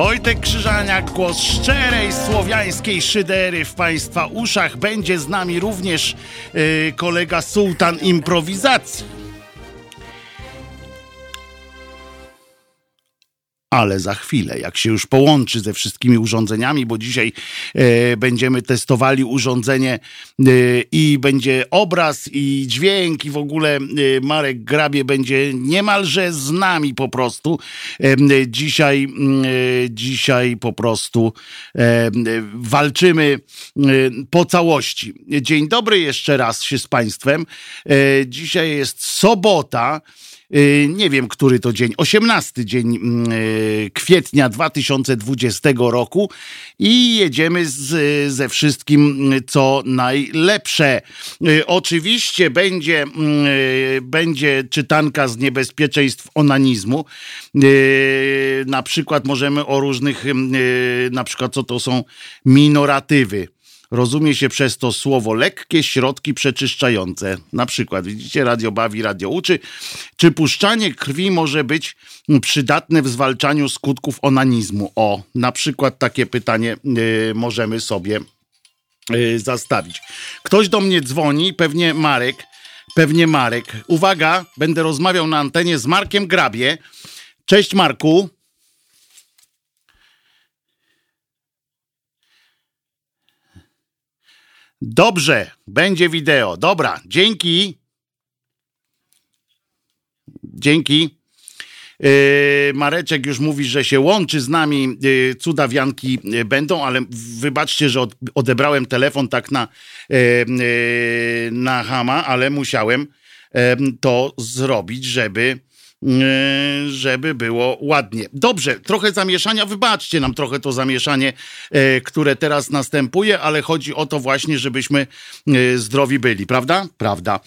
Wojtek Krzyżaniak, głos szczerej słowiańskiej szydery w Państwa uszach. Będzie z nami również yy, kolega Sultan Improwizacji. Ale za chwilę, jak się już połączy ze wszystkimi urządzeniami, bo dzisiaj e, będziemy testowali urządzenie e, i będzie obraz i dźwięk i w ogóle e, Marek Grabie będzie niemalże z nami po prostu. E, dzisiaj, mm, e, dzisiaj po prostu e, walczymy po całości. Dzień dobry jeszcze raz się z Państwem. Dzisiaj jest sobota. Y, nie wiem, który to dzień, 18 dzień mm, y, kwietnia 2020 roku i jedziemy z, ze wszystkim, co najlepsze. Y, oczywiście będzie, mm, będzie czytanka z niebezpieczeństw onanizmu. Na przykład możemy o różnych, na przykład co to są minoratywy Rozumie się przez to słowo lekkie środki przeczyszczające. Na przykład, widzicie, radio bawi, radio uczy. Czy puszczanie krwi może być przydatne w zwalczaniu skutków onanizmu? O, na przykład takie pytanie y, możemy sobie y, zastawić. Ktoś do mnie dzwoni, pewnie Marek, pewnie Marek. Uwaga, będę rozmawiał na antenie z Markiem Grabie. Cześć Marku. Dobrze, będzie wideo. Dobra, dzięki. Dzięki. Yy, Mareczek już mówi, że się łączy z nami. Yy, cudawianki yy, będą, ale wybaczcie, że odebrałem telefon tak na, na hama, ale musiałem to zrobić, żeby żeby było ładnie. Dobrze, trochę zamieszania, wybaczcie nam trochę to zamieszanie, e, które teraz następuje, ale chodzi o to właśnie, żebyśmy e, zdrowi byli, prawda? Prawda.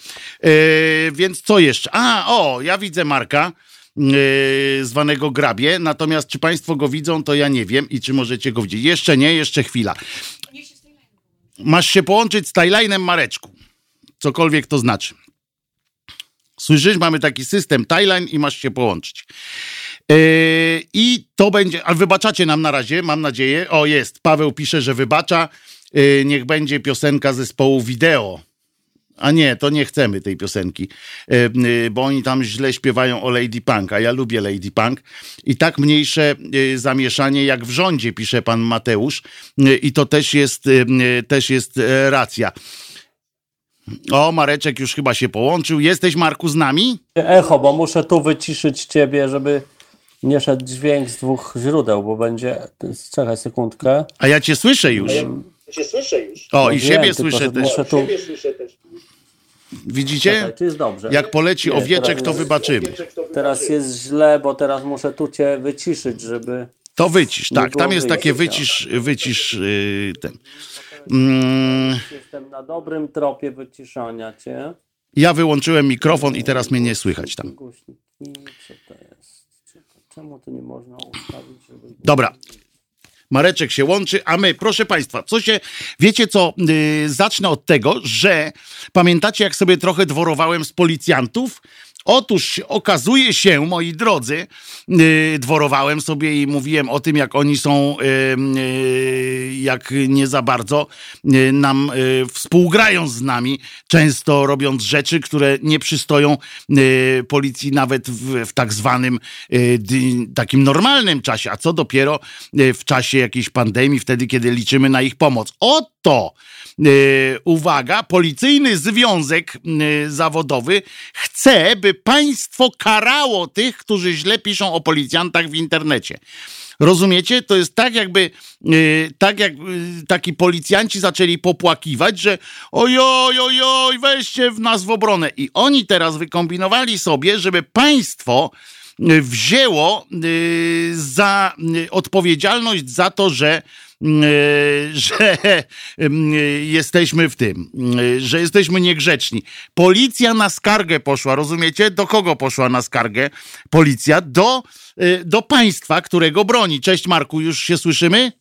Więc co jeszcze? A, o, ja widzę Marka zwanego Grabie, natomiast czy Państwo go widzą, to ja nie wiem i czy możecie go widzieć. Jeszcze nie, jeszcze chwila. Masz się połączyć z Tajlajnem Mareczku. Cokolwiek to znaczy. Słyszysz, mamy taki system Timeline i masz się połączyć. Yy, I to będzie, a wybaczacie nam na razie, mam nadzieję. O, jest, Paweł pisze, że wybacza. Yy, niech będzie piosenka zespołu wideo. A nie, to nie chcemy tej piosenki, yy, bo oni tam źle śpiewają o Lady Punk, a ja lubię Lady Punk. I tak mniejsze zamieszanie jak w rządzie, pisze pan Mateusz. I to też jest, też jest e, racja. O, Mareczek już chyba się połączył. Jesteś, Marku, z nami? Echo, bo muszę tu wyciszyć ciebie, żeby nie szedł dźwięk z dwóch źródeł, bo będzie... Czekaj sekundkę. A ja cię słyszę już. Ja cię słyszę już. O, no i wiem, siebie słyszę też. Muszę tu... Siebie słyszę też. Widzicie? Czekaj, jest dobrze. Jak poleci nie, owieczek, to wybaczymy. Teraz jest źle, bo teraz muszę tu cię wyciszyć, żeby... To wycisz, tak. Tam jest takie wycisz, wycisz yy, ten. Mm. Jestem na dobrym tropie wyciszania cię. Ja wyłączyłem mikrofon i teraz mnie nie słychać tam. Co to jest? Czemu to nie można ustawić? Dobra. Mareczek się łączy, a my, proszę Państwa, co się, wiecie co, yy, zacznę od tego, że pamiętacie, jak sobie trochę dworowałem z policjantów? Otóż okazuje się, moi drodzy, yy, dworowałem sobie i mówiłem o tym, jak oni są, yy, yy, jak nie za bardzo y, nam y, współgrają z nami, często robiąc rzeczy, które nie przystoją y, policji nawet w, w tak zwanym takim normalnym czasie, a co dopiero w czasie jakiejś pandemii, wtedy, kiedy liczymy na ich pomoc. Oto uwaga, policyjny związek e, zawodowy chce, by państwo karało tych, którzy źle piszą o policjantach w internecie. Rozumiecie? To jest tak, jakby e, tak jak taki policjanci zaczęli popłakiwać, że ojoj, ojoj, weźcie w nas w obronę. I oni teraz wykombinowali sobie, żeby państwo wzięło za odpowiedzialność za to, że że jesteśmy w tym, że jesteśmy niegrzeczni. Policja na skargę poszła, rozumiecie? Do kogo poszła na skargę? Policja do, do państwa, którego broni. Cześć Marku, już się słyszymy?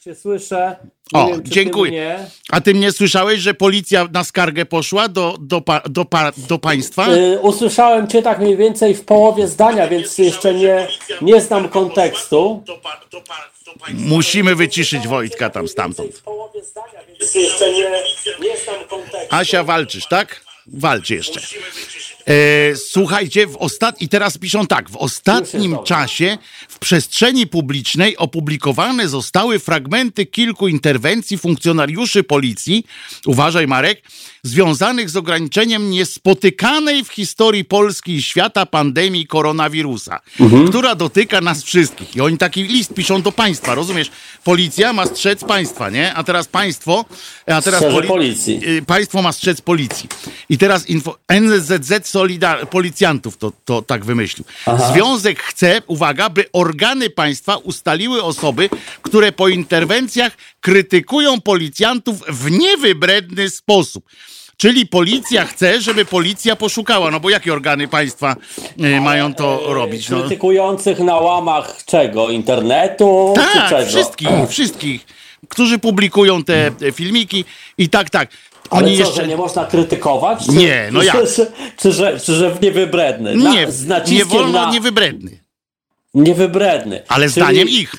Cię słyszę. Nie O, wiem, czy ty dziękuję. mnie. A ty mnie słyszałeś, że policja na skargę poszła do, do, pa, do, pa, do państwa? Y, usłyszałem cię tak mniej więcej w połowie zdania, więc jeszcze nie, nie znam kontekstu. Musimy wyciszyć Wojtka tam stamtąd. W połowie zdania, więc jeszcze nie, nie znam kontekstu. Asia, walczysz, tak? Walcz jeszcze. E, słuchajcie, w ostat... i teraz piszą tak, w ostatnim czasie w przestrzeni publicznej opublikowane zostały fragmenty kilku interwencji funkcjonariuszy policji, uważaj Marek, związanych z ograniczeniem niespotykanej w historii Polski i świata pandemii koronawirusa, która dotyka nas wszystkich. I oni taki list piszą do państwa, rozumiesz? Policja ma strzec państwa, nie? A teraz państwo, a teraz poli- policji. y, państwo ma strzec policji. I teraz info, NZZ Solidar- Policjantów to, to tak wymyślił. Związek chce, uwaga, by organy państwa ustaliły osoby, które po interwencjach krytykują policjantów w niewybredny sposób. Czyli policja chce, żeby policja poszukała. No bo jakie organy państwa y, mają to robić? No. Krytykujących na łamach czego? Internetu? czy Tak, czego? wszystkich, wszystkich, którzy publikują te filmiki i tak, tak. Ale Oni co, jeszcze. że nie można krytykować? Czy, Nie, no jak? Czy, czy, że, czy że w niewybredny? Na, Nie, nie wolno na niewybredny. niewybredny. Ale Czyli- zdaniem ich.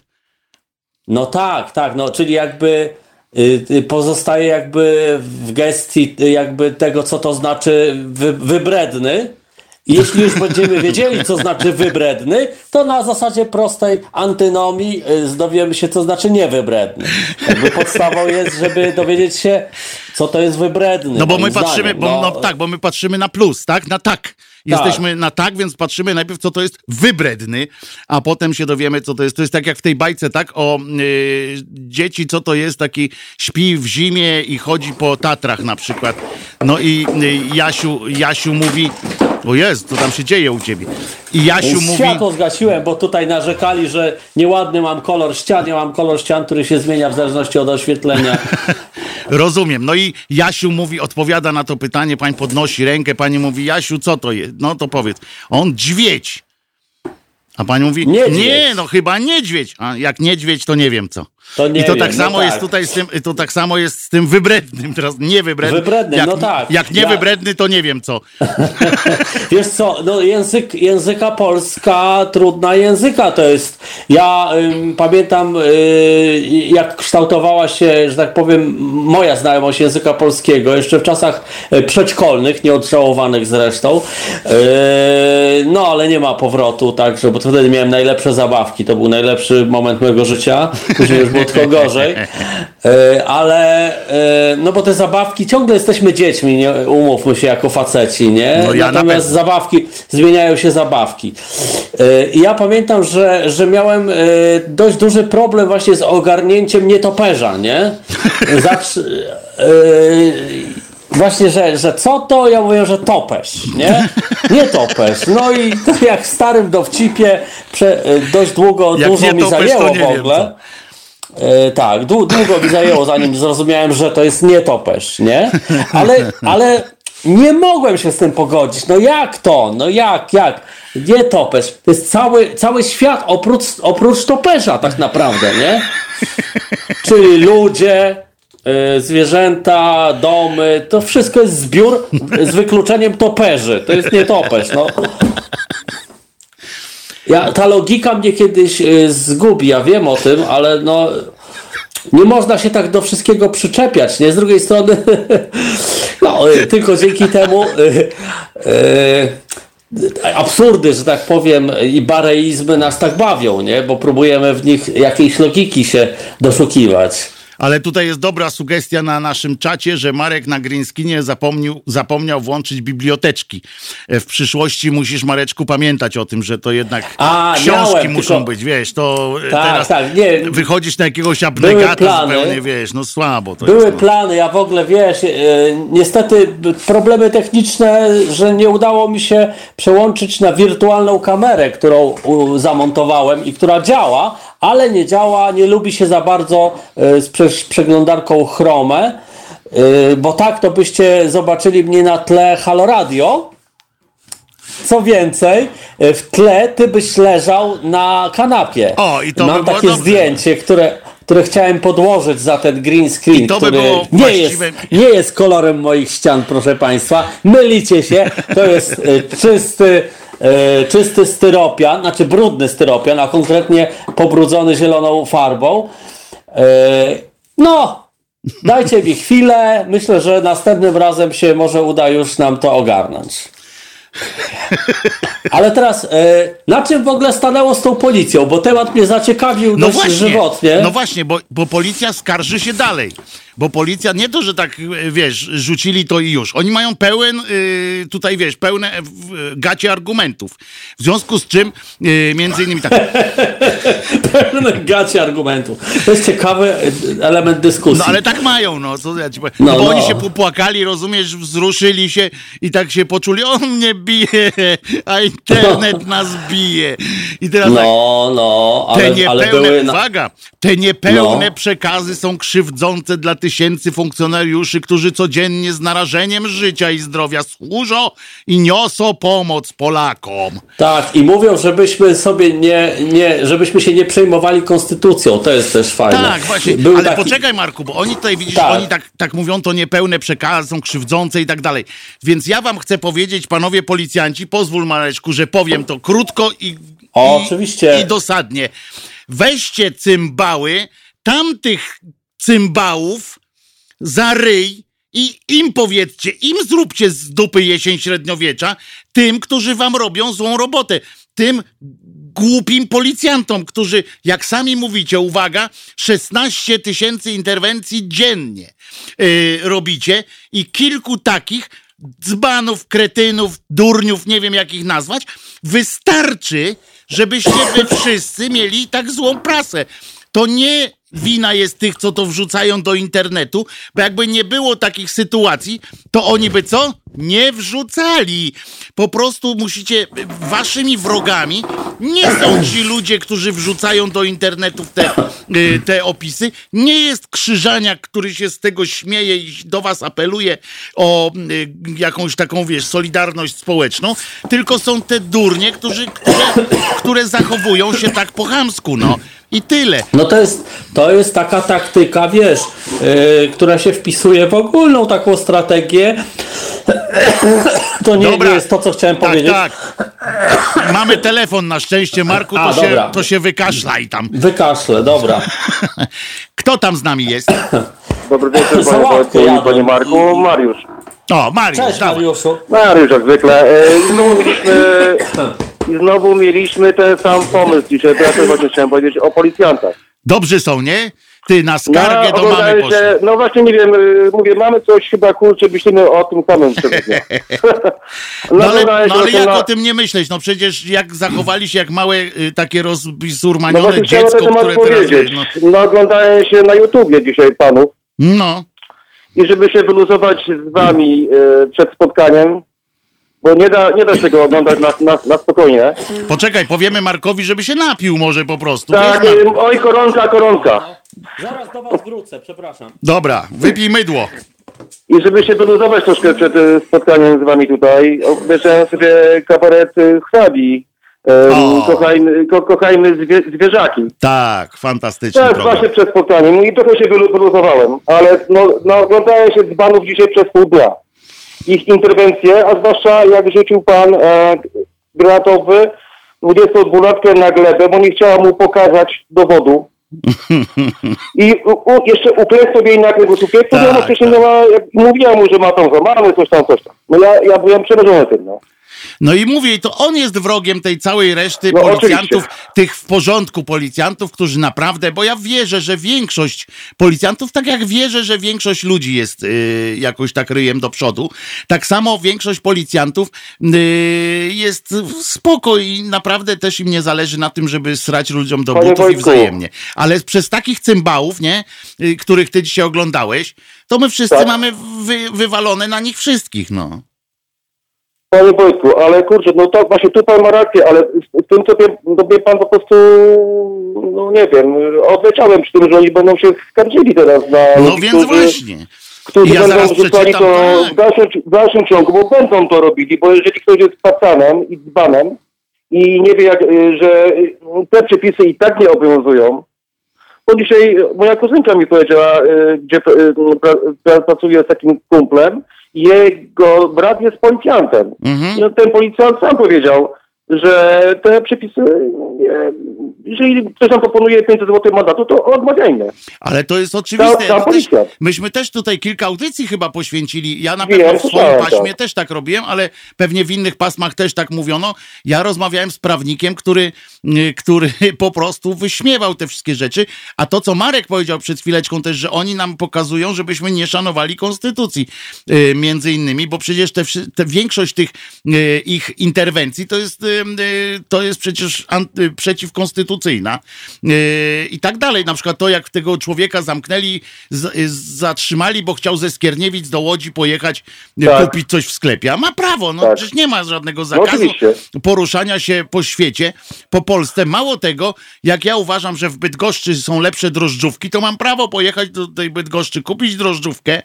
No tak, tak, no czyli jakby y, y, pozostaje jakby w gestii y, jakby tego, co to znaczy wy, wybredny. Jeśli już będziemy wiedzieli, co znaczy wybredny, to na zasadzie prostej antynomii y, dowiemy się, co znaczy niewybredny. Jakby podstawą jest, żeby dowiedzieć się, co to jest wybredny. No bo my patrzymy, bo, no, tak, bo my patrzymy na plus, tak? Na tak. Jesteśmy na tak, więc patrzymy najpierw, co to jest wybredny, a potem się dowiemy, co to jest. To jest tak jak w tej bajce, tak? O y, dzieci, co to jest taki śpi w zimie i chodzi po Tatrach na przykład. No i y, Jasiu, Jasiu mówi, o jest, co tam się dzieje u ciebie? I Jasiu mówi... Światło zgasiłem, bo tutaj narzekali, że nieładny mam kolor ścian, ja mam kolor ścian, który się zmienia w zależności od oświetlenia. Rozumiem. No i Jasiu mówi, odpowiada na to pytanie, pań podnosi rękę, pani mówi, Jasiu, co to jest? No to powiedz. On dźwiedź. A pani mówi, Niedźwiedź. nie, no chyba niedźwiedź. A jak niedźwiedź, to nie wiem co. To I to wiem, tak no samo tak. jest tutaj z tym, to tak samo jest z tym wybrednym, teraz niewybrednym. Wybrednym, jak, no tak. Jak Ja- niewybredny, to nie wiem co. Wiesz co, no język, języka polska, trudna języka to jest. Ja ym, pamiętam, y, jak kształtowała się, że tak powiem, moja znajomość języka polskiego, jeszcze w czasach y, przedszkolnych, nieodżałowanych zresztą. Y, no, ale nie ma powrotu, także, bo wtedy miałem najlepsze zabawki, to był najlepszy moment mojego życia, później już tylko gorzej. Y, ale, y, no bo te zabawki, ciągle jesteśmy dziećmi, nie? umówmy się, jako faceci, nie? No ja na Natomiast pewno. zabawki, zmieniają się zabawki. I ja pamiętam, że, że miałem dość duży problem właśnie z ogarnięciem nietoperza, nie? Zacz, Właśnie, że, że co to? Ja mówię, że topesz, nie? Nie topesz. No i to jak w starym dowcipie prze, dość długo, Jak dużo mi zajęło w wiem, ogóle. E, tak, dłu- długo mi zajęło, zanim zrozumiałem, że to jest nietoperz, nie? Ale, ale nie mogłem się z tym pogodzić. No jak to? No jak, jak? Nietoperz. To jest cały, cały świat oprócz, oprócz toperza tak naprawdę, nie? Czyli ludzie, y, zwierzęta, domy, to wszystko jest zbiór z wykluczeniem toperzy. To jest nietoperz, no. Ja, ta logika mnie kiedyś y, zgubi, ja wiem o tym, ale no nie można się tak do wszystkiego przyczepiać, nie? Z drugiej strony no, y, tylko dzięki temu y, y, absurdy, że tak powiem, i bareizmy nas tak bawią, nie? Bo próbujemy w nich jakiejś logiki się doszukiwać. Ale tutaj jest dobra sugestia na naszym czacie, że Marek na Greenskinie zapomniał, zapomniał włączyć biblioteczki. E, W przyszłości musisz, Mareczku, pamiętać o tym, że to jednak A, książki miałem, muszą tylko- być, wiesz, to e, Tak, teraz tak, nie. wychodzisz na jakiegoś abnegata zupełnie, wiesz, no słabo to Były jest. No. plany, ja w ogóle wiesz, e, niestety problemy techniczne, że nie udało mi się przełączyć na wirtualną kamerę, którą zamontowałem i która działa, ale nie działa, nie lubi się za bardzo e, z prze, przeglądarką Chrome, e, bo tak to byście zobaczyli mnie na tle Halo Radio. Co więcej, e, w tle ty byś leżał na kanapie. O, i to by Mam było takie dobrze. zdjęcie, które które chciałem podłożyć za ten green screen, by który było nie, jest, właściwe- nie jest kolorem moich ścian, proszę Państwa. Mylicie się, to jest czysty, e, czysty styropian, znaczy brudny styropian, a konkretnie pobrudzony zieloną farbą. E, no, dajcie mi chwilę. Myślę, że następnym razem się może uda już nam to ogarnąć. Ale teraz, e, na czym w ogóle stanęło z tą policją? Bo temat mnie zaciekawił No dość właśnie, żywotnie. no właśnie, bo, bo policja skarży się dalej. Bo policja nie to, że tak, e, wiesz, rzucili to i już. Oni mają pełen, y, tutaj wiesz, pełne w- gacie argumentów. W związku z czym, y, między innymi tak, Pełne gacie argumentów. To jest ciekawy element dyskusji. no ale tak mają, no, co ja ci powiem. No, No, bo no. oni się popłakali, rozumiesz, wzruszyli się i tak się poczuli, on mnie bije, a internet nas bije. I teraz tak, No, no, Te ale, ale niepełne, były... Uwaga, te niepełne No. przekazy są krzywdzące dla tysięcy funkcjonariuszy, którzy codziennie z narażeniem życia i zdrowia służą i niosą pomoc Polakom. Tak, i mówią, żebyśmy sobie nie, nie, żebyśmy się nie przejmowali konstytucją. To jest też fajne. Tak, właśnie, Był ale taki- poczekaj Marku, bo oni tutaj, widzisz, Tak. oni tak, tak mówią, to niepełne przekazy są krzywdzące i tak dalej. Więc ja wam chcę powiedzieć, panowie policjanci, pozwól Mareczku, że powiem to krótko i, O, i, oczywiście. i dosadnie. Weźcie cymbały, tamtych cymbałów za ryj i im powiedzcie, im zróbcie z dupy jesień średniowiecza, tym, którzy wam robią złą robotę. Tym głupim policjantom, którzy, jak sami mówicie, uwaga, 16 tysięcy interwencji dziennie yy, robicie i kilku takich dzbanów, kretynów, durniów, nie wiem jak ich nazwać, wystarczy, żebyście wy wszyscy mieli tak złą prasę. To nie wina jest tych, co to wrzucają do internetu, bo jakby nie było takich sytuacji, to oni by co? Nie wrzucali. Po prostu musicie, waszymi wrogami nie są ci ludzie, którzy wrzucają do internetu te, y, te opisy. Nie jest Krzyżaniak, który się z tego śmieje i do was apeluje o y, jakąś taką, wiesz, solidarność społeczną, tylko są te durnie, którzy, które, które zachowują się tak po chamsku, no. I tyle. No to jest, to jest taka taktyka, wiesz, yy, która się wpisuje w ogólną taką strategię. To nie, Dobra. nie jest to, co chciałem Tak, powiedzieć. tak. Mamy telefon na szczęście, Marku, A, to, się, dobra. to się wykaszlaj tam. Wykaszlę, dobra. Kto tam z nami jest? Dobry wieczór, panie Wojtku i panie Marku. Mariusz. O, Mariusz, Cześć dawaj. Mariuszu. Mariusz, jak zwykle. E, I znowu mieliśmy, i znowu mieliśmy ten sam pomysł dzisiaj, to ja też właśnie chciałem powiedzieć o policjantach. Dobrzy są, nie? Ty na skargę do mamy poszli. się, no właśnie nie wiem, y, mówię, mamy coś chyba kurczę, myślimy o tym samym tego dnia. No ale, no się ale jak na- o tym nie myśleć? No przecież jak zachowali się jak małe y, takie No chciałem na dziecko, które teraz... powiedzieć. No, No oglądałem się na YouTubie dzisiaj panów no. i żeby się wyluzować z wami y, przed spotkaniem, bo nie da, nie da się go oglądać na, na, na spokojnie. poczekaj, powiemy Markowi, żeby się napił może po prostu. Tak, Wiesz, oj koronka, koronka. Zaraz do was wrócę, przepraszam. Dobra, wypij mydło. I żeby się wyluzować troszkę przed y, spotkaniem z wami tutaj, obejrzałem sobie kabaret y, Chwabi. y. Kochajmy, ko, kochajmy zwie, zwierzaki. Tak, fantastyczny Tak, program. właśnie przed spotkaniem i trochę się wylu- wyluzowałem, ale no, no, oglądałem się z banów dzisiaj przez pół dnia. Ich interwencje, a zwłaszcza jak rzucił pan e, granatowy 22-latkę na glebę, bo nie chciała mu pokazać dowodu. I u, u, jeszcze sobie jej na kręgosłupie, Tak, która wcześniej tak. miała, mówiła mu, że ma tą złamany, coś tam, coś tam. No ja, ja byłem przerażony tym, no. No i mówię, i to on jest wrogiem tej całej reszty No, policjantów, oczywiście. tych w porządku policjantów, którzy naprawdę, bo ja wierzę, że większość policjantów, tak jak wierzę, że większość ludzi jest y, jakoś tak ryjem do przodu, tak samo większość policjantów y, jest spoko i naprawdę też im nie zależy na tym, żeby srać ludziom do Panie butów i Wojtku. wzajemnie. Ale przez takich cymbałów, nie, y, których ty dzisiaj oglądałeś, to my wszyscy Tak. mamy wy, wywalone na nich wszystkich, no. Panie Wojtku, ale kurczę, no to właśnie tu pan ma rację, ale z tym sobie, no mnie pan po prostu, no nie wiem, odleciałem przy tym, że oni będą się skarżyli teraz na No ludzi, więc którzy, właśnie. którzy Ja będą wrzucali to tak. w, dalszym, w dalszym ciągu, bo będą to robili, bo jeżeli ktoś jest pacanem i dzbanem i nie wie, jak, y, że y, te przepisy i tak nie obowiązują, bo dzisiaj moja kuzynka mi powiedziała, y, gdzie pra, pra, pracuje z takim kumplem, jego brat jest policjantem. Mhm. No, ten policjant sam powiedział, że te przepisy, nie, jeżeli ktoś nam proponuje 500 zł mandatu, to odmawiajmy. Ale to jest oczywiste. Cała My też, myśmy też tutaj kilka audycji chyba poświęcili. Ja na Wiem, pewno w swoim paśmie też tak robiłem, ale pewnie w innych pasmach też tak mówiono. Ja rozmawiałem z prawnikiem, który, y, który po prostu wyśmiewał te wszystkie rzeczy. A to, co Marek powiedział przed chwileczką też, że oni nam pokazują, żebyśmy nie szanowali konstytucji. y, Między innymi, bo przecież te, te większość tych y, ich interwencji to jest, y, to jest przecież anty, przeciwkonstytucyjna y, i tak dalej. Na przykład to, jak tego człowieka zamknęli, z, y, zatrzymali, bo chciał ze Skierniewic do Łodzi pojechać y, Tak. kupić coś w sklepie. A ma prawo, no Tak. przecież nie ma żadnego No zakazu oczywiście. poruszania się po świecie, po Polsce. Mało tego, jak ja uważam, że w Bydgoszczy są lepsze drożdżówki, to mam prawo pojechać do tej Bydgoszczy, kupić drożdżówkę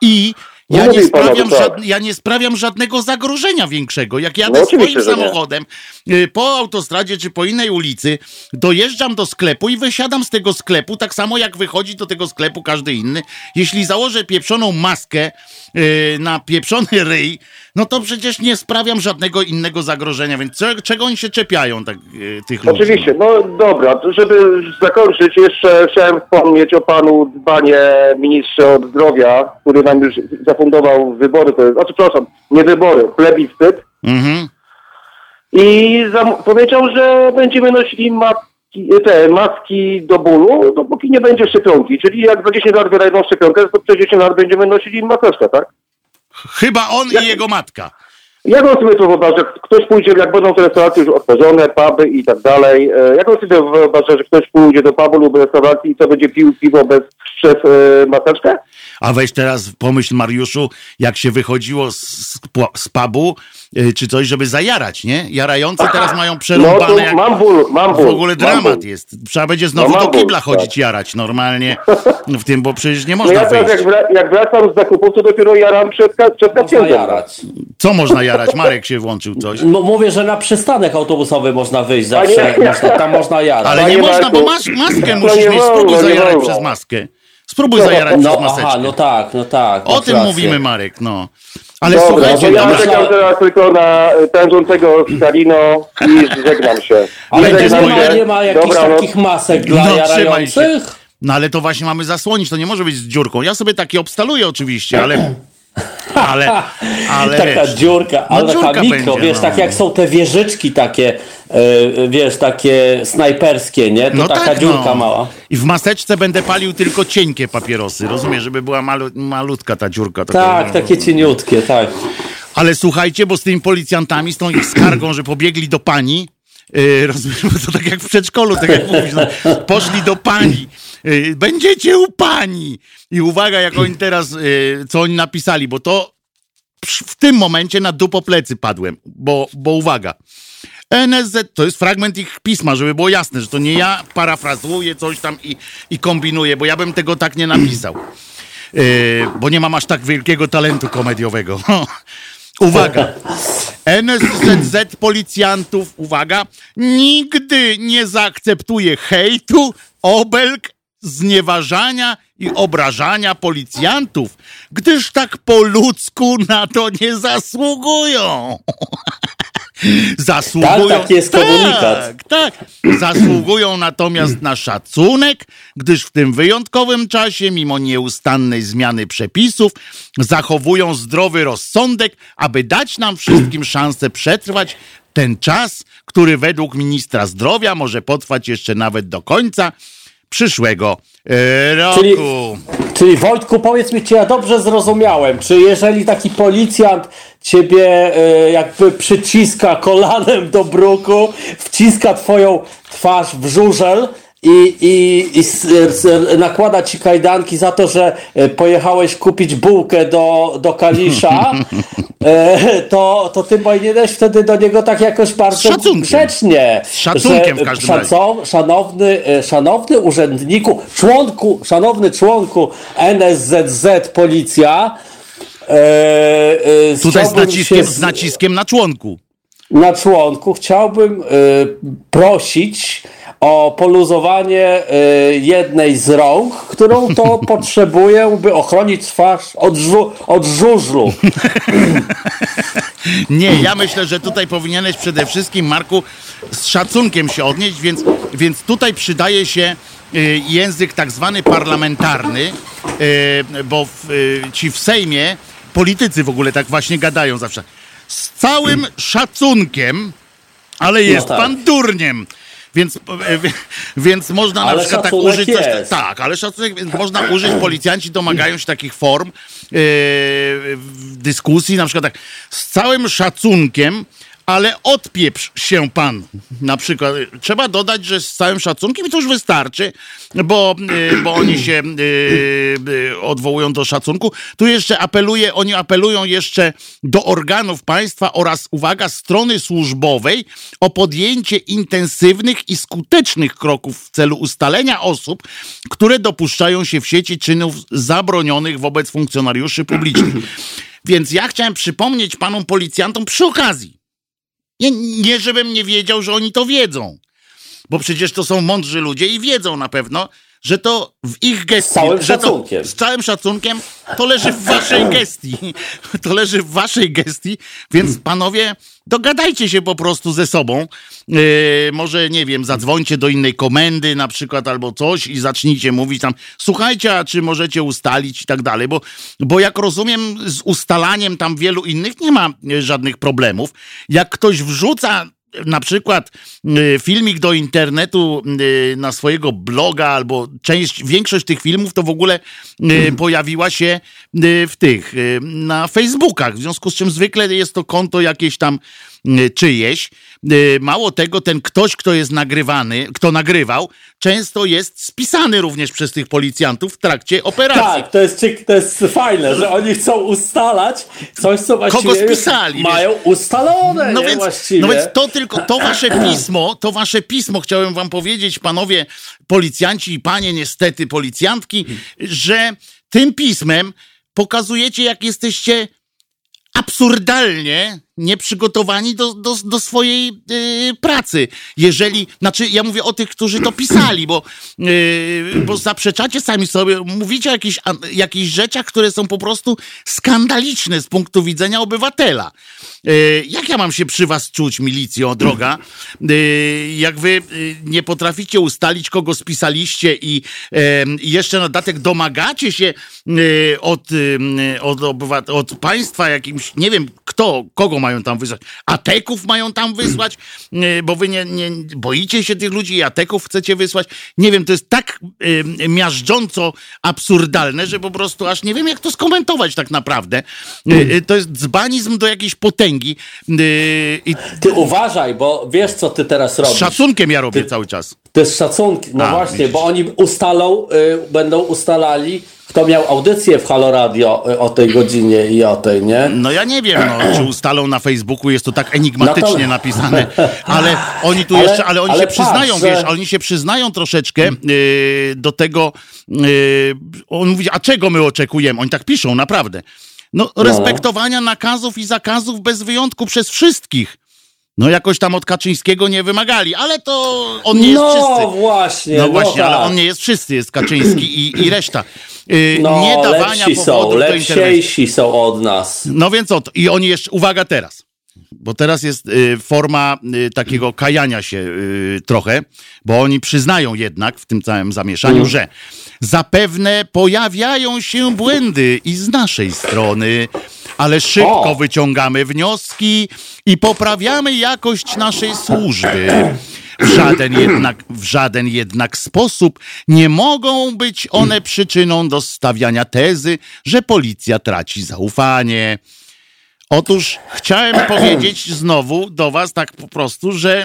i No ja nie, sprawiam tak. żad, ja nie sprawiam żadnego zagrożenia większego. Jak jadę No swoim że nie. samochodem y, po autostradzie czy po innej ulicy, dojeżdżam do sklepu i wysiadam z tego sklepu, tak samo jak wychodzi do tego sklepu każdy inny. Jeśli założę pieprzoną maskę y, na pieprzony ryj, no to przecież nie sprawiam żadnego innego zagrożenia, więc cze- czego oni się czepiają tak, y, tych ludzi? Oczywiście, no dobra, to żeby zakończyć, jeszcze chciałem wspomnieć o panu dbanie ministrze od zdrowia, który nam już zafundował wybory, to jest, znaczy przepraszam, nie wybory, plebiscyt Mhm. i powiedział, że będziemy nosili maski, te maski do bólu, dopóki nie będzie szczepionki, czyli jak za 10 lat wyrajdą szczepionkę, to przez 10 lat będziemy nosili maseczkę, tak? Chyba on Jak- i jego matka. Jak on sobie to wyobraża, że ktoś pójdzie, jak będą te restauracje już otworzone, puby i tak dalej, e, jak on sobie wyobraża, że ktoś pójdzie do pubu lub restauracji i co będzie pił piwo bez, przez e, maseczkę? A weź teraz pomyśl, Mariuszu, jak się wychodziło z, z pu- z pubu, y, czy coś, żeby zajarać, nie? Jarający teraz mają No przerąbane. jak... mam ból, mam W ból. ogóle mam dramat ból. jest. Trzeba będzie znowu No do mam ból, kibla tak. chodzić jarać normalnie w tym, bo przecież nie No można ja teraz wyjść. jak, wra- jak wracam z zakupów, to dopiero jaram przed, przed Można pacjentem. jarać. Co można jarać? Marek się włączył coś. M- Mówię, że na przystanek autobusowy można wyjść zawsze. nie. Można, tam można jarać. Ale Panie nie można, bo masz maskę, musisz nie mieć. Spróbuj zajarać przez maskę. Spróbuj zajarać No przez maseczkę. aha, no tak, no tak. O tym rację. mówimy, Marek, no. Ale Dobra, słuchajcie, ja no, czekam teraz tylko na pędzącego Stalino i żegnam się. Ale nie żegnam nie ma jakichś Dobra, no. takich masek dla No, jarających? No ale to właśnie mamy zasłonić, to nie może być z dziurką. Ja sobie takie obstaluję oczywiście, ale. Ale, ale taka wiesz, dziurka, ale no taka mikro, będzie, wiesz, no. tak jak są te wieżyczki takie, e, wiesz, takie snajperskie, nie? To no taka tak, dziurka no. mała. I w maseczce będę palił tylko cienkie papierosy, rozumiesz, żeby była malu, malutka ta dziurka. taka, Tak, no. takie cieniutkie, tak. Ale słuchajcie, bo z tymi policjantami, z tą ich skargą, że pobiegli do pani, yy, rozumiesz, bo to tak jak w przedszkolu, tak jak mówisz, no, poszli do pani, yy, będziecie u pani. I uwaga, jak oni teraz, yy, co oni napisali, bo to w tym momencie na dupo plecy padłem, bo, bo uwaga. NSZ, to jest fragment ich pisma, żeby było jasne, że to nie ja parafrazuję coś tam i, i kombinuję, bo ja bym tego tak nie napisał. Yy, bo nie mam aż tak wielkiego talentu komediowego. Uwaga. NSZZ policjantów, uwaga, nigdy nie zaakceptuje hejtu, obelg, znieważania i obrażania policjantów, gdyż tak po ludzku na to nie zasługują. Zasługują. Tak, taki jest komunikat. Tak, tak. Zasługują natomiast na szacunek, gdyż w tym wyjątkowym czasie, mimo nieustannej zmiany przepisów, zachowują zdrowy rozsądek, aby dać nam wszystkim szansę przetrwać ten czas, który według ministra zdrowia może potrwać jeszcze nawet do końca przyszłego e, roku. Czyli- Czyli Wojtku, powiedz mi, czy ja dobrze zrozumiałem, czy jeżeli taki policjant ciebie e, jakby przyciska kolanem do bruku, wciska twoją twarz w żużel i, i, i nakłada ci kajdanki za to, że e, pojechałeś kupić bułkę do, do Kalisza, e, to, to ty powinieneś wtedy do niego tak jakoś bardzo szacunkiem. grzecznie. Z szacunkiem że, w każdym razie. szanowny, e, szanowny urzędniku, członku, szanowny członku NSZZ Policja. Tutaj z naciskiem, się z naciskiem na członku. na członku chciałbym prosić o poluzowanie y, jednej z rąk, którą to potrzebuję, by ochronić twarz od, żu- od żużlu. Nie, ja myślę, że tutaj powinieneś przede wszystkim, Marku, z szacunkiem się odnieść, więc, więc tutaj przydaje się y, język tak zwany parlamentarny, y, bo w, y, ci w Sejmie politycy w ogóle tak właśnie gadają zawsze. Z całym szacunkiem, ale jest tak. pan durniem. Więc, e, więc można na Ale przykład tak użyć coś. jest. Tak, ale szacunek, więc można użyć, policjanci domagają się takich form w dyskusji, na przykład tak, z całym szacunkiem, ale odpieprz się pan. Na przykład e, trzeba dodać, że z całym szacunkiem i to już wystarczy, bo, e, bo oni się e, odwołują do szacunku. Tu jeszcze apeluje, oni apelują jeszcze do organów państwa oraz, uwaga, strony służbowej o podjęcie intensywnych i skutecznych kroków w celu ustalenia osób, które dopuszczają się w sieci czynów zabronionych wobec funkcjonariuszy publicznych. Więc ja chciałem przypomnieć panom policjantom przy okazji. Nie, nie żebym nie wiedział, że oni to wiedzą. Bo przecież to są mądrzy ludzie i wiedzą na pewno, że to w ich gestii. Z całym że to, szacunkiem. z całym szacunkiem to leży w waszej gestii. To leży w waszej gestii, więc panowie, dogadajcie się po prostu ze sobą. Yy, może, nie wiem, zadzwońcie do innej komendy na przykład albo coś i zacznijcie mówić tam, słuchajcie, a czy możecie ustalić i tak dalej, bo, bo jak rozumiem, z ustalaniem tam wielu innych nie ma e, żadnych problemów. Jak ktoś wrzuca na przykład y, filmik do internetu y, na swojego bloga, albo część, większość tych filmów to w ogóle y, pojawiła się w tych, na Facebookach, w związku z czym zwykle jest to konto jakieś tam czyjeś. Y, Mało tego, ten ktoś, kto jest nagrywany, kto nagrywał, często jest spisany również przez tych policjantów w trakcie operacji. Tak, to jest, to jest fajne, że oni chcą ustalać coś, co właściwie Kogo spisali, mają ustalone, No więc, właściwie. no więc to tylko, to wasze pismo, to wasze pismo, chciałem wam powiedzieć, panowie policjanci i panie niestety policjantki, że tym pismem pokazujecie, jak jesteście absurdalnie nieprzygotowani do, do, do swojej y, pracy. Jeżeli, znaczy ja mówię o tych, którzy to pisali, bo, y, bo zaprzeczacie sami sobie, mówicie o jakichś, jakichś rzeczach, które są po prostu skandaliczne z punktu widzenia obywatela. Y, jak ja mam się przy was czuć, milicjo, droga, y, jak wy y, nie potraficie ustalić, kogo spisaliście i jeszcze na dodatek domagacie się y, od, od, obywat- od państwa jakimś, nie wiem kto, kogo mają tam wysłać, ateków mają tam wysłać, y, bo wy nie, nie boicie się tych ludzi i ateków chcecie wysłać. Nie wiem, to jest tak y, miażdżąco absurdalne, że po prostu aż nie wiem, jak to skomentować tak naprawdę. Y, y, to jest dzbanizm do jakiejś potęgi y, i Ty uważaj, bo wiesz, co ty teraz z robisz. szacunkiem ja robię cały czas. To jest szacunki. No A, właśnie, widzisz. bo oni ustalą, y, będą ustalali, kto miał audycję w Halo Radio y, o tej godzinie i o tej, nie? No ja nie wiem, no, czy ustalą na Facebooku, jest to tak enigmatycznie No to- napisane, ale oni tu Ale- jeszcze, ale oni ale się patrz, przyznają, że- wiesz, oni się przyznają troszeczkę yy, do tego, yy, on mówi, a czego my oczekujemy? Oni tak piszą, naprawdę. No, respektowania nakazów i zakazów bez wyjątku przez wszystkich. No jakoś tam od Kaczyńskiego nie wymagali, ale to on nie jest no wszyscy. właśnie, No właśnie, ale tak. on nie jest wszyscy, jest Kaczyński i, i reszta. Yy, No, nie dawania lepsi są, lepsiejsi są od nas. No więc oto. I oni jeszcze, uwaga teraz, bo teraz jest y, forma y, takiego kajania się y, trochę, bo oni przyznają jednak w tym całym zamieszaniu, że zapewne pojawiają się błędy i z naszej strony, ale szybko O! wyciągamy wnioski i poprawiamy jakość naszej służby. W żaden, jednak, w żaden jednak sposób nie mogą być one przyczyną do stawiania tezy, że policja traci zaufanie. Otóż chciałem powiedzieć znowu do was tak po prostu, że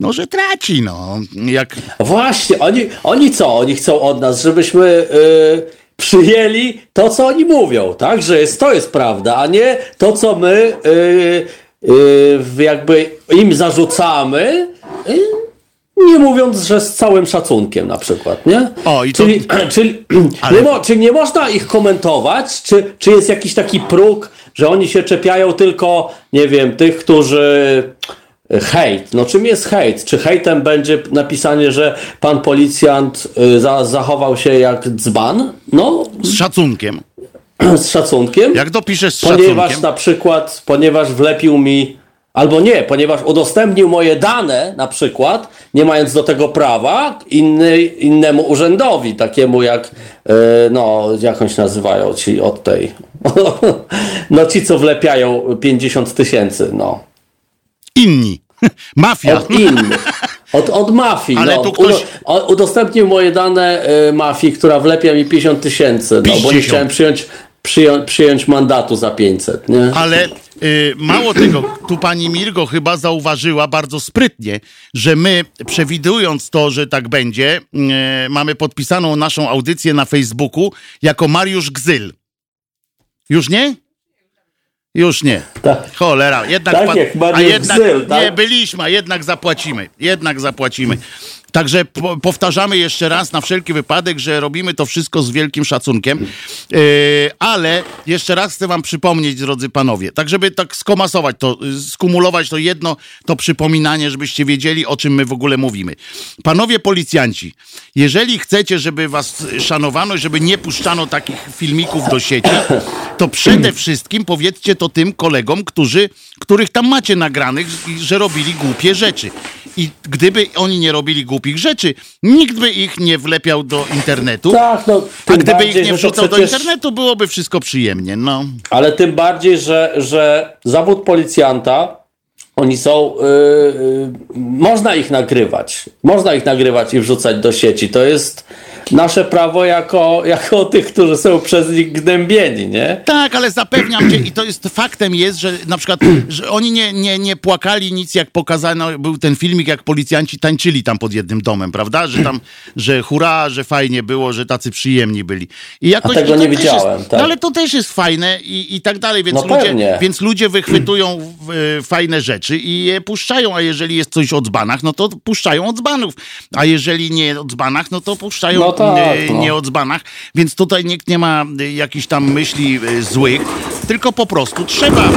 no, że traci, no. Jak, Właśnie, oni, oni co? Oni chcą od nas, żebyśmy y, przyjęli to, co oni mówią, tak? Że jest, to jest prawda, a nie to, co my y, y, jakby im zarzucamy, y, nie mówiąc, że z całym szacunkiem na przykład, nie? O, i to- czyli, czyli, Ale- nie mo, czy nie można ich komentować? Czy, czy jest jakiś taki próg, że oni się czepiają tylko, nie wiem, tych, którzy hejt. No czym jest hejt? Czy hejtem będzie napisanie, że pan policjant y, za, zachował się jak dzban? No, Z szacunkiem. z szacunkiem. Jak dopiszesz z Ponieważ szacunkiem. na przykład, ponieważ wlepił mi, albo nie, ponieważ udostępnił moje dane, na przykład, nie mając do tego prawa, inny, innemu urzędowi, takiemu jak, e, no, jak oni się nazywają ci od tej, no ci, co wlepiają 50 tysięcy, no, Inni. Mafia. od innych. Od, od mafii. Ale no. tu ktoś- udostępnił moje dane e, mafii, która wlepia mi 50 tysięcy, no, bo nie 50. chciałem przyjąć, przyją, przyjąć mandatu za 500, nie? Ale y, mało tego, tu pani Mirgo chyba zauważyła bardzo sprytnie, że my, przewidując to, że tak będzie, y, mamy podpisaną naszą audycję na Facebooku jako Mariusz Gzyl. Już nie? Już nie. Tak. Cholera, jednak, Tak pan- a jednak Gzyl, tak? nie byliśmy, a jednak zapłacimy. Jednak zapłacimy. Także po, powtarzamy jeszcze raz na wszelki wypadek, że robimy to wszystko z wielkim szacunkiem. Yy, ale jeszcze raz chcę wam przypomnieć, drodzy panowie, tak żeby tak skomasować to, skumulować to jedno, to przypominanie, żebyście wiedzieli, o czym my w ogóle mówimy. Panowie policjanci, jeżeli chcecie, żeby was szanowano, żeby nie puszczano takich filmików do sieci, to przede wszystkim powiedzcie to tym kolegom, którzy, których tam macie nagranych, że robili głupie rzeczy. I gdyby oni nie robili głupich rzeczy, nikt by ich nie wlepiał do internetu. Tak, no, A gdyby bardziej, ich nie wrzucał do przecież- internetu, byłoby wszystko przyjemnie. No. Ale tym bardziej, że, że zawód policjanta, oni są. Yy, można ich nagrywać. Można ich nagrywać i wrzucać do sieci. To jest nasze prawo jako, jako tych, którzy są przez nich gnębieni, nie? Tak, ale zapewniam cię, i to jest faktem jest, że na przykład, że oni nie, nie, nie płakali nic, jak pokazano, był ten filmik, jak policjanci tańczyli tam pod jednym domem, prawda? Że tam, że hura, że fajnie było, że tacy przyjemni byli. I jakoś, A tego nie widziałem, Jest, tak. No ale to też jest fajne i, i tak dalej, więc, No ludzie, więc ludzie wychwytują e, fajne rzeczy i je puszczają, a jeżeli jest coś o dzbanach, no to puszczają od dzbanów, a jeżeli nie o dzbanach, no to puszczają No tak, e, no. nie o dzbanach, więc tutaj nikt nie ma y, jakichś tam myśli y, złych, tylko po prostu trzeba.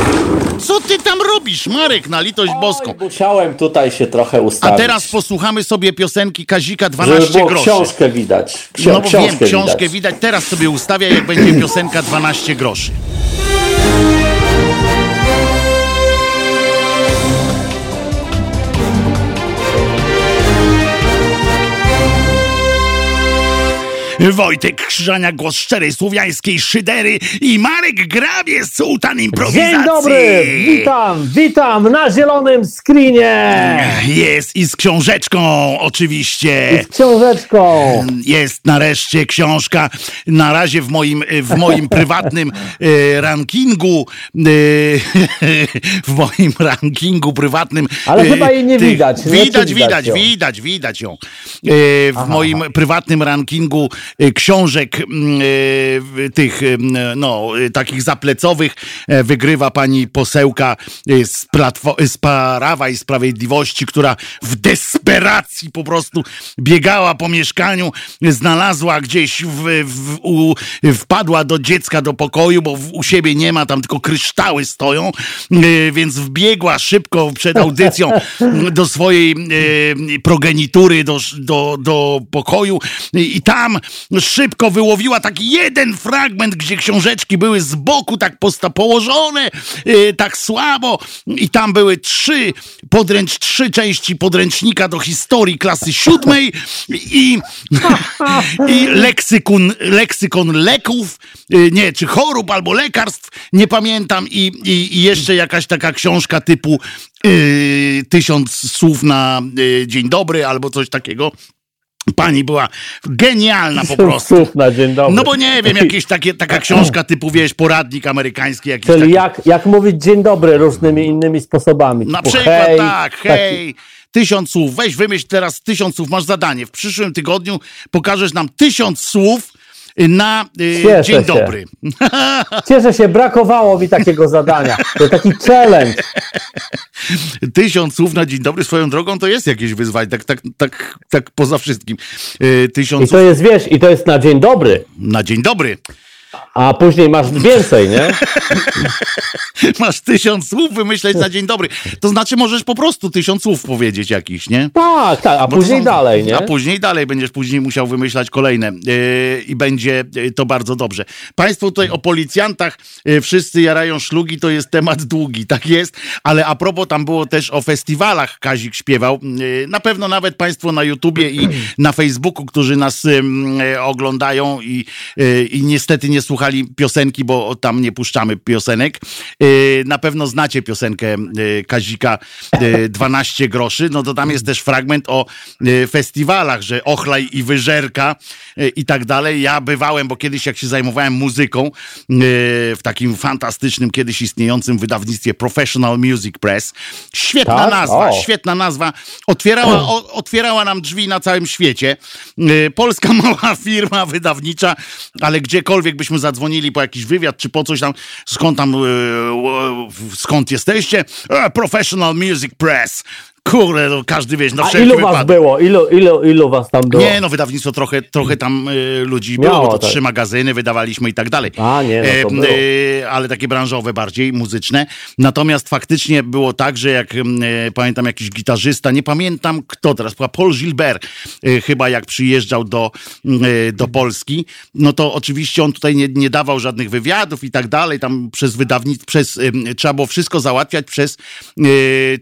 Co ty tam robisz, Marek, na litość boską? Oj, musiałem tutaj się trochę A ustawić. teraz posłuchamy sobie piosenki Kazika żeby 12 było groszy. książkę widać. Ksio- No bo książkę wiem, książkę widać. widać. Teraz sobie ustawia, jak będzie piosenka 12 groszy. Wojtek Krzyżania, głos szczerej słowiańskiej szydery i Marek Grabie, sułtan improwizacji. Dzień dobry, witam, witam na zielonym screenie Jest i z książeczką oczywiście. z książeczką. Jest nareszcie książka, na razie w moim, w moim prywatnym e, rankingu, e, w moim rankingu prywatnym. Ale e, chyba jej nie widać, Widać, widać widać, ją? widać, widać ją. W moim prywatnym rankingu książek mm, e, tych, mm, no, takich zaplecowych e, wygrywa pani posełka z, z Prawa i Sprawiedliwości, która w desperacji po prostu biegała po mieszkaniu, znalazła gdzieś, w, w, u, wpadła do dziecka do pokoju, bo u siebie nie ma, tam tylko kryształy stoją, więc wbiegła szybko przed audycją do swojej progenitury, do, do, do pokoju i tam szybko wyłowiła taki jeden fragment, gdzie książeczki były z boku tak posta położone, e, tak słabo i tam były trzy, podręcz, trzy części podręcznika do historii klasy siódmej i, i leksykon, leksykon leków, e, nie, czy chorób albo lekarstw, nie pamiętam i, i, i jeszcze jakaś taka książka typu y, tysiąc słów na y, dzień dobry albo coś takiego. Pani była genialna po prostu. Słów na dzień dobry. No bo nie wiem, jakieś takie, taka książka typu, wiesz, poradnik amerykański jakiś Czyli taki. jak, jak mówić dzień dobry różnymi innymi sposobami. Na Typu przykład hej, tak, taki- hej, tysiąc słów. Weź wymyśl teraz tysiąc słów, masz zadanie. W przyszłym tygodniu pokażesz nam tysiąc słów na y, Cieszę dzień się. dobry. Cieszę się, brakowało mi takiego zadania. To taki challenge. Tysiąc słów na dzień dobry swoją drogą to jest jakieś wyzwanie, tak, tak, tak, tak poza wszystkim. Y, I tysiąc to jest, wiesz, i to jest na dzień dobry. na dzień dobry. A później masz więcej, nie? Masz tysiąc słów wymyśleć na dzień dobry. To znaczy możesz po prostu tysiąc słów powiedzieć jakichś, nie? Tak, tak, a Bo to później są- dalej, nie? A później dalej będziesz później musiał wymyślać kolejne yy, i będzie yy, to bardzo dobrze. Państwo tutaj o policjantach yy, wszyscy jarają szlugi, to jest temat długi, tak jest, ale a propos tam było też o festiwalach Kazik śpiewał. Yy, na pewno nawet Państwo na YouTubie i na Facebooku, którzy nas ym, yy, oglądają i, yy, i niestety nie słuchali piosenki, bo tam nie puszczamy piosenek. Yy, na pewno znacie piosenkę yy, Kazika yy, 12 groszy, no to tam jest też fragment o festiwalach, że Ochlaj i Wyżerka i tak dalej. Ja bywałem, bo kiedyś jak się zajmowałem muzyką w takim fantastycznym, kiedyś istniejącym wydawnictwie Professional Music Press. Świetna Tak? nazwa, O. świetna nazwa. Otwierała, o, otwierała nam drzwi na całym świecie. Polska mała firma wydawnicza, ale gdziekolwiek byśmy zadzwonili po jakiś wywiad, czy po coś tam, skąd tam, yy, yy, skąd jesteście? E, Professional Music Press. Kurde, no każdy wie, no A ilu was wypadek. było? Ilu, ilu, ilu was tam było? Nie, no wydawnictwo trochę, trochę tam y, ludzi było, Miało, bo to tak. trzy magazyny wydawaliśmy i tak dalej. A, nie, no to E, było. e, ale takie branżowe bardziej, muzyczne. Natomiast faktycznie było tak, że jak pamiętam jakiś gitarzysta, nie pamiętam kto teraz, chyba Paul Gilbert chyba jak przyjeżdżał do, do Polski, no to oczywiście on tutaj nie, nie dawał żadnych wywiadów i tak dalej, tam przez wydawnictwo, przez, trzeba było wszystko załatwiać przez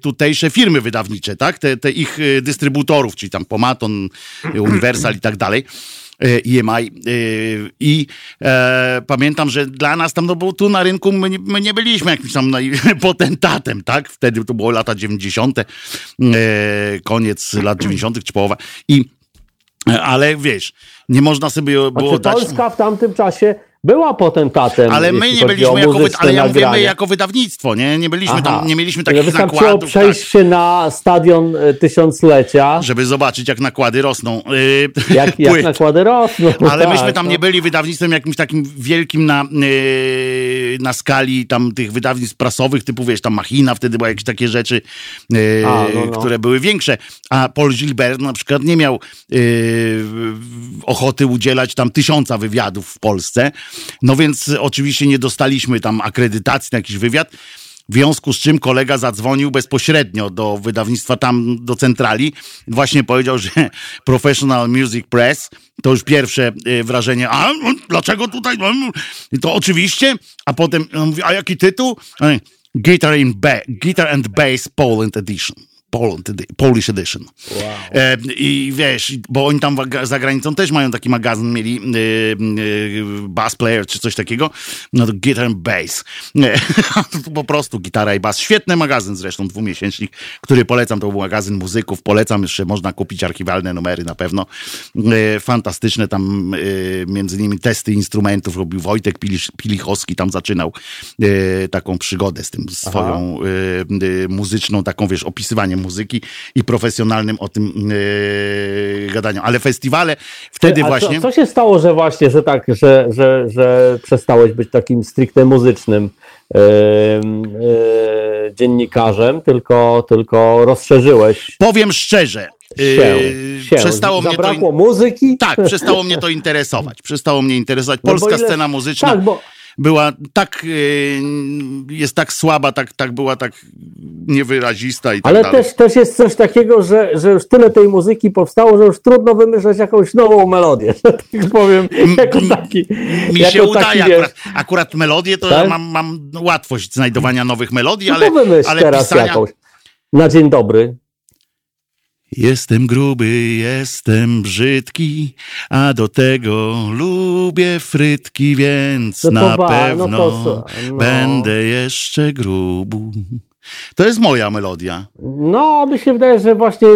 tutejsze firmy wydawnicze, tak? Te, te ich e, dystrybutorów, czyli tam Pomaton, e, Universal i tak dalej. e, EMI i e, pamiętam, że dla nas tam, no bo tu na rynku my nie, my nie byliśmy jakimś tam potentatem, tak? Wtedy to było lata 90., e, koniec lat 90. czy połowa i ale wiesz, nie można sobie było Znaczy, dać... Polska w tamtym czasie była potentatem. Ale my nie byliśmy jako, wy, ale ja mówię my nagrania. jako wydawnictwo, nie? Nie byliśmy Aha. tam, nie mieliśmy Że takich Wystarczyło nakładów. przejść tak, się na stadion e, tysiąclecia, żeby zobaczyć, jak nakłady rosną. e, jak, jak nakłady rosną. Ale tak, myśmy tam no. nie byli wydawnictwem jakimś takim wielkim na, yy, na skali tam tych wydawnictw prasowych, typu wiesz, tam Machina, wtedy były jakieś takie rzeczy, yy, A, no, no. które były większe. A Paul Gilbert na przykład nie miał yy, ochoty udzielać tam tysiąca wywiadów w Polsce. No więc oczywiście nie dostaliśmy tam akredytacji na jakiś wywiad. W związku z czym kolega zadzwonił bezpośrednio do wydawnictwa tam, do centrali. Właśnie powiedział, że Professional Music Press to już pierwsze y, wrażenie. A no, dlaczego tutaj? No, no. To oczywiście. A potem mówi, a jaki tytuł? Guitar, in ba- Guitar and Bass Poland Edition. Poland, Polish Edition. E, I wiesz, bo oni tam za granicą też mają taki magazyn, mieli y, y, bass player czy coś takiego, no to Guitar and Bass. To po prostu gitara i bass. Świetny magazyn zresztą, dwumiesięcznik, który polecam, to był magazyn muzyków, polecam, jeszcze można kupić archiwalne numery na pewno. E, fantastyczne tam, e, między innymi testy instrumentów robił Wojtek Pilisz, Pilichowski, tam zaczynał e, taką przygodę z tym swoją e, e, muzyczną, taką wiesz, opisywaniem muzyki i profesjonalnym o tym e, gadaniu. Ale festiwale wtedy A właśnie... Co, co się stało, że właśnie, że tak, że, że, że przestałeś być takim stricte muzycznym em, e, dziennikarzem, tylko, tylko rozszerzyłeś Powiem szczerze, się. e, się. przestało mnie to... Zabrakło muzyki? Tak, przestało mnie to interesować. Przestało mnie interesować. No Polska ile- scena muzyczna Tak, bo była tak, yy, jest tak słaba, tak, tak była tak niewyrazista i tak Ale dalej. też, też jest coś takiego, że, że już tyle tej muzyki powstało, że już trudno wymyśleć jakąś nową melodię, że tak powiem, jako taki. Mi jako się udaje, akurat, akurat melodie to Tak? ja mam, mam łatwość znajdowania nowych melodii, no ale, ale teraz pisania... jakąś. Na dzień dobry. Jestem gruby, jestem brzydki, a do tego lubię frytki, więc No to na ba- no pewno to co? No. będę jeszcze grubu. To jest moja melodia. No, mi się wydaje, że właśnie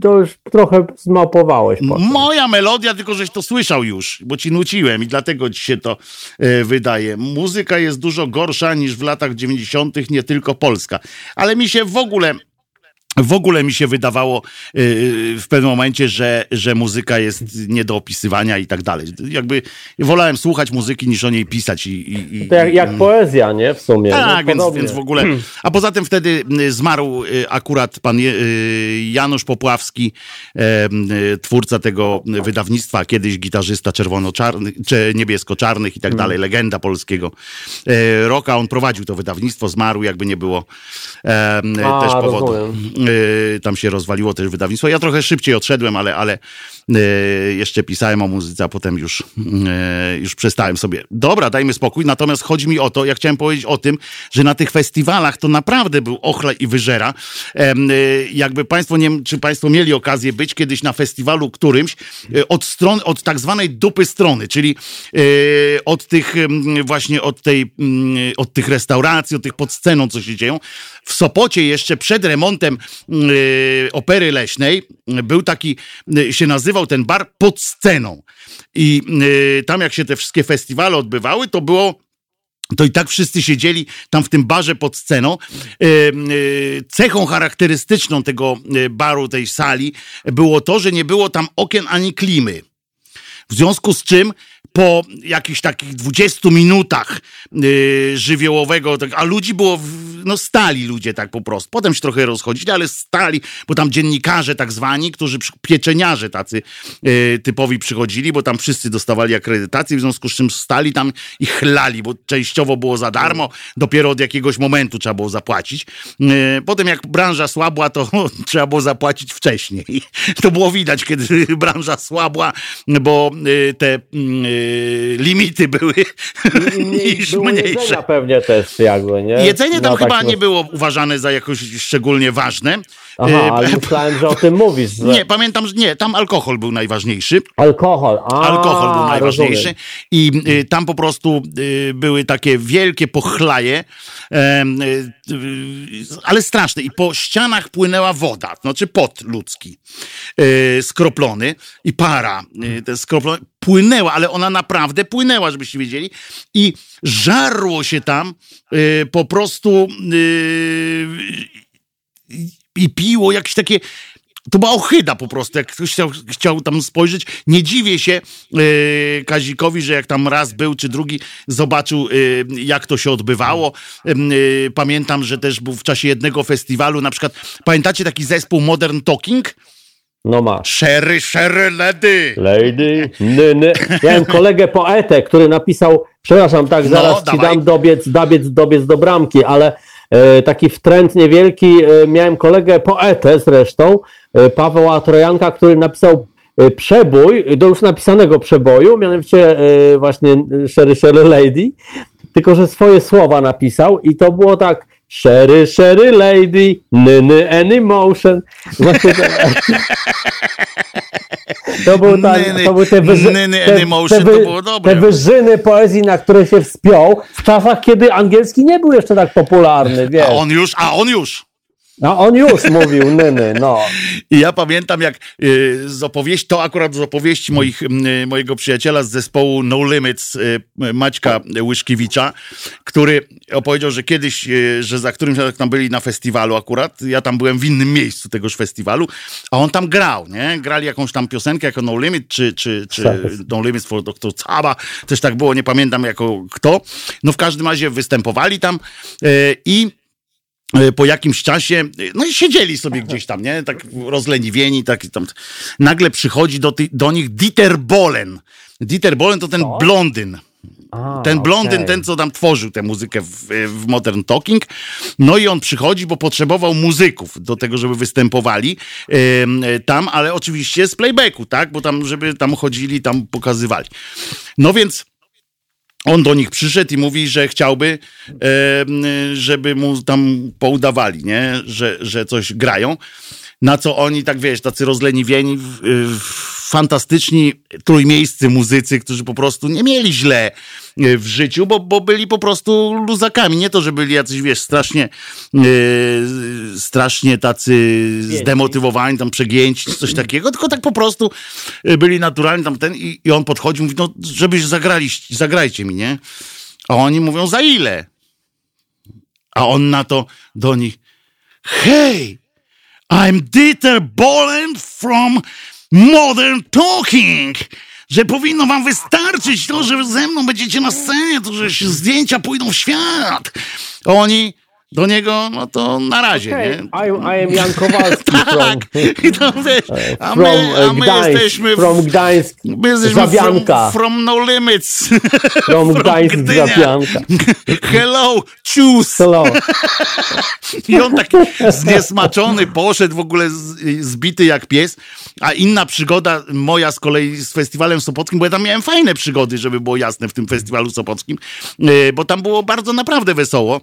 to już trochę zmapowałeś. potem. Moja melodia, tylko żeś to słyszał już, bo ci nuciłem i dlatego ci się to e, wydaje. Muzyka jest dużo gorsza niż w latach 90., nie tylko polska. Ale mi się w ogóle w ogóle mi się wydawało yy, w pewnym momencie, że, że muzyka jest nie do opisywania i tak dalej. Jakby wolałem słuchać muzyki niż o niej pisać. I, i, i To jak, jak poezja, nie? W sumie. tak, no, więc, więc w ogóle. A poza tym wtedy y, zmarł y, akurat pan y, Janusz Popławski, y, twórca tego wydawnictwa, kiedyś gitarzysta czerwono-czarnych, czy niebiesko-czarnych i tak dalej, legenda polskiego e, rocka. On prowadził to wydawnictwo, zmarł, jakby nie było e, A, też powodu. rozumiem. Y, tam się rozwaliło też wydawnictwo. Ja trochę szybciej odszedłem, ale, ale y, jeszcze pisałem o muzyce, a potem już, y, już przestałem sobie. Dobra, dajmy spokój. Natomiast chodzi mi o to, ja chciałem powiedzieć o tym, że na tych festiwalach to naprawdę był ochla i wyżera. Jakby państwo, nie czy państwo mieli okazję być kiedyś na festiwalu którymś od strony, od tak zwanej dupy strony, czyli od tych ym, właśnie od tej, mm, od tych restauracji, od tych pod sceną, co się dzieją. W Sopocie jeszcze przed remontem y, opery leśnej y, był taki, y, się nazywał ten bar pod sceną. I y, tam jak się te wszystkie festiwale odbywały, to było to i tak wszyscy siedzieli tam w tym barze pod sceną. E, e, Cechą charakterystyczną tego e, baru, tej sali było to, że nie było tam okien ani klimy. W związku z czym po jakichś takich 20 minutach yy, żywiołowego, tak, a ludzi było, no stali ludzie tak po prostu. Potem się trochę rozchodzili, ale stali, bo tam dziennikarze tak zwani, którzy, pieczeniarze tacy yy, typowi przychodzili, bo tam wszyscy dostawali akredytację, w związku z czym stali tam i chlali, bo częściowo było za darmo, dopiero od jakiegoś momentu trzeba było zapłacić. Yy, potem jak branża słabła, to trzeba było zapłacić wcześniej. To było widać, kiedy branża słabła, bo yy, te yy, limity były niż mniejsze. jedzenia pewnie też jakby, nie? Jedzenie tam No, chyba tak, nie było uważane za jakoś szczególnie ważne. Aha, Yy, ale myślałem, że o tym mówisz, że Nie, pamiętam, że nie, tam alkohol był najważniejszy. alkohol. A, Alkohol był najważniejszy rozumiem. i y, tam po prostu y, były takie wielkie pochlaje, y, y, ale straszne. I po ścianach płynęła woda, znaczy pot ludzki, y, skroplony i para, y, te skroplone, płynęła, ale ona naprawdę płynęła, żebyście wiedzieli. I żarło się tam y, po prostu y, i piło jakieś takie. To była ochyda po prostu, jak ktoś chciał, chciał tam spojrzeć. Nie dziwię się e, Kazikowi, że jak tam raz był, czy drugi zobaczył, e, jak to się odbywało. E, pamiętam, że też był w czasie jednego festiwalu, na przykład, pamiętacie taki zespół Modern Talking? No masz. Sherry, Sherry Lady. Lady, nyny. Miałem kolegę poetę, który napisał, przepraszam, tak, No, zaraz ci dawaj. dam dobiec, dobiec, dobiec do bramki, ale taki wtręt niewielki, e, miałem kolegę poetę zresztą, e, Paweła Trojanka, który napisał e, przebój, do już napisanego przeboju, mianowicie e, właśnie e, Sherry, Sherry Lady, tylko że swoje słowa napisał i to było tak Sherry, Sherry Lady, nyny, any emotion. Właśnie to, to, był ta, Nyny, to były te, wyży, nyny, te, te, to było dobre. te wyżyny poezji, na które się wspiął w czasach, kiedy angielski nie był jeszcze tak popularny, wiesz. A on już, a on już. A on już mówił nyny, no. I ja pamiętam, jak y, z opowieści, to akurat z opowieści moich, y, mojego przyjaciela z zespołu No Limits, y, Maćka Łyszkiewicza, który opowiedział, że kiedyś, że za którymś razem tam byli na festiwalu akurat, ja tam byłem w innym miejscu tegoż festiwalu, a on tam grał, nie? Grali jakąś tam piosenkę jako No Limit, czy, czy, czy No Limits for Dr. Caba, też tak było, nie pamiętam jako kto. No w każdym razie występowali tam i po jakimś czasie, e, no i siedzieli sobie gdzieś tam, nie? Tak rozleniwieni, tak i tam. Nagle przychodzi do, ty, do nich Dieter Bohlen. Dieter Bohlen to ten blondyn. A, Ten blondyn, okej. ten co tam tworzył tę muzykę w, w Modern Talking. No i on przychodzi, bo potrzebował muzyków do tego, żeby występowali e, tam, ale oczywiście z playbacku, tak? Bo tam, żeby tam chodzili, tam pokazywali. No więc on do nich przyszedł i mówi, że chciałby, żeby mu tam poudawali, nie? Że, że coś grają. Na co oni, tak wiesz, tacy rozleniwieni, fantastyczni trójmiejscy muzycy, którzy po prostu nie mieli źle w życiu, bo, bo byli po prostu luzakami. Nie to, że byli jacyś, wiesz, strasznie, e, strasznie tacy zdemotywowani, tam przegięci, coś takiego, tylko tak po prostu e, byli naturalni tam ten i, i on podchodzi, mówi, no żebyś zagrali, zagrajcie mi, nie? A oni mówią, za ile? A on na to do nich, hej, I'm Dieter Bohlen from Modern Talking. Że powinno wam wystarczyć to, że ze mną będziecie na scenie, to że zdjęcia pójdą w świat. Oni do niego, no to na razie, Okay, nie? I, I am Jan Kowalski from, Tak, i to wiesz, a from my, a my Gdańsk, jesteśmy from Gdańsk, my jesteśmy from, Zawianka, from No Limits. from Gdańsk, Gdynia. Zawianka. Hello, choose. Hello. I on tak zniesmaczony poszedł w ogóle z, zbity jak pies. A inna przygoda moja z kolei z festiwalem sopockim, bo ja tam miałem fajne przygody, żeby było jasne w tym festiwalu sopockim, e, bo tam było bardzo naprawdę wesoło.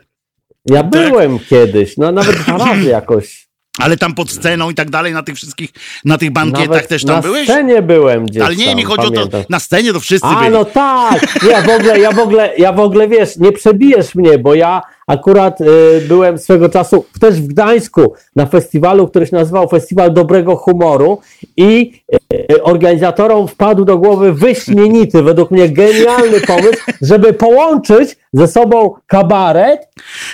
Ja byłem kiedyś, no nawet dwa razy jakoś. Ale tam pod sceną i tak dalej, na tych wszystkich, na tych bankietach Nawet też tam na byłeś? scenie byłem gdzieś Ale nie, tam, mi chodzi o to, pamiętam. na scenie to wszyscy A, byli. no tak, ja w ogóle, ja w ogóle, ja w ogóle, wiesz, nie przebijesz mnie, bo ja akurat y, byłem swego czasu też w Gdańsku na festiwalu, który się nazywał Festiwal Dobrego Humoru i y, organizatorom wpadł do głowy wyśmienity, według mnie genialny pomysł, żeby połączyć ze sobą kabaret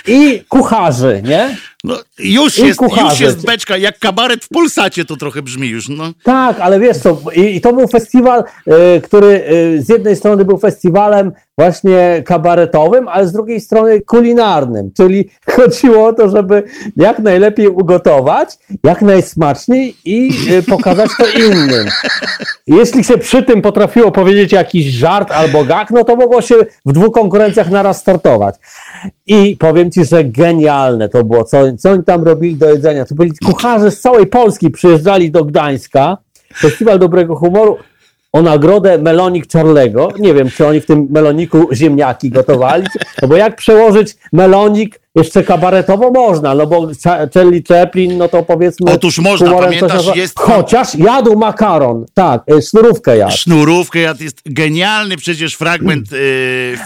i kucharzy, nie? No, już, I jest, już kucharze. jest beczka, jak kabaret w Pulsacie to trochę brzmi już, no. Tak, ale wiesz co, i, i to był festiwal, y, który y, z jednej strony był festiwalem właśnie kabaretowym, ale z drugiej strony kulinarnym, czyli chodziło o to, żeby jak najlepiej ugotować, jak najsmaczniej i y, pokazać to innym. Jeśli się przy tym potrafiło powiedzieć jakiś żart albo gag, no to mogło się w dwóch konkurencjach naraz startować. I powiem ci, że genialne to było, co, co oni tam robili do jedzenia. To byli kucharze z całej Polski, przyjeżdżali do Gdańska, Festiwal Dobrego Humoru, o nagrodę Melonik Charlego. Nie wiem, czy oni w tym meloniku ziemniaki gotowali, no bo jak przełożyć melonik jeszcze kabaretowo można, no bo Cha- Charlie Chaplin, no to powiedzmy... Otóż można, pamiętasz, coś jest- Chociaż jadł makaron, tak, y, sznurówkę jadł. Sznurówkę, jad- jest genialny przecież fragment e,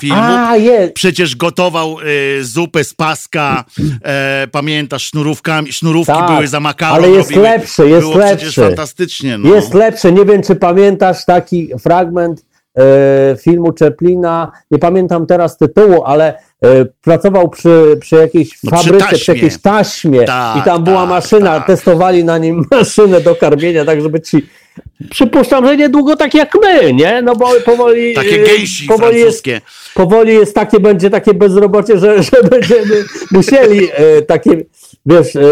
filmu. A, jest. Przecież gotował e, zupę z paska, e, pamiętasz, sznurówkami, sznurówki Tak, były za makaron. ale jest robiły. lepszy, jest Było przecież lepszy. fantastycznie. No. Jest lepsze. Nie wiem, czy pamiętasz taki fragment e, filmu Chaplina. Nie pamiętam teraz tytułu, ale pracował przy, przy jakiejś No, przy fabryce, przy, taśmie. jakiejś taśmie Tak, i tam była tak, maszyna, tak. testowali na nim maszynę do karmienia, tak żeby ci... Przypuszczam, że niedługo tak jak my, nie? No bo powoli... Takie e, gęsi powoli jest, francuskie. powoli jest takie, będzie takie bezrobocie, że, że będziemy musieli e, takie, wiesz, e,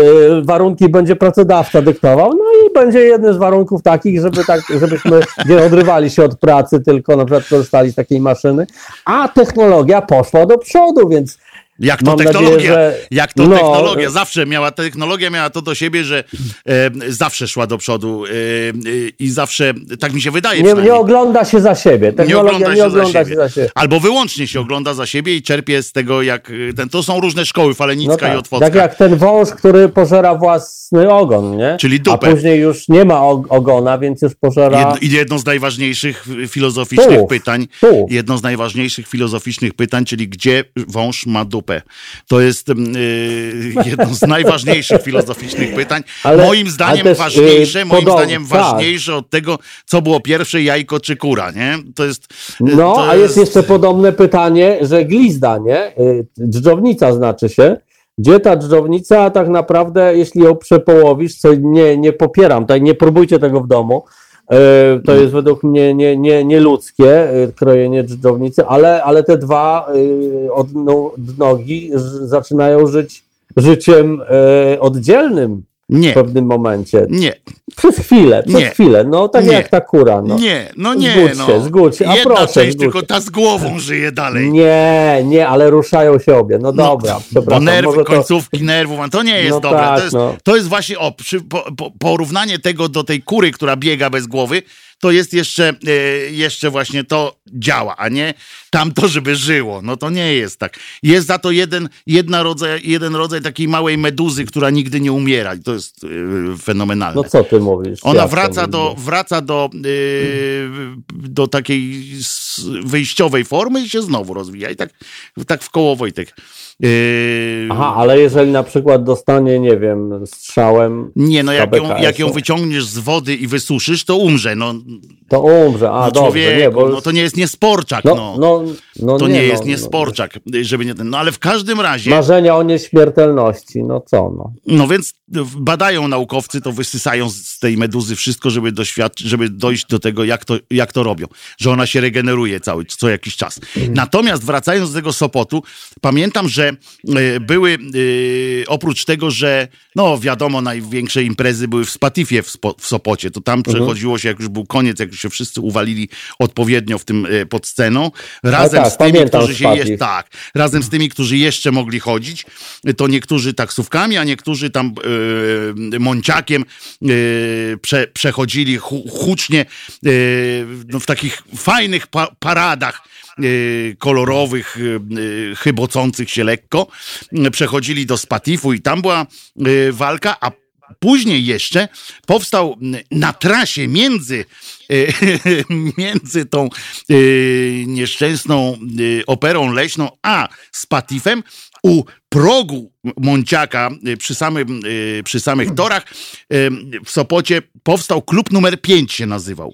warunki będzie pracodawca dyktował, no i będzie jeden z warunków takich, żeby tak, żebyśmy nie odrywali się od pracy, tylko na przykład korzystali z takiej maszyny, a technologia poszła do przodu, więc Jak to Mam technologia? nadzieję, że- Jak to no, technologia? Zawsze miała, technologia miała to do siebie, że e, zawsze szła do przodu e, i zawsze, tak mi się wydaje nie, nie ogląda się za siebie. Technologia nie ogląda, się, za siebie. Albo wyłącznie się ogląda za siebie i czerpie z tego, jak ten. To są różne szkoły, Falenicka i Otwocka. tak jak ten wąż, który pożera własny ogon, nie? Czyli dupę. A później już nie ma og- ogona, więc już pożera... Jedno, jedno z najważniejszych filozoficznych pytań, jedno z najważniejszych filozoficznych pytań, czyli gdzie wąż ma dupę. To jest y, jedno z najważniejszych filozoficznych pytań. Ale- moim zdaniem też, ważniejsze, y, moim zdaniem tak. ważniejsze od tego, co było pierwsze, jajko czy kura, nie? To jest... y, No, to a jest jeszcze podobne pytanie, że glizda, nie? Y, Dżdżownica znaczy się. Gdzie ta dżdżownica tak naprawdę, jeśli ją przepołowisz, co nie, nie popieram, tak nie próbujcie tego w domu, y, to jest według mnie nie, nie, nie ludzkie y, krojenie dżdżownicy, ale, ale te dwa y, od no- zaczynają żyć życiem y, oddzielnym w Nie, pewnym momencie. nie, Przez chwilę, przez Nie. chwilę, no tak Nie. jak ta kura. No. nie, no nie, Zgódź no. się, zgódź się. A Jedna proszę, część, zgódź tylko ta z głową żyje dalej. Nie, nie, ale ruszają się obie. No dobra, bo przepraszam. nerwy, może to, końcówki nerwów, to nie jest No dobre. tak, to, jest, no. to jest właśnie o, przy, po, po, porównanie tego do tej kury, która biega bez głowy, to jest jeszcze, e, jeszcze właśnie to działa, a nie tamto, żeby żyło. No to nie jest tak. Jest za to jeden, jedna rodzaj, jeden rodzaj takiej małej meduzy, która nigdy nie umiera. I to jest e, fenomenalne. No co ty mówisz? Ona to wraca do, wraca do, yy, do takiej wyjściowej formy i się znowu rozwija. I tak, tak w koło Wojtek. Yy, Aha, ale jeżeli na przykład dostanie, nie wiem, strzałem. nie, no jak ją, jak ją wyciągniesz z wody i wysuszysz, to umrze. No, To umrze, a no dobrze, człowieku, nie, bo... no to nie jest niesporczak, no, no. no, no to nie, no, jest no. niesporczak, żeby nie ten. No ale w każdym razie, Marzenia o nieśmiertelności, no co no. no więc badają naukowcy, to wysysają z tej meduzy wszystko, żeby doświadczyć, żeby dojść do tego, jak to, jak to robią, że ona się regeneruje cały, co jakiś czas. Natomiast wracając do tego Sopotu, pamiętam, że e, były e, oprócz tego, że no wiadomo, największe imprezy były w Spatifie w, Spo, w Sopocie, to tam przechodziło się, jak już był koniec, jak już się wszyscy uwalili odpowiednio w tym e, pod sceną, razem tak, z tymi, pamiętam którzy się jeszcze tak, razem z tymi, którzy jeszcze mogli chodzić, to niektórzy taksówkami, a niektórzy tam e, mąciakiem e, prze, przechodzili hu, hucznie e, no, w takich fajnych pa, paradach e, kolorowych, e, chybocących się lekko. E, Przechodzili do Spatifu i tam była e, walka, a Później jeszcze powstał na trasie między, e, między tą e, nieszczęsną e, operą leśną a Spatifem u progu Monciaka e, przy, samym, przy samych torach w Sopocie powstał klub numer 5 się nazywał.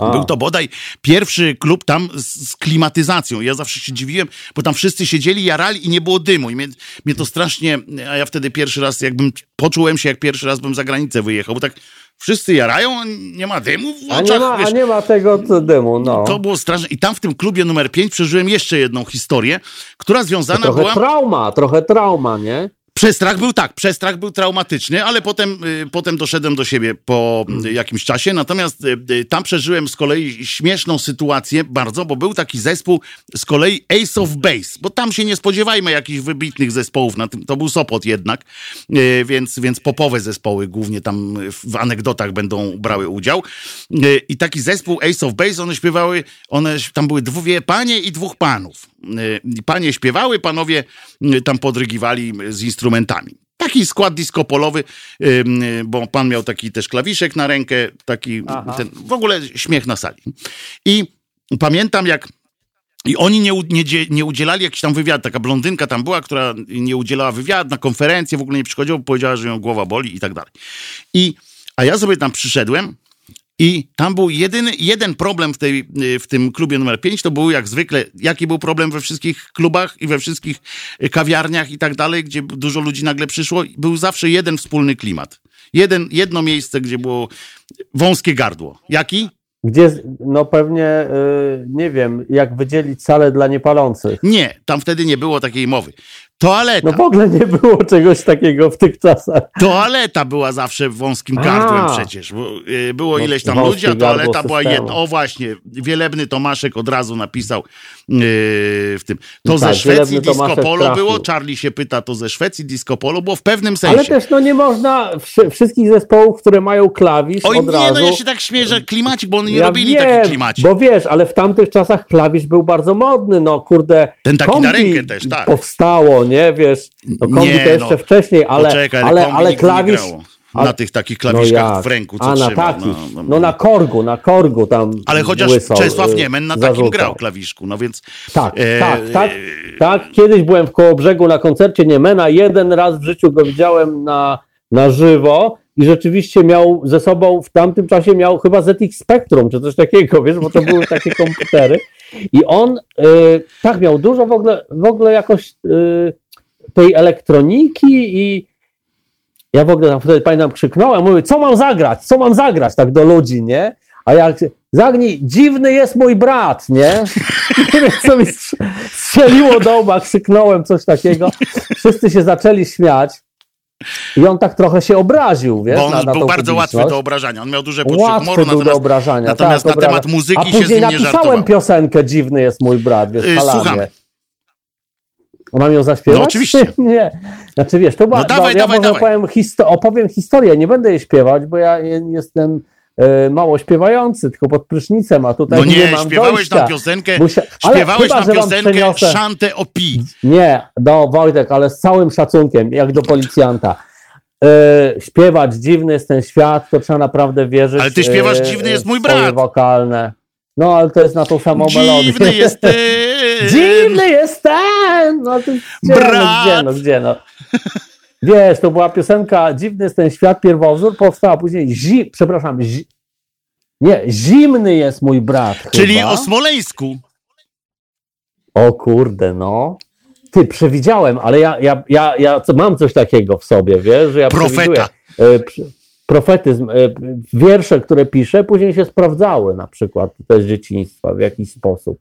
A. Był to bodaj pierwszy klub tam z, z klimatyzacją. Ja zawsze się dziwiłem, bo tam wszyscy siedzieli, jarali i nie było dymu. I mnie, mnie to strasznie, a ja wtedy pierwszy raz jakbym, poczułem się jak pierwszy raz bym za granicę wyjechał, bo tak wszyscy jarają, a nie ma dymu w A oczach, nie ma, wiesz. a nie ma tego co dymu, no. To było straszne. I tam w tym klubie numer 5 przeżyłem jeszcze jedną historię, która związana trochę była... trauma, trochę trauma, nie? Przestrach był tak, przestrach był traumatyczny, ale potem, y, potem doszedłem do siebie po y, jakimś czasie. Natomiast y, tam przeżyłem z kolei śmieszną sytuację bardzo, bo był taki zespół z kolei Ace of Base, bo tam się nie spodziewajmy jakichś wybitnych zespołów, na tym, to był Sopot jednak, więc, więc popowe zespoły głównie tam w anegdotach będą brały udział. I taki zespół Ace of Base, one śpiewały, one, tam były dwie panie i dwóch panów. Y, Panie śpiewały, panowie y, tam podrygiwali z instrumentami. Taki skład disco-polowy, ym, y, bo pan miał taki też klawiszek na rękę, taki ten, w ogóle śmiech na sali. I pamiętam jak i oni nie, nie, nie udzielali jakiś tam wywiad. Taka blondynka tam była, która nie udzielała wywiad na konferencję, w ogóle nie przychodziła, bo powiedziała, że ją głowa boli i tak dalej. I, a ja sobie tam przyszedłem i tam był jedyny, jeden problem w, tej, y, w tym klubie numer 5, to był jak zwykle, jaki był problem we wszystkich klubach i we wszystkich y, kawiarniach i tak dalej, gdzie dużo ludzi nagle przyszło, był zawsze jeden wspólny klimat. Jeden, jedno miejsce, gdzie było wąskie gardło. Jaki? Gdzie, no pewnie, y, nie wiem, jak wydzielić salę dla niepalących. Nie, tam wtedy nie było takiej mowy. Toaleta. No w ogóle nie było czegoś takiego w tych czasach. Toaleta była zawsze wąskim gardłem A. przecież. Y, było No, ileś tam ludzi, a toaleta była jedna. O właśnie, wielebny Tomaszek od razu napisał yy, w tym. To No ze tak, Szwecji Wielebny disco polo było. Charlie się pyta, to ze Szwecji disco polo było w pewnym sensie. Ale też no nie można wszy- wszystkich zespołów, które mają klawisz Oj od nie, razu. no ja się tak śmieję, że klimacik, bo oni nie Ja robili wiem, taki klimacik. Bo wiesz, ale w tamtych czasach klawisz był bardzo modny, no kurde. Ten taki na rękę też, tak. Powstało, nie, wiesz, no kombi Nie, to jeszcze no. wcześniej, ale, Poczekaj, ale, ale klawisz... Na tych takich klawiszkach jak? w ręku, co A na trzyma. takich, no, no, na korgu, na korgu tam Ale chociaż Czesław y, Niemen na takim zarzucał. grał klawiszku, no więc... Tak, e, tak, tak, tak. Kiedyś byłem w Kołobrzegu na koncercie Niemena, jeden raz w życiu go widziałem na, na żywo i rzeczywiście miał ze sobą, w tamtym czasie miał chyba ZX Spectrum, czy coś takiego, wiesz, bo to były takie komputery i on y, tak miał dużo w ogóle, w ogóle jakoś y, tej elektroniki i ja w ogóle tam wtedy pamiętam krzyknąłem, mówię, co mam zagrać, co mam zagrać, tak do ludzi, nie? A jak zagnij, dziwny jest mój brat, nie? Co mi strz- strzeliło do łba, krzyknąłem coś takiego. Wszyscy się zaczęli śmiać i on tak trochę się obraził, wiesz, Bo on na, na był bardzo łatwy do obrażania. On miał duże poczucie Łatwy humoru, do obrażania. natomiast tak, na temat obrażania. muzyki A się z później nim nie napisałem piosenkę Dziwny jest mój brat, wiesz, Yy, słucham. Mam ją zaśpiewać? No oczywiście. nie. Znaczy wiesz, to była, No dawaj, ja dawaj, dawaj. Powiem histo- opowiem historię, nie będę jej śpiewać, bo ja je- jestem mało śpiewający, tylko pod prysznicem, a tutaj No nie, nie, mam śpiewałeś dojścia. tam piosenkę, Musia- śpiewałeś chyba, tam piosenkę Szantę o Pi. Nie, no Wojtek, ale z całym szacunkiem, jak do policjanta. E, śpiewać Dziwny jest ten świat, to trzeba naprawdę wierzyć. Ale ty śpiewasz e, Dziwny jest mój brat. wokalne. No, ale to jest na tą samą melodię. Dziwny jest ty. Dziwny jest ten! No to gdzie, Brat! no, gdzie, no, gdzie, no. Wiesz, to była piosenka Dziwny jest ten świat, pierwowzór, powstała później zi, przepraszam, zi, Nie, zimny jest mój brat. Czyli chyba. o Smoleńsku. O kurde, no. Ty, przewidziałem, ale ja, ja, ja, ja mam coś takiego w sobie, wiesz, że ja Profeta. E, przy- Profetyzm, e, wiersze, które piszę, później się sprawdzały na przykład też z dzieciństwa w jakiś sposób.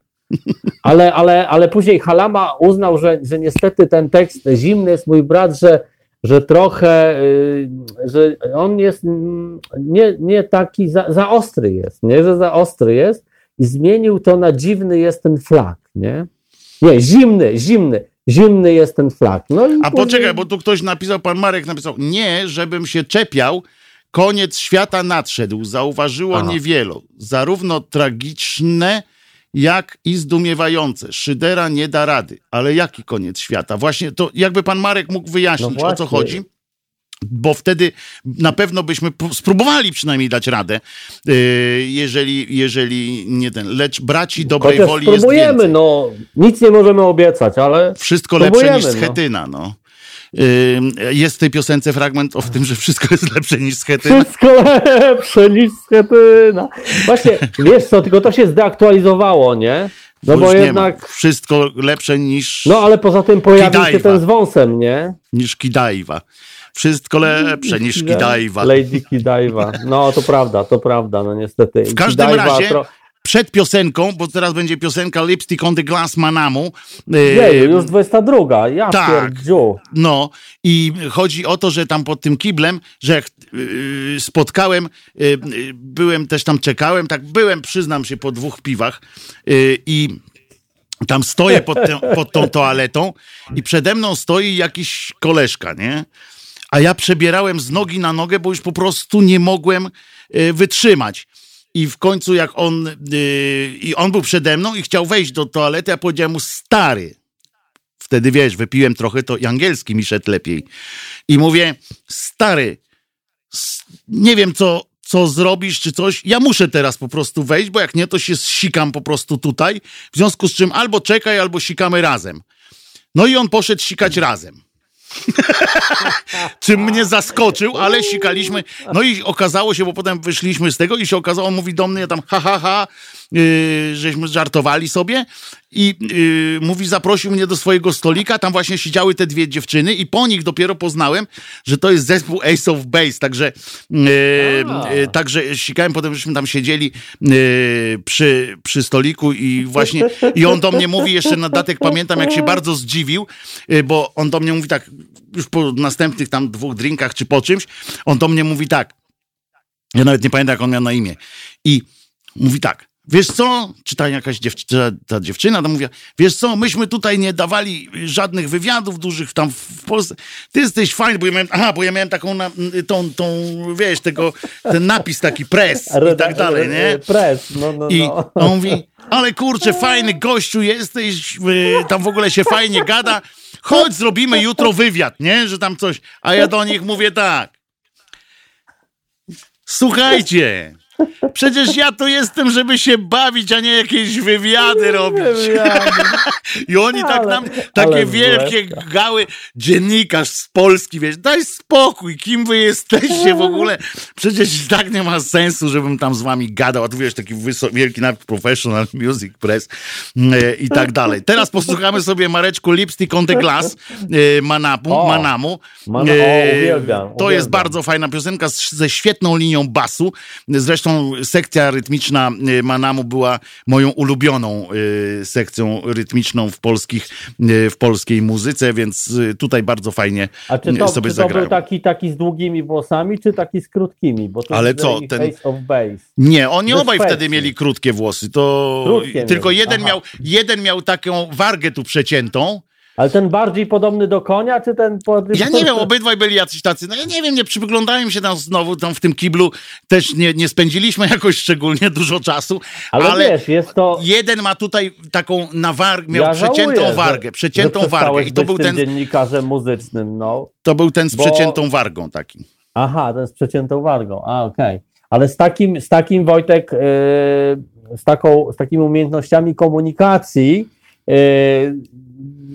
Ale, ale, ale później Halama uznał, że, że niestety ten tekst zimny jest mój brat, że, że trochę, y, że on jest mm, nie, nie taki, za, za ostry jest, nie, że za ostry jest i zmienił to na dziwny jest ten flag, nie? Nie, zimny, zimny, zimny jest ten flag. No A później- poczekaj, bo tu ktoś napisał, pan Marek napisał, nie, żebym się czepiał, koniec świata nadszedł, zauważyło Aha. niewielu, zarówno tragiczne, jak i zdumiewające. Szydera nie da rady. Ale jaki koniec świata? Właśnie to jakby pan Marek mógł wyjaśnić, No o co właśnie. chodzi? Bo wtedy na pewno byśmy spróbowali przynajmniej dać radę, yy, jeżeli, jeżeli nie ten. Lecz braci dobrej Chociaż woli jest spróbujemy, więcej. no, nic nie możemy obiecać, ale Wszystko lepsze niż no. Schetyna, no. Jest w tej piosence fragment o w tym, że wszystko jest lepsze niż Schetyna. wszystko lepsze niż Schetyna. Właśnie, wiesz co, tylko to się zdeaktualizowało, nie? No bo ma. jednak, Wszystko lepsze niż, no ale poza tym pojawił się Kidajwa. ten z wąsem, nie? niż Kidajwa. Wszystko lepsze niż Kidajwa. Lady Kidajwa. No to prawda, to prawda, no niestety. W każdym Kidajwa razie tro- przed piosenką, bo teraz będzie piosenka Lipstick on the Glass Manamu. Jeju, Ym, już 22, ja tak. pierdziu. No i chodzi o to, że tam pod tym kiblem, że jak yy, spotkałem, yy, byłem też tam czekałem, tak byłem, przyznam się, po dwóch piwach i tam stoję pod, tę, pod tą toaletą i przede mną stoi jakiś koleżka, nie? A ja przebierałem z nogi na nogę, bo już po prostu nie mogłem wytrzymać. I w końcu jak on, yy, i on był przede mną i chciał wejść do toalety, ja powiedziałem mu, stary, wtedy wiesz, wypiłem trochę, to i angielski mi szedł lepiej. I mówię, stary, nie wiem co, co zrobisz czy coś, ja muszę teraz po prostu wejść, bo jak nie, to się sikam po prostu tutaj, w związku z czym albo czekaj, albo sikamy razem. No i on poszedł sikać razem. Czym mnie zaskoczył, ale sikaliśmy. No i okazało się, bo potem wyszliśmy z tego i się okazało, mówi do mnie tam ha, ha, ha, żeśmy żartowali sobie i yy, mówi, zaprosił mnie do swojego stolika, tam właśnie siedziały te dwie dziewczyny i po nich dopiero poznałem, że to jest zespół Ace of Base, także yy, yy, także sikałem, potem żeśmy tam siedzieli yy, przy, przy stoliku i właśnie i on do mnie mówi, jeszcze na datek pamiętam, jak się bardzo zdziwił, yy, bo on do mnie mówi tak, już po następnych tam dwóch drinkach czy po czymś, on do mnie mówi tak, ja nawet nie pamiętam, jak on miał na imię. I mówi tak, wiesz co, czy ta jakaś dziewczyna, ta dziewczyna to mówi, wiesz co, myśmy tutaj nie dawali żadnych wywiadów dużych tam w Polsce. Ty jesteś fajny, bo ja miałem, aha, bo ja miałem taką, na, tą, tą, wiesz, tego, ten napis taki press i tak dalej, nie? Pres, no, no, I no. on mówi, ale kurczę, fajny gościu jesteś, tam w ogóle się fajnie gada, chodź zrobimy jutro wywiad, nie? Że tam coś, a ja do nich mówię tak, słuchajcie, przecież ja tu jestem, żeby się bawić, a nie jakieś wywiady robić. I oni tak nam, takie wielkie gały, dziennikarz z Polski, wiesz, daj spokój, kim wy jesteście w ogóle? Przecież tak nie ma sensu, żebym tam z wami gadał, a tu wiesz, taki wielki napis Professional Music Press e, i tak dalej. Teraz posłuchamy sobie Mareczku Lipstick on the Glass e, Manamu. O, Manamu. Man- o, uwielbiam, to jest uwielbiam. bardzo fajna piosenka z, ze świetną linią basu. Zresztą sekcja rytmiczna e, Manamu była moją ulubioną e, sekcją rytmiczną w, polskich, e, w polskiej muzyce, więc tutaj bardzo fajnie A czy to, sobie czy to zagrają. był taki, taki z długimi włosami, czy taki z krótkimi? Bo to Ale co, ten- Ace of Base. Nie, oni Bez obaj wtedy mieli krótkie włosy. To Krótkie tylko mieli, jeden aha. miał, jeden miał taką wargę tu przeciętą. Ale ten bardziej podobny do konia, czy ten... Pod... Ja nie wiem, obydwaj byli jacyś tacy. No ja nie wiem, nie przyglądałem się tam znowu tam w tym kiblu. Też nie, nie spędziliśmy jakoś szczególnie dużo czasu. Ale, Ale, wiesz, jest to... jeden ma tutaj taką na warg, miał ja przeciętą żałuję, wargę, że, przeciętą że wargę. I to był ten, dziennikarzem muzycznym, no. to był ten z bo- przeciętą wargą taki. Aha, ten z przeciętą wargą, a okej. Ale z takim, z takim Wojtek, yy, z, taką, z takimi umiejętnościami komunikacji y,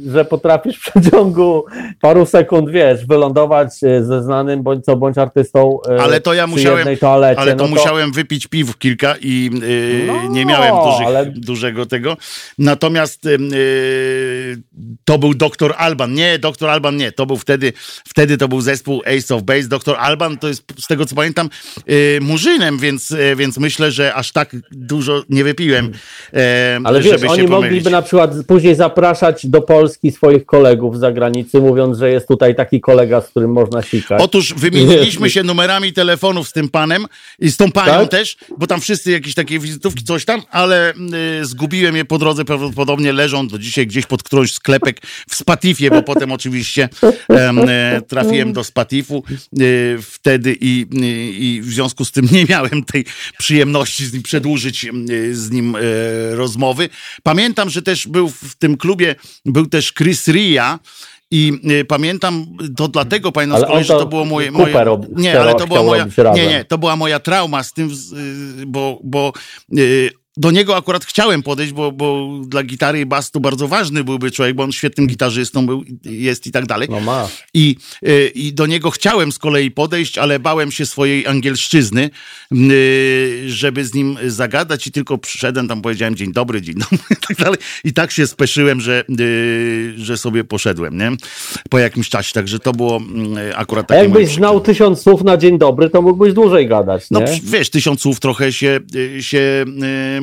że potrafisz w przeciągu paru sekund, wiesz, wylądować y, ze znanym bądź co bądź artystą y, Ale to ja musiałem- toalecie. Ale to, no musiałem wypić piw kilka i yy, No, nie miałem dużych, ale- dużego tego. Natomiast yy, to był doktor Alban. Nie, doktor Alban nie. To był wtedy, wtedy to był zespół Ace of Base. Doktor Alban to jest, z tego co pamiętam, yy, murzynem, więc, więc myślę, że aż tak dużo nie wypiłem, Ale żeby wiesz, oni pomylić. mogliby na przykład później zapraszać do Polski swoich kolegów z zagranicy, mówiąc, że jest tutaj taki kolega, z którym można sikać. Otóż wymieniliśmy się numerami telefonów z tym panem i z tą panią Tak? też, bo tam wszyscy jakieś takie wizytówki, coś tam, ale y, zgubiłem je po drodze, prawdopodobnie leżą do dzisiaj gdzieś pod którąś sklepek w Spatifie, bo potem oczywiście e, trafiłem do Spatifu y, wtedy i, y, i w związku z tym nie miałem tej przyjemności z nim przedłużyć y, z nim e, rozmowy. Pamiętam, że też był w tym klubie, był też Chris Ria, i y, pamiętam, to dlatego pamiętam Ale z kolei, on że to było moje. moje nie, ale to była moja. Nie, nie, to była moja trauma z tym, y, bo, bo y, do niego akurat chciałem podejść, bo, bo dla gitary i basu to bardzo ważny byłby człowiek, bo on świetnym gitarzystą był, jest i tak dalej. No ma. I, y, I do niego chciałem z kolei podejść, ale bałem się swojej angielszczyzny, y, żeby z nim zagadać i tylko przyszedłem, tam powiedziałem dzień dobry, dzień dobry i tak dalej. I tak się speszyłem, że, y, że sobie poszedłem, nie? Po jakimś czasie, także to było akurat takie jakbyś znał tysiąc słów na dzień dobry, to mógłbyś dłużej gadać, no nie? psz- wiesz, tysiąc słów trochę się, się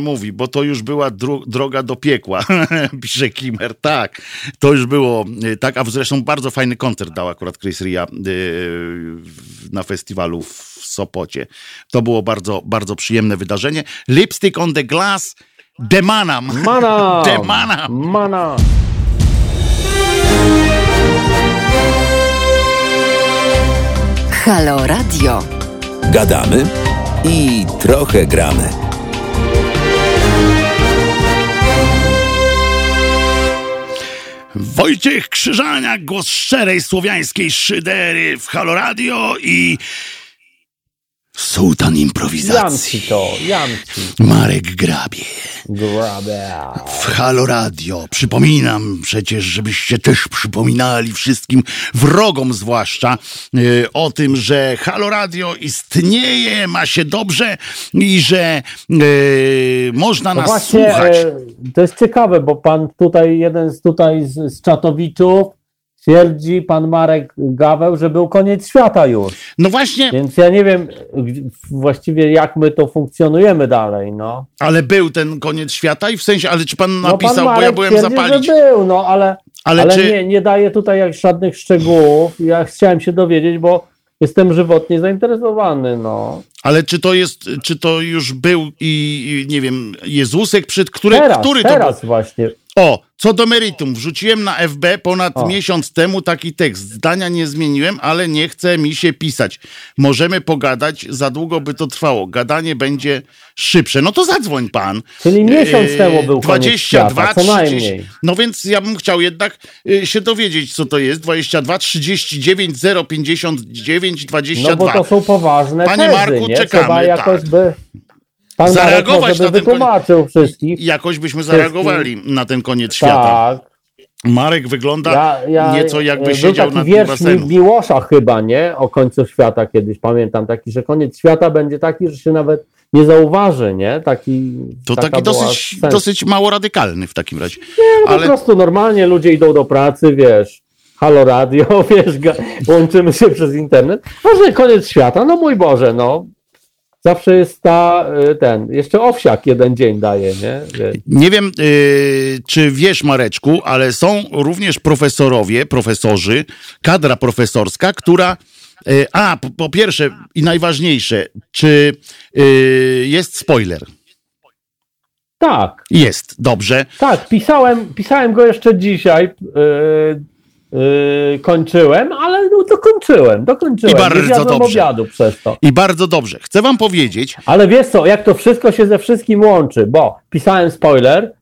mówi, bo to już była dro droga do piekła, pisze Kimmer, tak. To już było y, tak, a zresztą bardzo fajny koncert dał akurat Chris Ria y, na festiwalu w Sopocie. To było bardzo, bardzo przyjemne wydarzenie. Lipstick on the Glass, Demanam. Mana! Demanam. Mana! Halo Radio. Gadamy i trochę gramy. Wojciech Krzyżania, głos szczerej słowiańskiej szydery w Halo Radio i sułtan Jam improwizacji. ci to, jam ci. Marek Grabie Grabę. w Halo Radio. Przypominam przecież, żebyście też przypominali wszystkim wrogom zwłaszcza y, o tym, że Halo Radio istnieje, ma się dobrze i że y, można No nas właśnie, słuchać. e, to jest ciekawe, bo pan tutaj, jeden z tutaj z, z czatowiczów twierdzi, pan Marek Gaweł, że był koniec świata już. No właśnie, Więc ja nie wiem właściwie jak my to funkcjonujemy dalej, no. ale był ten koniec świata i w sensie, ale czy pan no napisał, pan Marek bo ja byłem twierdzi, zapalić. że był, no ale, Ale ale, czy- nie, nie daje tutaj jak żadnych szczegółów. Ja chciałem się dowiedzieć, bo jestem żywotnie zainteresowany, no. Ale czy to jest, czy to już był i, i nie wiem, Jezusek, przed który, Teraz, który to teraz właśnie. O, co do meritum, wrzuciłem na FB ponad O. miesiąc temu taki tekst. Zdania nie zmieniłem, ale nie chce mi się pisać. Możemy pogadać, za długo by to trwało. Gadanie będzie szybsze. No to zadzwoń pan. Czyli miesiąc Yy, temu był koniec 22, świata, co 30. najmniej. No więc ja bym chciał jednak y, się dowiedzieć, co to jest. 22, 39, 059, 22. No bo to są poważne Panie tezy, Marku, nie? czekamy, Trzeba jakoś tak. by... Pan Zareagować na ten koniec- wytłumaczył wszystkich. Jakoś byśmy zareagowali na ten koniec świata. Tak. Marek wygląda Ja, ja, nieco jakby siedział taki na wiersz basenu. Mi- Miłosza chyba, nie? O końcu świata kiedyś, pamiętam, taki, że koniec świata będzie taki, że się nawet nie zauważy, nie? Taki, To taki dosyć, sens. dosyć mało radykalny w takim razie. No, ale- Po prostu normalnie ludzie idą do pracy, wiesz, halo radio, wiesz, łączymy się przez internet. Może koniec świata, no mój Boże, no. Zawsze jest ta, y, ten, jeszcze owsiak jeden dzień daje, nie? Nie wiem, yy, czy wiesz, Mareczku, ale są również profesorowie, profesorzy, kadra profesorska, która. Yy, a, po, po pierwsze i najważniejsze, czy yy, jest spoiler? Tak, Jest, dobrze. tak, pisałem, pisałem go jeszcze dzisiaj, yy, kończyłem, ale no, dokończyłem, dokończyłem. I bardzo dobrze. obiadu przez to. I bardzo dobrze. Chcę wam powiedzieć, Ale wiesz co, jak to wszystko się ze wszystkim łączy, bo pisałem spoiler,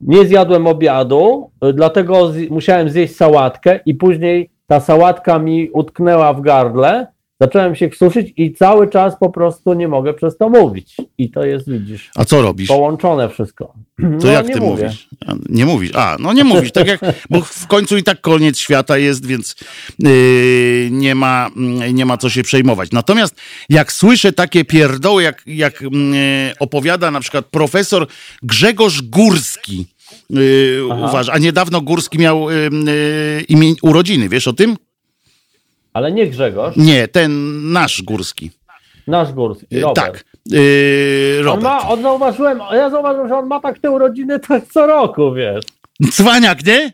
nie zjadłem obiadu, y, dlatego musiałem zjeść sałatkę i później ta sałatka mi utknęła w gardle zacząłem się krztuszyć i cały czas po prostu nie mogę przez to mówić. I to jest, widzisz, A co robisz? połączone wszystko. To No, jak ty mówię. mówisz? Nie mówisz. A, no nie mówisz, tak jak, bo w końcu i tak koniec świata jest, więc yy, nie, ma, mm, nie ma co się przejmować. Natomiast jak słyszę takie pierdoły, jak, jak yy, opowiada na przykład profesor Grzegorz Górski, yy, uważa, a niedawno Górski miał yy, yy, imię, urodziny, wiesz o tym? Ale nie Grzegorz, Nie, ten nasz Górski. nasz Górski. Yy, Robert. tak, yy, On Robert. ma, on zauważyłem, ja zauważyłem, że on ma tak te urodziny tak co roku, wiesz. Cwaniak, nie?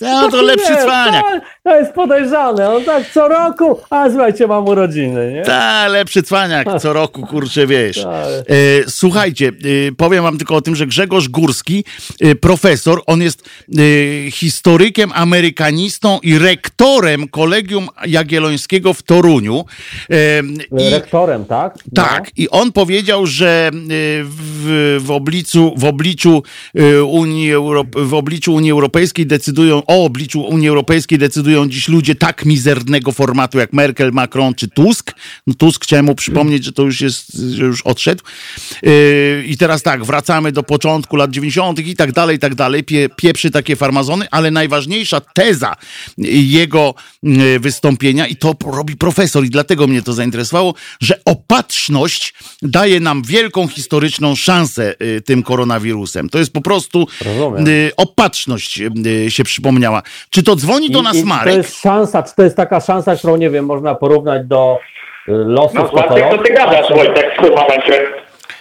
No to lepszy cwaniak. To, to jest podejrzane, on tak co roku, a słuchajcie, mam urodziny, nie? Ta, lepszy cwaniak co roku, kurczę, wiesz. Tak. E, słuchajcie, e, powiem wam tylko o tym, że Grzegorz Górski, e, profesor, on jest e, historykiem, amerykanistą i rektorem Kolegium Jagiellońskiego w Toruniu. E, i, Rektorem, tak? No. tak, i on powiedział, że y, w, w, obliczu, w, obliczu, Unii Europ- w obliczu Unii Europejskiej decydują, o obliczu Unii Europejskiej decydują dziś ludzie tak mizernego formatu jak Merkel, Macron czy Tusk. No, Tusk chciałem mu przypomnieć, że to już jest, że już odszedł. Y, I teraz tak, wracamy do początku lat 90. i tak dalej, i tak dalej. Pie, pieprzy takie farmazony, ale najważniejsza teza jego y, wystąpienia, i to robi profesor, i dlatego mnie to zainteresowało, że opatrzność daje nam wielką historyczną szansę y, tym koronawirusem. To jest po prostu Rozumiem. y, opatrzność się Czy to dzwoni do I- nas i Marek? To jest szansa, czy to jest taka szansa, którą, nie wiem, można porównać do y, losów No co totolowych? ty gadasz, Wojtek, w tym momencie?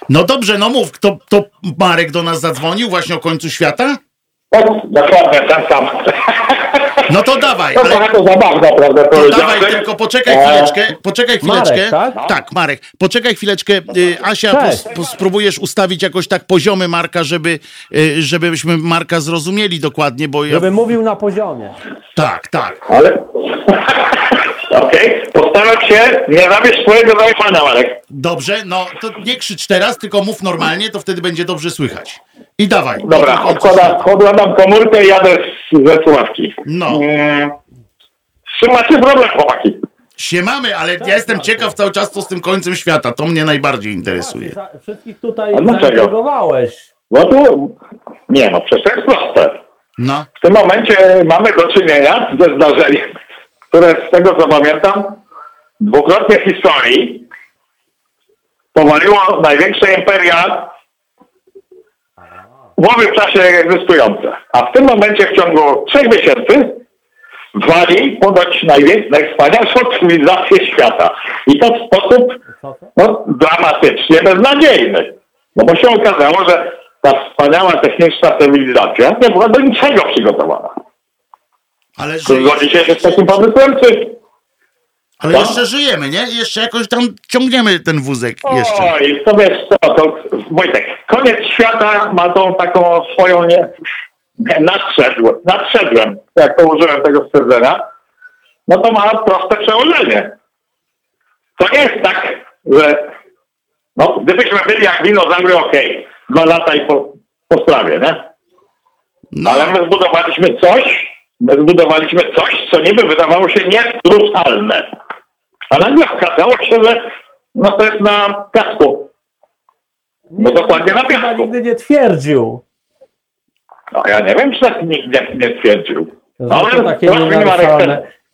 No dobrze, no mów, to, to Marek do nas zadzwonił właśnie o końcu świata? O, dokładnie, ten sam. No to dawaj, To ale bardzo zabawne, prawda, to dawaj, tylko poczekaj E, chwileczkę, poczekaj chwileczkę. Marek, tak? Tak, Marek, poczekaj chwileczkę. Y, Asia, pos, pos, spróbujesz ustawić jakoś tak poziomy Marka, żeby, y, żebyśmy Marka zrozumieli dokładnie, bo ja... Żeby mówił na poziomie. Tak, tak. Ale... Okej, postaram się nie zawieść swojego zaufania, Marek. Dobrze, no to nie krzycz teraz, tylko mów normalnie, to wtedy będzie dobrze słychać. I dawaj. Dobra, to- odkładam, komórkę i jadę z- ze słuchawki. No. Mm, macie problem, chłopaki? Siemamy, ale ja jestem ciekaw cały czas, co z tym końcem świata. To mnie najbardziej interesuje. Za- Wszystkich tutaj zaintrygowałeś. No tu... Nie no, przecież to jest proste. No, W tym momencie mamy do czynienia ze zdarzeniem, które z tego co pamiętam, dwukrotnie w historii powaliło największe imperia w owym czasie egzystujące. A w tym momencie w ciągu trzech miesięcy wali ponoć najwspanialszą cywilizację świata. I to w sposób no, dramatycznie beznadziejny. No bo się okazało, że ta wspaniała techniczna cywilizacja nie była do niczego przygotowana. Ale, że, zgodzicie się z takim pomysłem, czy... ale jeszcze żyjemy, nie? Jeszcze jakoś tam ciągniemy ten wózek jeszcze. Oj, to wiesz co, to Wojtek, koniec świata ma tą taką swoją nie... nie nadszedł, nadszedłem, jak to użyłem tego stwierdzenia, no to ma proste przełożenie. To nie jest tak, że no, gdybyśmy byli jak dinozaury, okej, dwa lata i po, po sprawie, nie? No, Ale my zbudowaliśmy coś, zbudowaliśmy coś, co niby wydawało się niewzruszalne. A nagle okazało się, że no to jest na piasku. No dokładnie na piasku. nigdy nie twierdził. No ja nie wiem, czy tak nikt nie, nie stwierdził. To Ale znaczy takie nie ma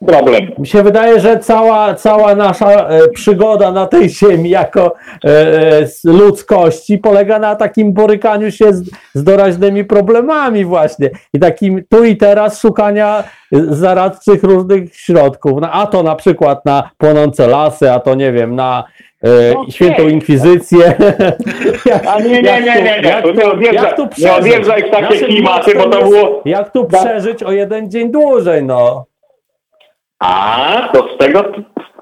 problem. Mi się wydaje, że cała, cała nasza e, przygoda na tej ziemi jako e, e, ludzkości polega na takim borykaniu się z, z doraźnymi problemami właśnie i takim tu i teraz szukania zaradczych różnych środków. No, a to na przykład na płonące lasy, a to nie wiem, na Okej. świętą inkwizycję. Jak- A nie, nie, nie, nie, nie, jak tu nie tu- odjeżdżaj- jak tu nie przeżyć? odjeżdżaj w takie Naszym klimaty, bo to wnioskiem było- jest, Jak tu przeżyć o jeden dzień dłużej, no. A, to z tego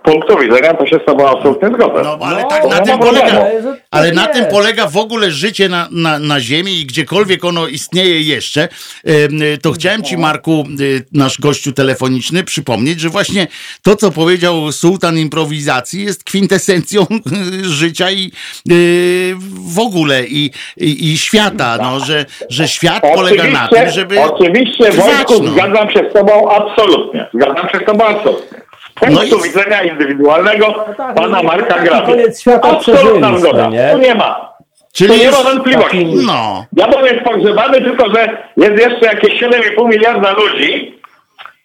punktu widzenia to się z tobą absolutnie zgodzę. no ale No, tak na no, tym no, polega. ale na tym polega w ogóle życie na, na, na Ziemi i gdziekolwiek ono istnieje jeszcze, em, to chciałem Ci, Marku, y, nasz gościu telefoniczny, przypomnieć, że właśnie to, co powiedział sułtan improwizacji, jest kwintesencją życia i y, w ogóle i, i, i świata, no, że, że świat polega na tym, żeby Oczywiście, Wojtku, no. zgadzam się z tobą absolutnie. Zgadzam się z tobą absolutnie. Punktu No i- widzenia indywidualnego tak, pana no, Marka taki Graby. koniec świata Absolutna zgoda. nie? Tu nie ma. Czyli tu nie ma wątpliwości. Takim- No. Diabeł jest pogrzebany, tylko że jest jeszcze jakieś 7,5 miliarda ludzi,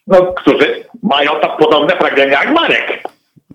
no, którzy mają tak podobne pragnienia jak Marek.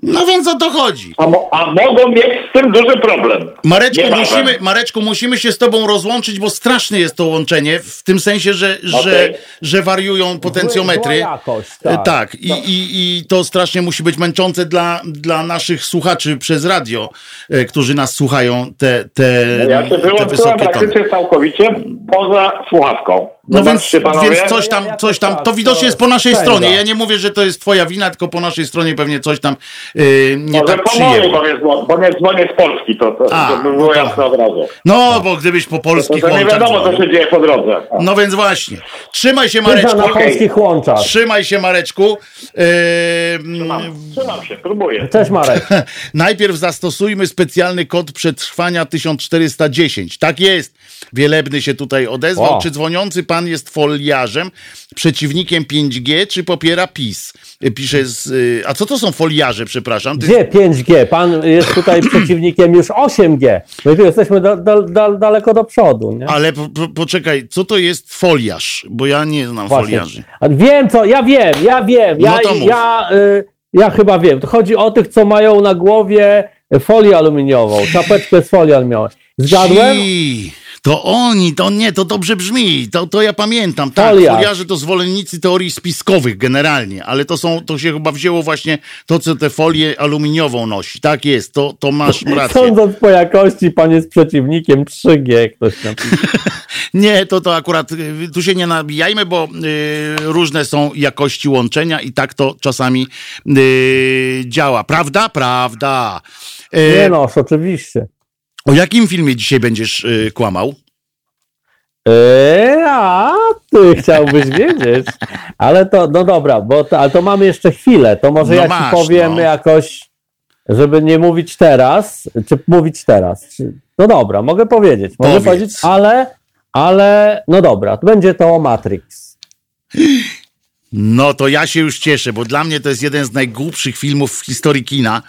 No więc o to chodzi. A, mo- a mogą mieć z tym duży problem. Mareczku musimy, Mareczku, musimy się z tobą rozłączyć, bo straszne jest to łączenie, w tym sensie, że, że, Okej. że wariują potencjometry. Zła jakość, E, tak. Tak, I, i, i to strasznie musi być męczące dla, dla naszych słuchaczy przez radio, e, którzy nas słuchają, te, te, Ja się te wyłączyłem wysokie tony. praktycznie całkowicie poza słuchawką. No więc, Zobaczcie, panowie. więc coś tam, coś tam, to tak, widocznie to jest po naszej spędza. stronie. Ja nie mówię, że to jest twoja wina, tylko po naszej stronie pewnie coś tam yy, nie Może tak przyjęło. bo bo nie dzwonię z Polski, to, to A, żeby no było to- jasne od razu. No, bo gdybyś po To, polskich to nie wiadomo, co się dzieje po drodze. No więc właśnie. Trzymaj się, Mareczku. na polskich łączach. Trzymaj się, Mareczku. Yy, Trzymam się, próbuję. Cześć Marek. Najpierw zastosujmy specjalny kod przetrwania 1410. Tak jest. Wielebny się tutaj odezwał. O. Czy dzwoniący pan jest foliarzem, przeciwnikiem 5G, czy popiera PiS? Pisze z... y, A co to są foliarze, przepraszam? Ty... Gdzie 5G? Pan jest tutaj przeciwnikiem już 8G. My tu jesteśmy da, da, da, daleko do przodu, nie? Ale po, po, poczekaj, co to jest foliarz? Bo ja nie znam Właśnie. foliarzy. Wiem co, ja wiem, ja wiem. Ja, No to mów. ja, y, ja chyba wiem. To chodzi o tych, co mają na głowie folię aluminiową, czapeczkę z folii aluminiowej. Zgadłem? Ci, To oni, to nie, to dobrze brzmi, to, to ja pamiętam. Tak, Foliarz. foliarze to zwolennicy teorii spiskowych generalnie, ale to są, to się chyba wzięło właśnie to, co tę folię aluminiową nosi. Tak jest, to, to masz rację. Sądząc po jakości, pan jest przeciwnikiem 3G, ktoś napisał. Nie, to to akurat, y, tu się nie nabijajmy, bo y, różne są jakości łączenia i tak to czasami y, działa. Prawda? Prawda. Y, Nie noż, oczywiście. O jakim filmie dzisiaj będziesz y, kłamał? Eee, a ty chciałbyś wiedzieć. Ale to, no dobra, bo to, ale to mamy jeszcze chwilę. To może No ja masz, ci powiem no. jakoś, żeby nie mówić teraz, czy mówić teraz. Czy, no dobra, mogę powiedzieć. Mogę Powiedz. powiedzieć, ale, ale, no dobra, to będzie to Matrix. No to ja się już cieszę, bo dla mnie to jest jeden z najgłupszych filmów w historii kina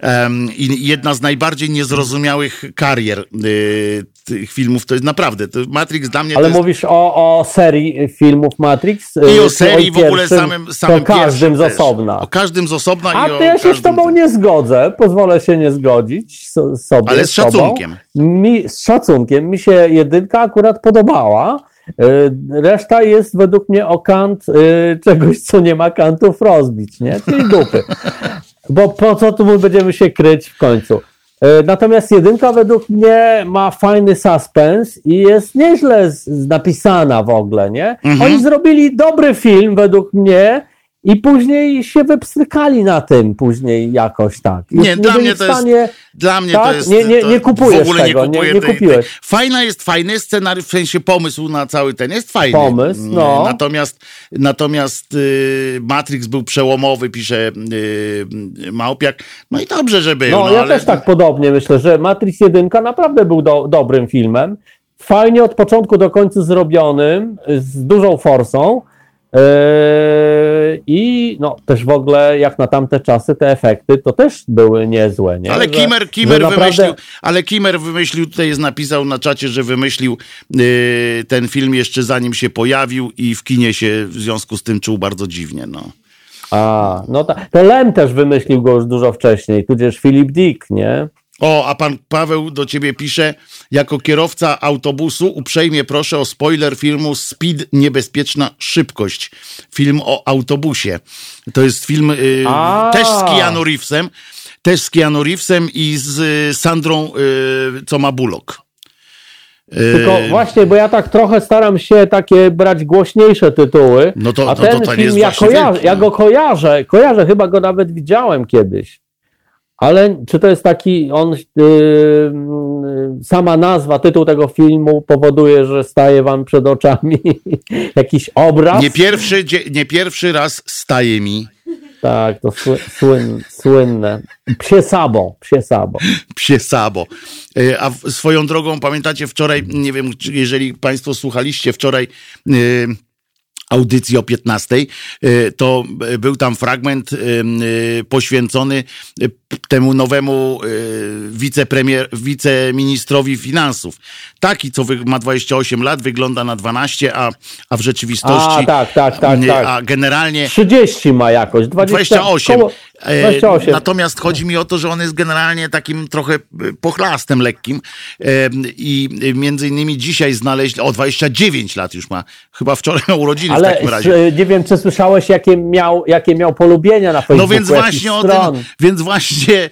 em, i jedna z najbardziej niezrozumiałych karier y, tych filmów. To jest naprawdę, to Matrix dla mnie Ale jest... mówisz o, o serii filmów Matrix? I y, o czy serii w ogóle samym, samym To każdym z osobna. O każdym z osobna A i o to ja się z tobą nie zgodzę, pozwolę się nie zgodzić so, sobie. Ale z szacunkiem. Mi, z szacunkiem. Mi się jedynka akurat podobała. Y, Reszta jest według mnie o kant y, czegoś, co nie ma kantów rozbić, nie? Czyli dupy. Bo po co tu będziemy się kryć w końcu? Y, Natomiast jedynka według mnie ma fajny suspens i jest nieźle napisana w ogóle, nie? Mhm. Oni zrobili dobry film według mnie i później się wypstrykali na tym później jakoś tak. Już Nie, dla mnie to jest- stanie- Dla mnie Tak? to jest... Nie- nie- nie kupujesz w ogóle tego, nie, nie- kupuję nie tej, kupiłeś. Tej. Fajna jest, fajny scenariusz, w sensie pomysł na cały ten jest fajny. Pomysł, no. Natomiast, natomiast y, Matrix był przełomowy, pisze y, Małpiak. No i dobrze, że był. No, No, ja ale... też tak podobnie myślę, że Matrix 1 naprawdę był do, dobrym filmem. Fajnie od początku do końca zrobionym, z dużą forsą. Yy, I no, też w ogóle, jak na tamte czasy, te efekty to też były niezłe. Nie? Ale Kimmer, że Kimmer naprawdę- wymyślił, ale Kimmer wymyślił, tutaj jest napisał na czacie, że wymyślił y, ten film jeszcze zanim się pojawił i w kinie się w związku z tym czuł bardzo dziwnie. No. A, no ta, to Lem też wymyślił go już dużo wcześniej, tudzież Philip Dick, nie? O, a pan Paweł do ciebie pisze, jako kierowca autobusu uprzejmie proszę o spoiler filmu Speed Niebezpieczna Szybkość. Film o autobusie. To jest film y, też z Keanu Reevesem, też z Keanu Reevesem i z y, Sandrą, y, co ma Bullock. Y, Tylko właśnie, bo ja tak trochę staram się takie brać głośniejsze tytuły. No to- a to- ten to ten film jest ja, kojarzę, ja no. go kojarzę, kojarzę, chyba go nawet widziałem kiedyś. Ale czy to jest taki, on, yy, yy, sama nazwa, tytuł tego filmu powoduje, że staje wam przed oczami jakiś obraz? nie, pierwszy, nie pierwszy raz staje mi Tak, to sły, słyn, słynne. Psie sabo, psie sabo. psie sabo. E, A swoją drogą, pamiętacie wczoraj, nie wiem, jeżeli Państwo słuchaliście wczoraj, e, audycji o 15, y, to y, był tam fragment y, poświęcony temu nowemu wicepremier, wiceministrowi finansów. Taki, co ma 28 lat, wygląda na 12, a, a w rzeczywistości... A, tak, tak, tak, tak. A generalnie 30 ma jakoś, 20, 28. Koło, 28. Natomiast chodzi mi o to, że on jest generalnie takim trochę e, pochlastem lekkim E, i e, między innymi dzisiaj znaleźli, o 29 lat już ma, chyba wczoraj miał urodziny w Ale takim razie. e, nie wiem, czy słyszałeś, jakie miał, jakie miał polubienia na No Facebooku. więc jakichś właśnie o tym, więc właśnie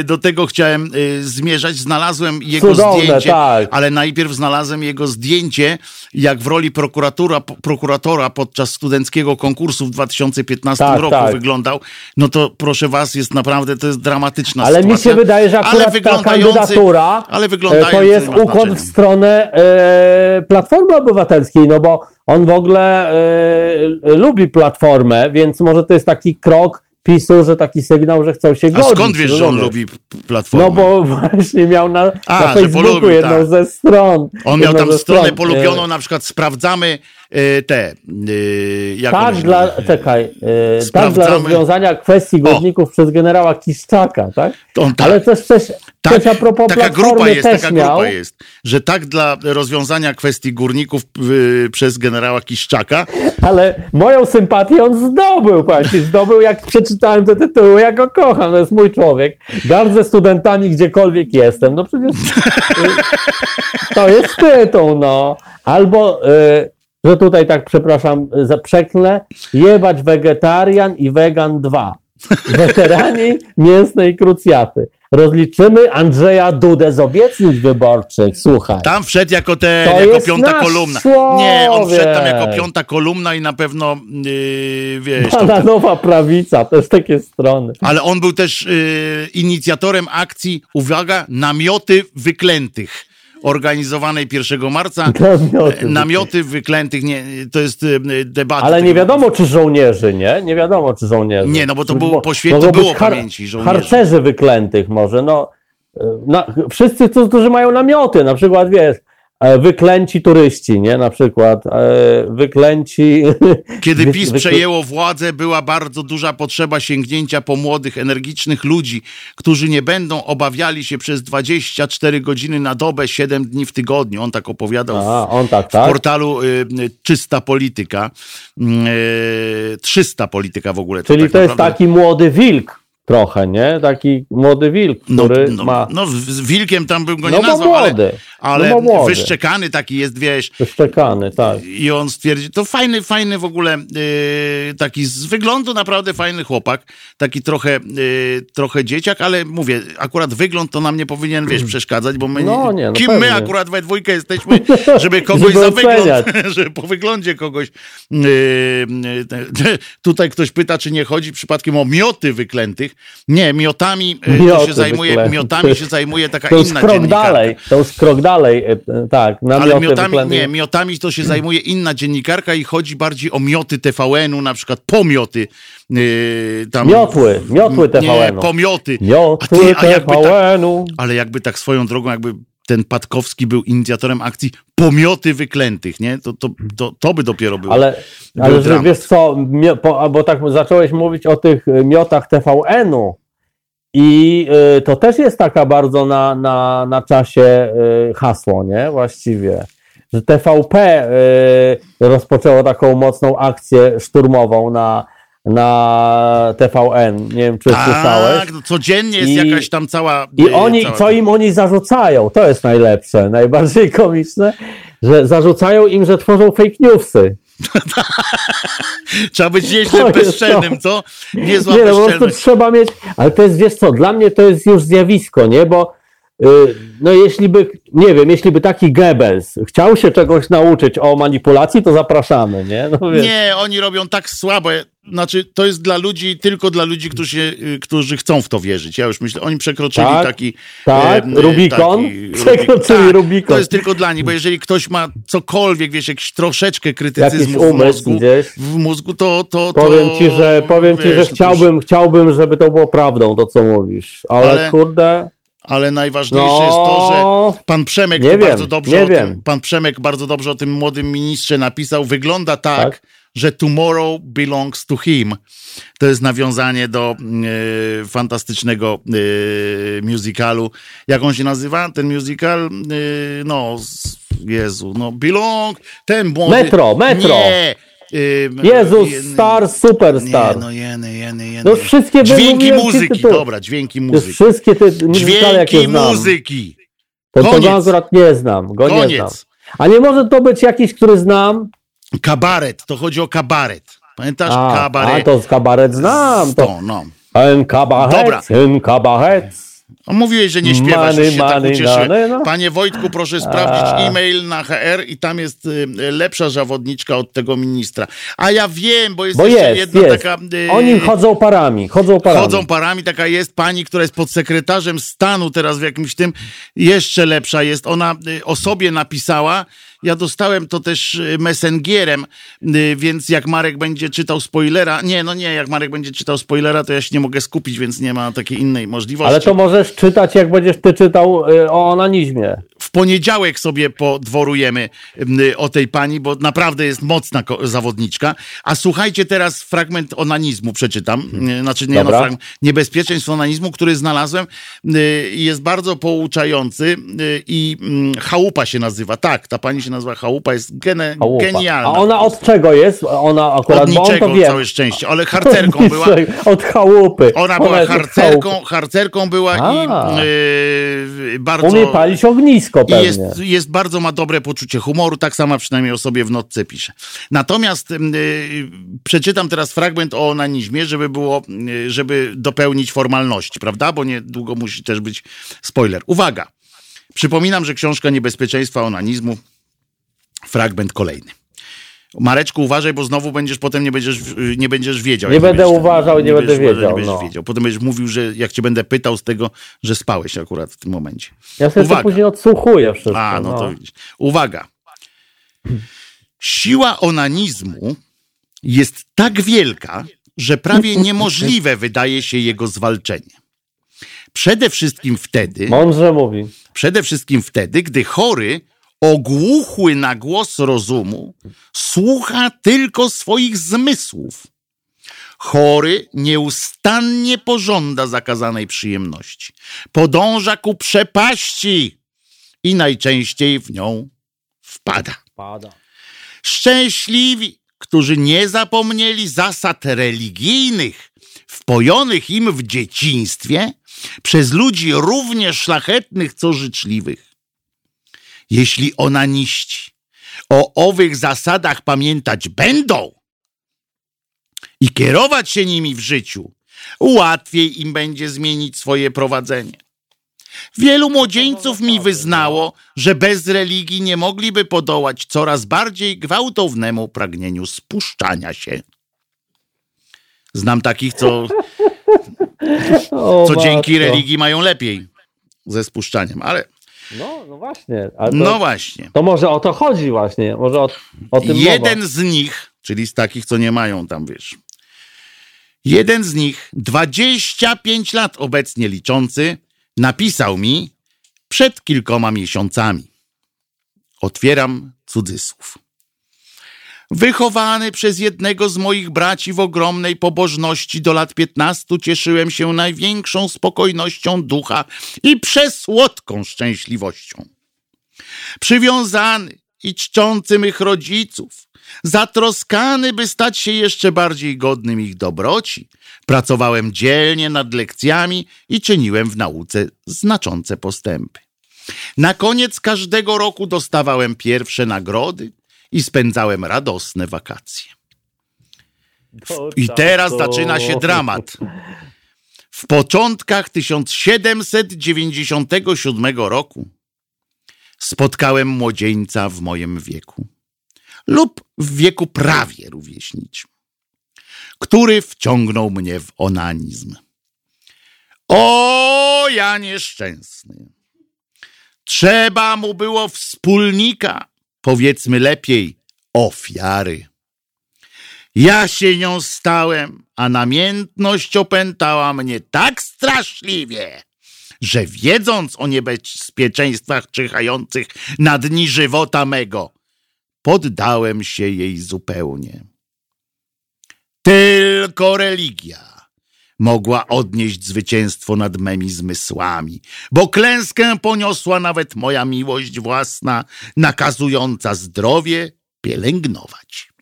e, do tego chciałem e, zmierzać. Znalazłem jego Cudowne, zdjęcie, tak. ale najpierw znalazłem jego zdjęcie, jak w roli prokuratora, prokuratora podczas studenckiego konkursu w 2015 Tak, roku tak. wyglądał. No to proszę was, jest naprawdę, to jest dramatyczna Ale mi sytuacja. się wydaje, że Ale akurat ta kandydatura ale e, to jest ukłon w stronę e, Platformy Obywatelskiej, no bo on w ogóle e, lubi Platformę, więc może to jest taki krok PiSu, że taki sygnał, że chcą się A godzić. skąd wiesz, że on lubi platformę? No bo właśnie miał na, A, na Facebooku polubił, jedną tak. ze stron. On miał tam stronę stron. polubioną, E, na przykład sprawdzamy e, te, jak one Tak dla, czekaj, e, tak dla rozwiązania kwestii górników przez generała Kiszczaka, tak? On tak. Ale też coś, Tak, a propos taka grupa jest, taka miał. grupa jest, że tak dla rozwiązania kwestii górników y, przez generała Kiszczaka, Ale moją sympatię on zdobył, właśnie. Zdobył, jak przeczytałem te tytuły, ja go kocham, to jest mój człowiek. Gardzę studentami gdziekolwiek jestem. No przecież y, to jest tytuł, no. Albo, y, że tutaj tak, przepraszam, za przeklnę, jebać wegetarian i wegan 2. Weterani mięsnej krucjaty. Rozliczymy Andrzeja Dudę z obietnic wyborczych. Słuchaj. tam wszedł jako To jako piąta kolumna. człowiek. Nie, on wszedł tam jako piąta kolumna i na pewno, yy, wiesz, to, Pana nowa prawica, też takie strony. ale on był też y, inicjatorem akcji, uwaga, namioty wyklętych. Organizowanej 1 marca. Namioty. Namioty wyklętych, nie, to jest y, debata. Ale nie wiadomo, czy żołnierzy, nie? Nie wiadomo, czy żołnierzy. Nie, no bo to było- po świecie było har- pamięci żołnierzy. Harcerzy wyklętych może, no. e, Na, wszyscy, którzy mają namioty, na przykład, wiesz, e, wyklęci turyści, nie? Na przykład, e, wyklęci... Kiedy PiS przejęło władzę, była bardzo duża potrzeba sięgnięcia po młodych, energicznych ludzi, którzy nie będą obawiali się przez 24 godziny na dobę, 7 dni w tygodniu. On tak opowiadał w, A, on tak, w tak? portalu y, y, Czysta Polityka. Y, 300 Polityka w ogóle. Czyli tak to jest naprawdę- taki młody wilk trochę, nie? Taki młody wilk, No, który no, ma... no, z z wilkiem tam bym go nie No nazwał, ale, młody. ale No bo młody. wyszczekany taki jest, wiesz, Wyszczekany, tak. I on stwierdzi, to fajny, fajny w ogóle, yy, taki z wyglądu naprawdę fajny chłopak, taki trochę, yy, trochę dzieciak, ale mówię, akurat wygląd to nam nie powinien, wiesz, przeszkadzać, bo my, No nie, no kim pewnie. my akurat we dwójkę jesteśmy, żeby kogoś Żeby za wygląd, żeby po wyglądzie kogoś, yy, tutaj ktoś pyta, czy nie chodzi przypadkiem o mioty wyklętych. Nie, miotami to Mioty się zajmuje, wyklęte. miotami się zajmuje taka To inna krok dalej, to już krok dalej, e, e, tak. Ale namioty miotami, nie, miotami to się zajmuje inna dziennikarka i chodzi bardziej o mioty TVN-u, na przykład pomioty. Yy, tam, Miotły, miotły Nie, TVN-u. pomioty. A Miotły ty, jakby tak, TVN-u. ale jakby tak swoją drogą, jakby ten Patkowski był inicjatorem akcji pomioty wyklętych, nie? To, to, to, to by dopiero było. Ale, Był ale dramat. wiesz co, bo tak zacząłeś mówić o tych e, miotach TVN-u i y, to też jest taka bardzo na, na, na czasie y, hasło, nie? Właściwie. Że TVP rozpoczęło taką mocną akcję szturmową na, na TVN. Nie wiem, czy słyszałeś. tak, no codziennie jest I- jakaś tam cała... I yy, oni, cała... co im oni zarzucają, to jest najlepsze, najbardziej komiczne, że zarzucają im, że tworzą fake newsy. Trzeba być nieźle bezczelnym, co? Niezła Nie, no po prostu trzeba mieć, ale to jest, wiesz co, dla mnie to jest już zjawisko, nie, bo y, no jeśli by, nie wiem, jeśli by taki Goebbels chciał się czegoś nauczyć o manipulacji, to zapraszamy, nie? No, wiesz. Nie, oni robią tak słabo. Znaczy, to jest dla ludzi, tylko dla ludzi, którzy, y, którzy chcą w to wierzyć. Ja już myślę, oni przekroczyli Tak, taki... tak, em, Rubikon. taki Przekroczyli tak, Rubikon. To jest tylko dla nich, bo jeżeli ktoś ma cokolwiek, wiesz, jakiś troszeczkę krytycyzmu w mózgu, gdzieś. w mózgu, to... to, to Powiem ci, że, powiem ci, wiesz, że to już- chciałbym, chciałbym, żeby to było prawdą, to co mówisz, ale, Ale- kurde, ale najważniejsze jest to, No, że pan Przemek wiem, bardzo dobrze o tym, wiem. pan Przemek bardzo dobrze o tym młodym ministrze napisał. Wygląda tak, Tak. Że tomorrow belongs to him. To jest nawiązanie do e, fantastycznego e, musicalu. Jak on się nazywa? Ten musical? E, no, Jezu, no belong, ten młody. Metro, Metro. Nie. Jezus, jeny- star, superstar. Nie, no jeny, jeny, jeny. No wszystkie Dźwięki muzyki, tytuły. dobra, dźwięki muzyki. wszystkie te Dźwięki muzyki. To, to Koniec. go akurat nie znam, go nie znam. Koniec. A nie może to być jakiś, który znam? Kabaret, to chodzi o kabaret. Pamiętasz? A, kabaret. a to z kabaret znam. To. To, no. En kabaret, Dobra. en kabaret. A Mówiłeś, że nie śpiewasz, Money, się tak money, ucieszyłem. money, no. Panie Wojtku, proszę sprawdzić e-mail na HR i tam jest y, lepsza zawodniczka od tego ministra. A ja wiem, bo jest Bo jeszcze jest, jedna jest. taka... y, Oni chodzą parami, chodzą parami. Chodzą parami, taka jest pani, która jest podsekretarzem stanu teraz w jakimś tym, jeszcze lepsza jest. Ona y, o sobie napisała, ja dostałem to też y, messengerem, y, więc jak Marek będzie czytał spoilera, nie, no nie, jak Marek będzie czytał spoilera, to ja się nie mogę skupić, więc nie ma takiej innej możliwości. Ale to możesz czytać, jak będziesz ty czytał y, o onanizmie. Poniedziałek sobie podworujemy o tej pani, bo naprawdę jest mocna zawodniczka. A słuchajcie teraz fragment onanizmu przeczytam. Y, Znaczy nie no, Dobra. niebezpieczeństw onanizmu, który znalazłem. y, i Jest bardzo pouczający y, i mm, chałupa się nazywa. Tak, ta pani się nazywa chałupa, jest gene, Chałupa. genialna. A ona od czego jest? Ona akurat, Od on niczego, wie. całe szczęście, ale harcerką była. Od chałupy. Ona była od harcerką, harcerką była i A. y, bardzo... Umie palić ognisko I pewnie. jest, jest bardzo ma dobre poczucie humoru, tak sama przynajmniej o sobie w notce pisze. Natomiast y, przeczytam teraz fragment o onanizmie, żeby było, y, żeby dopełnić formalności, prawda? Bo niedługo musi też być spoiler. Uwaga! Przypominam, że książka Niebezpieczeństwa onanizmu, fragment kolejny. Mareczku, uważaj, bo znowu będziesz potem nie będziesz, nie będziesz wiedział. Nie będę będziesz- uważał, nie będę będziesz- wiedział, Nie będziesz no. wiedział. Potem będziesz mówił, że jak cię będę pytał z tego, że spałeś akurat w tym momencie. Ja sobie to Uwaga. później odsłuchuję wszystko. A, no, no. to widzisz. Uwaga. Siła onanizmu jest tak wielka, że prawie niemożliwe wydaje się jego zwalczenie. Przede wszystkim wtedy, Mądrze mówi. przede wszystkim wtedy, gdy chory, ogłuchły na głos rozumu, słucha tylko swoich zmysłów. Chory nieustannie pożąda zakazanej przyjemności. Podąża ku przepaści i najczęściej w nią wpada. Pada. Szczęśliwi, którzy nie zapomnieli zasad religijnych, wpojonych im w dzieciństwie przez ludzi równie szlachetnych, co życzliwych. Jeśli onaniści o owych zasadach pamiętać będą i kierować się nimi w życiu, łatwiej im będzie zmienić swoje prowadzenie. Wielu młodzieńców mi wyznało, że bez religii nie mogliby podołać coraz bardziej gwałtownemu pragnieniu spuszczania się. Znam takich, co, co dzięki religii mają lepiej ze spuszczaniem, ale No, no właśnie. To, no właśnie. to może o to chodzi właśnie. Może o, o tym Jeden mowa. z nich, czyli z takich, co nie mają tam, wiesz, jeden z nich, 25 lat obecnie liczący, napisał mi przed kilkoma miesiącami. Otwieram cudzysłów. Wychowany przez jednego z moich braci w ogromnej pobożności do lat 15 cieszyłem się największą spokojnością ducha i przesłodką szczęśliwością. Przywiązany i czczący mych rodziców, zatroskany, by stać się jeszcze bardziej godnym ich dobroci, pracowałem dzielnie nad lekcjami i czyniłem w nauce znaczące postępy. Na koniec każdego roku dostawałem pierwsze nagrody i spędzałem radosne wakacje. I teraz zaczyna się dramat. W początkach 1797 roku spotkałem młodzieńca w moim wieku lub w wieku prawie rówieśniczym, który wciągnął mnie w onanizm. O, ja nieszczęsny! Trzeba mu było wspólnika, powiedzmy lepiej ofiary. Ja się nią stałem, a namiętność opętała mnie tak straszliwie, że wiedząc o niebezpieczeństwach czyhających na dni żywota mego, poddałem się jej zupełnie. Tylko religia mogła odnieść zwycięstwo nad memi zmysłami, bo klęskę poniosła nawet moja miłość własna, nakazująca zdrowie pielęgnować.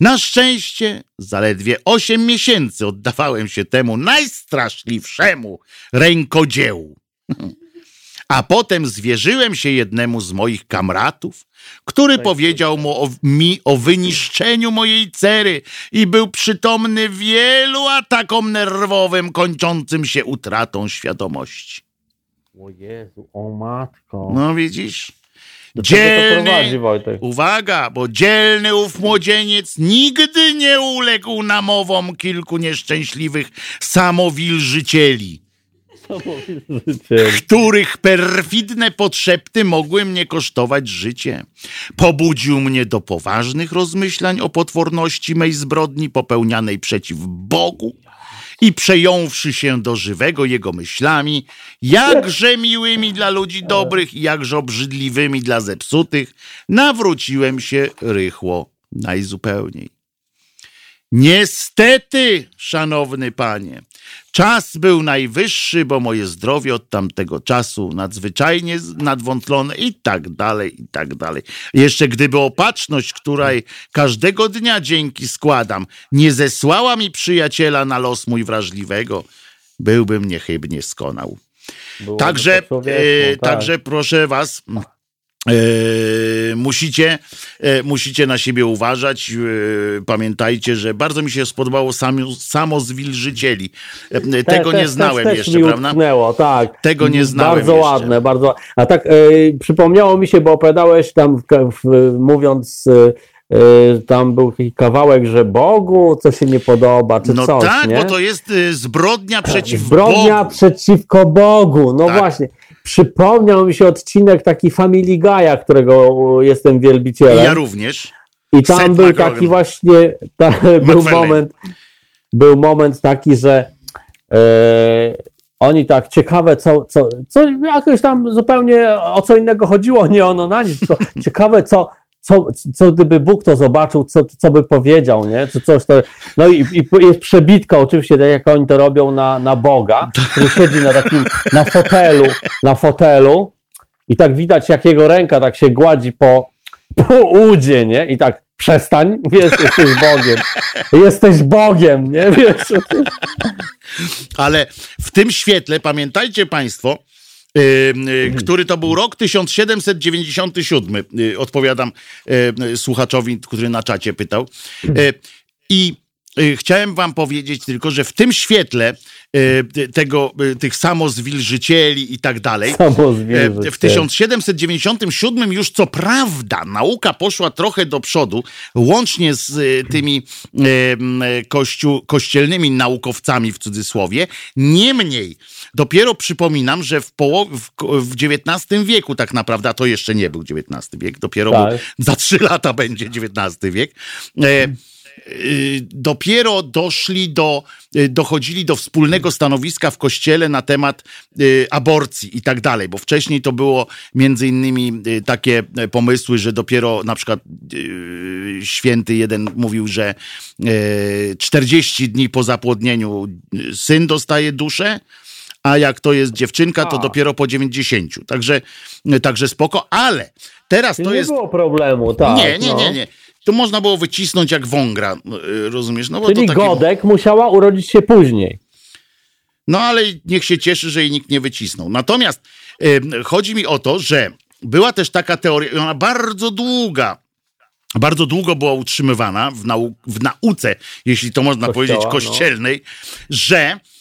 Na szczęście zaledwie osiem miesięcy oddawałem się temu najstraszliwszemu rękodziełu. A potem zwierzyłem się jednemu z moich kamratów, który powiedział mu o, mi o wyniszczeniu mojej cery i był przytomny wielu atakom nerwowym kończącym się utratą świadomości. O Jezu, o matko. No widzisz? Dzielny, uwaga, bo dzielny ów młodzieniec nigdy nie uległ namowom kilku nieszczęśliwych samowilżycieli. których perfidne podszepty mogły mnie kosztować życie. Pobudził mnie do poważnych rozmyślań o potworności mej zbrodni popełnianej przeciw Bogu i przejąwszy się do żywego jego myślami, jakże miłymi dla ludzi dobrych i jakże obrzydliwymi dla zepsutych, nawróciłem się rychło najzupełniej. Niestety, szanowny panie, czas był najwyższy, bo moje zdrowie od tamtego czasu nadzwyczajnie nadwątlone i tak dalej, i tak dalej. Jeszcze gdyby opatrzność, której każdego dnia dzięki składam, nie zesłała mi przyjaciela na los mój wrażliwego, byłbym niechybnie skonał. Także, e, tak. także proszę was, e, musicie, e, musicie na siebie uważać. E, pamiętajcie, że bardzo mi się spodobało samo, samo zwilżycieli. Te- tego też- nie znałem też, jeszcze, prawda? utknęło, tak. Tego nie znałem Bardzo jeszcze. ładne, bardzo. A tak przypomniało mi się, bo opowiadałeś tam, w, mówiąc, tam był taki kawałek, że Bogu co się nie podoba, czy No coś, tak, nie? bo to jest zbrodnia przeciw Zbrodnia Bogu. przeciwko Bogu. No Tak. właśnie. Przypomniał mi się odcinek taki Family Guy'a, którego jestem wielbicielem. Ja również. I tam Seth był taki właśnie, ta, był moment, był moment taki, że e, oni tak ciekawe, co, co, co jakoś tam zupełnie o co innego chodziło, nie ono na nic, ciekawe, co, co, co gdyby Bóg to zobaczył, co, co by powiedział, nie? Czy coś to, no i, i jest przebitka oczywiście, tak jak oni to robią na, na Boga, który siedzi na takim, na fotelu, na fotelu i tak widać, jak jego ręka tak się gładzi po, po udzie, nie? I tak przestań, wiesz, jesteś Bogiem. Jesteś Bogiem, nie? Wiesz, Ale w tym świetle, pamiętajcie Państwo, który to był rok 1797, y, odpowiadam y, słuchaczowi, który na czacie pytał. Y, I y, chciałem wam powiedzieć tylko, że w tym świetle y, tego, y, tych samozwilżycieli i tak dalej, W 1797 już co prawda nauka poszła trochę do przodu, łącznie z tymi kościół, kościelnymi naukowcami w cudzysłowie. Niemniej, dopiero przypominam, że w, połow- w, w XIX wieku tak naprawdę, a to jeszcze nie był XIX wiek, dopiero Tak. był, za trzy lata będzie XIX wiek. E, y, dopiero doszli do, y, dochodzili do wspólnego stanowiska w kościele na temat y, aborcji i tak dalej, bo wcześniej to było między innymi takie pomysły, że dopiero na przykład święty jeden mówił, że y, 40 dni po zapłodnieniu syn dostaje duszę, a jak to jest dziewczynka, to A. dopiero po 90. Także, także spoko, ale teraz to nie jest... było problemu, tak. Nie, nie, no. nie, nie. To można było wycisnąć jak wągra, y, rozumiesz? No, bo Czyli taki... Godek musiała urodzić się później. no ale niech się cieszy, że jej nikt nie wycisnął. Natomiast y, chodzi mi o to, że była też taka teoria, i ona bardzo długa, bardzo długo była utrzymywana w, nau w nauce, jeśli to można Kościoła, powiedzieć, no. kościelnej, że, y,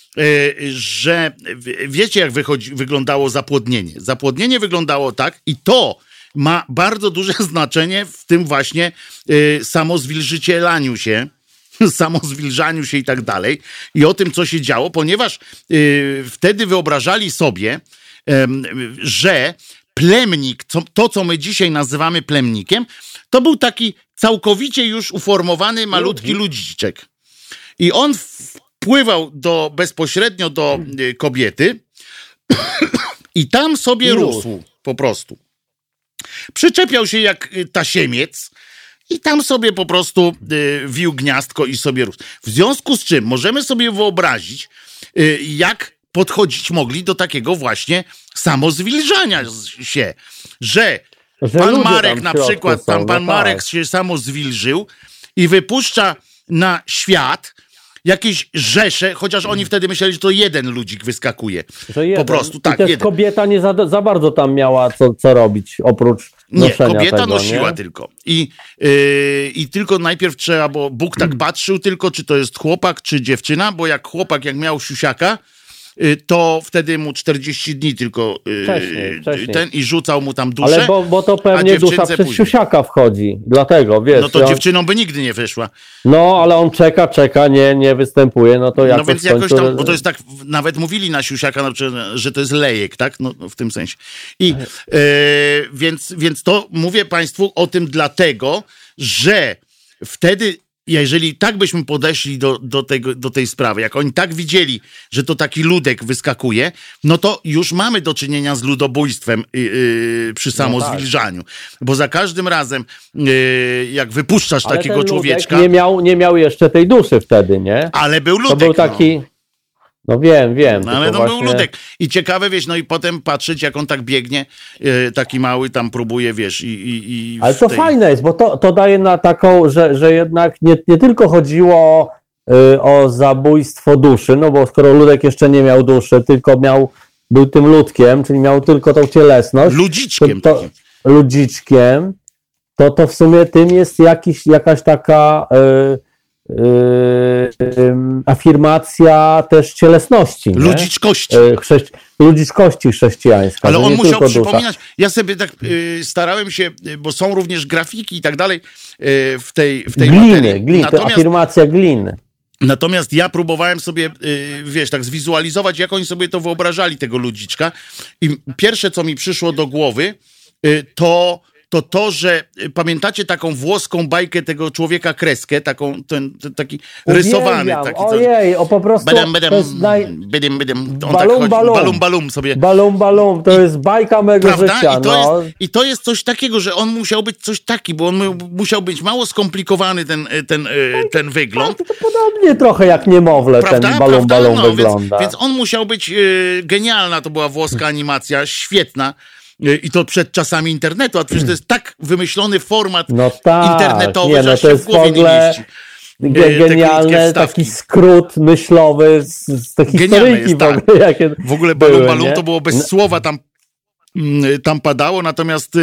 że w- wiecie, jak wychodzi, wyglądało zapłodnienie. Zapłodnienie wyglądało tak i to ma bardzo duże znaczenie w tym właśnie y, samozwilżycielaniu się, samozwilżaniu się i tak dalej i o tym, co się działo, ponieważ y, wtedy wyobrażali sobie, że plemnik, co, to co my dzisiaj nazywamy plemnikiem, to był taki całkowicie już uformowany malutki ludziczek. I on wpływał do, bezpośrednio do y, kobiety, I tam sobie I rósł. po prostu. Przyczepiał się jak y, tasiemiec i tam sobie po prostu y, wił gniazdko i sobie rósł. W związku z czym możemy sobie wyobrazić, jak podchodzić mogli do takiego właśnie samozwilżania się, że Że pan Marek na przykład, tam no pan Marek tak. się samo zwilżył i wypuszcza na świat jakieś rzesze, chociaż oni wtedy myśleli, że to jeden ludzik wyskakuje. Po prostu, I tak, też jeden. kobieta nie za, za bardzo tam miała co, co robić, oprócz Nie, kobieta tego, nosiła nie? tylko. I, yy, I tylko najpierw trzeba, bo Bóg tak Mm. patrzył tylko, czy to jest chłopak, czy dziewczyna, bo jak chłopak, jak miał siusiaka, to wtedy mu 40 dni tylko yy, Wcześniej, wcześniej. ten i rzucał mu tam duszę. Ale bo, bo to pewnie dusza przez później. siusiaka wchodzi, dlatego, wiesz. No to on, dziewczyną by nigdy nie wyszła. no, ale on czeka, czeka, nie, nie występuje, no to jakoś No więc jakoś tam, bo to jest tak, nawet mówili na siusiaka, na przykład, że to jest lejek, tak? No, no w tym sensie. I e, więc, więc to mówię Państwu o tym dlatego, że wtedy, jeżeli tak byśmy podeszli do, do, tego, do tej sprawy, jak oni tak widzieli, że to taki ludek wyskakuje, no to już mamy do czynienia z ludobójstwem yy, yy, przy samozwilżaniu. Bo za każdym razem, yy, jak wypuszczasz Ale takiego człowieczka, Nie miał, nie miał jeszcze tej duszy wtedy, nie? ale był To ludek. był no. taki. No wiem, wiem. No ale to był właśnie- ludek. I ciekawe, wiesz, no i potem patrzeć, jak on tak biegnie, e, taki mały tam próbuje, wiesz, i... i, i Ale to tej- fajne jest, bo to, to daje na taką, że, że jednak nie, nie tylko chodziło y, o zabójstwo duszy, no bo skoro ludek jeszcze nie miał duszy, tylko miał, był tym ludkiem, czyli miał tylko tą cielesność, Ludziczkiem to, to, ludziczkiem, to, to w sumie tym jest jakiś, jakaś taka y, y, ym, afirmacja też cielesności. Nie? Ludziczkości. Y, chrześci- ludziczkości chrześcijańska. Ale on musiał dusza. przypominać. Ja sobie tak y, starałem się, y, bo są również grafiki i tak dalej y, w tej, w tej Gliny, materii. gliny, to Natomiast, afirmacja gliny. natomiast ja próbowałem sobie, y, wiesz, tak zwizualizować, jak oni sobie to wyobrażali, tego ludziczka. I pierwsze, co mi przyszło do głowy, y, to to to, że y, pamiętacie taką włoską bajkę tego człowieka kreskę, taką, ten, ten taki rysowany. Taki, co- Ojej, o po prostu Badam, badam, to jest naj... bydym. On tak Balum, chodzi, balum. balum, balum sobie. Balum, balum, to jest bajka mego Prawda? życia, I, to no. jest, I to jest coś takiego, że on musiał być coś taki, bo on mu- musiał być mało skomplikowany ten, ten, e, ten wygląd. To podobnie trochę jak niemowlę Prawda? ten balum, Prawda? balum No, więc, wygląda. więc on musiał być e, genialna, to była włoska animacja, świetna. E, I to przed czasami internetu, a przecież to jest tak wymyślony format No tak, internetowy, nie, że no aż to jest w głowie w ogóle nie mieści. Ge- te krótkie Genialne, wstawki. taki skrót myślowy z, z tej Genialne historyjki jest, w ogóle. Jakie W ogóle były, balum nie? to było bez słowa tam, mm, tam padało, natomiast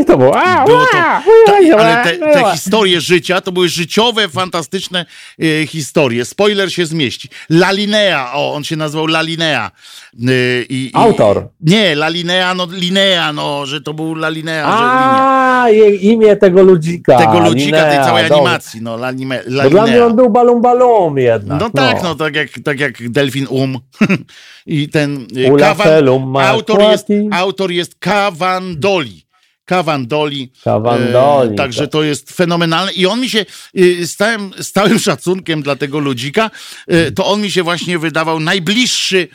I to było... A, Było to, a, ta, a, ale te, a, te a. historie życia to były życiowe, fantastyczne e, historie. Spoiler się zmieści. Lalinea, o, on się nazywał Lalinea. E, i, i, Autor. Nie, Lalinea, no Linea, no, że to był Lalinea, że linia. A, imię tego ludzika. Tego ludzika, tej Linea, całej dobra. animacji, no, Lalime, Bo dla mnie Lalinea. on był balum balum jednak. No tak, no, tak, jak, tak jak Delfin Um. I ten Ula Kawan, autor, jest, autor jest Kawandoli. Kawandoli. Kawandoli, E, także tak. to jest fenomenalne. I on mi się z całym, z całym szacunkiem dla tego ludzika, y, to on mi się właśnie wydawał najbliższy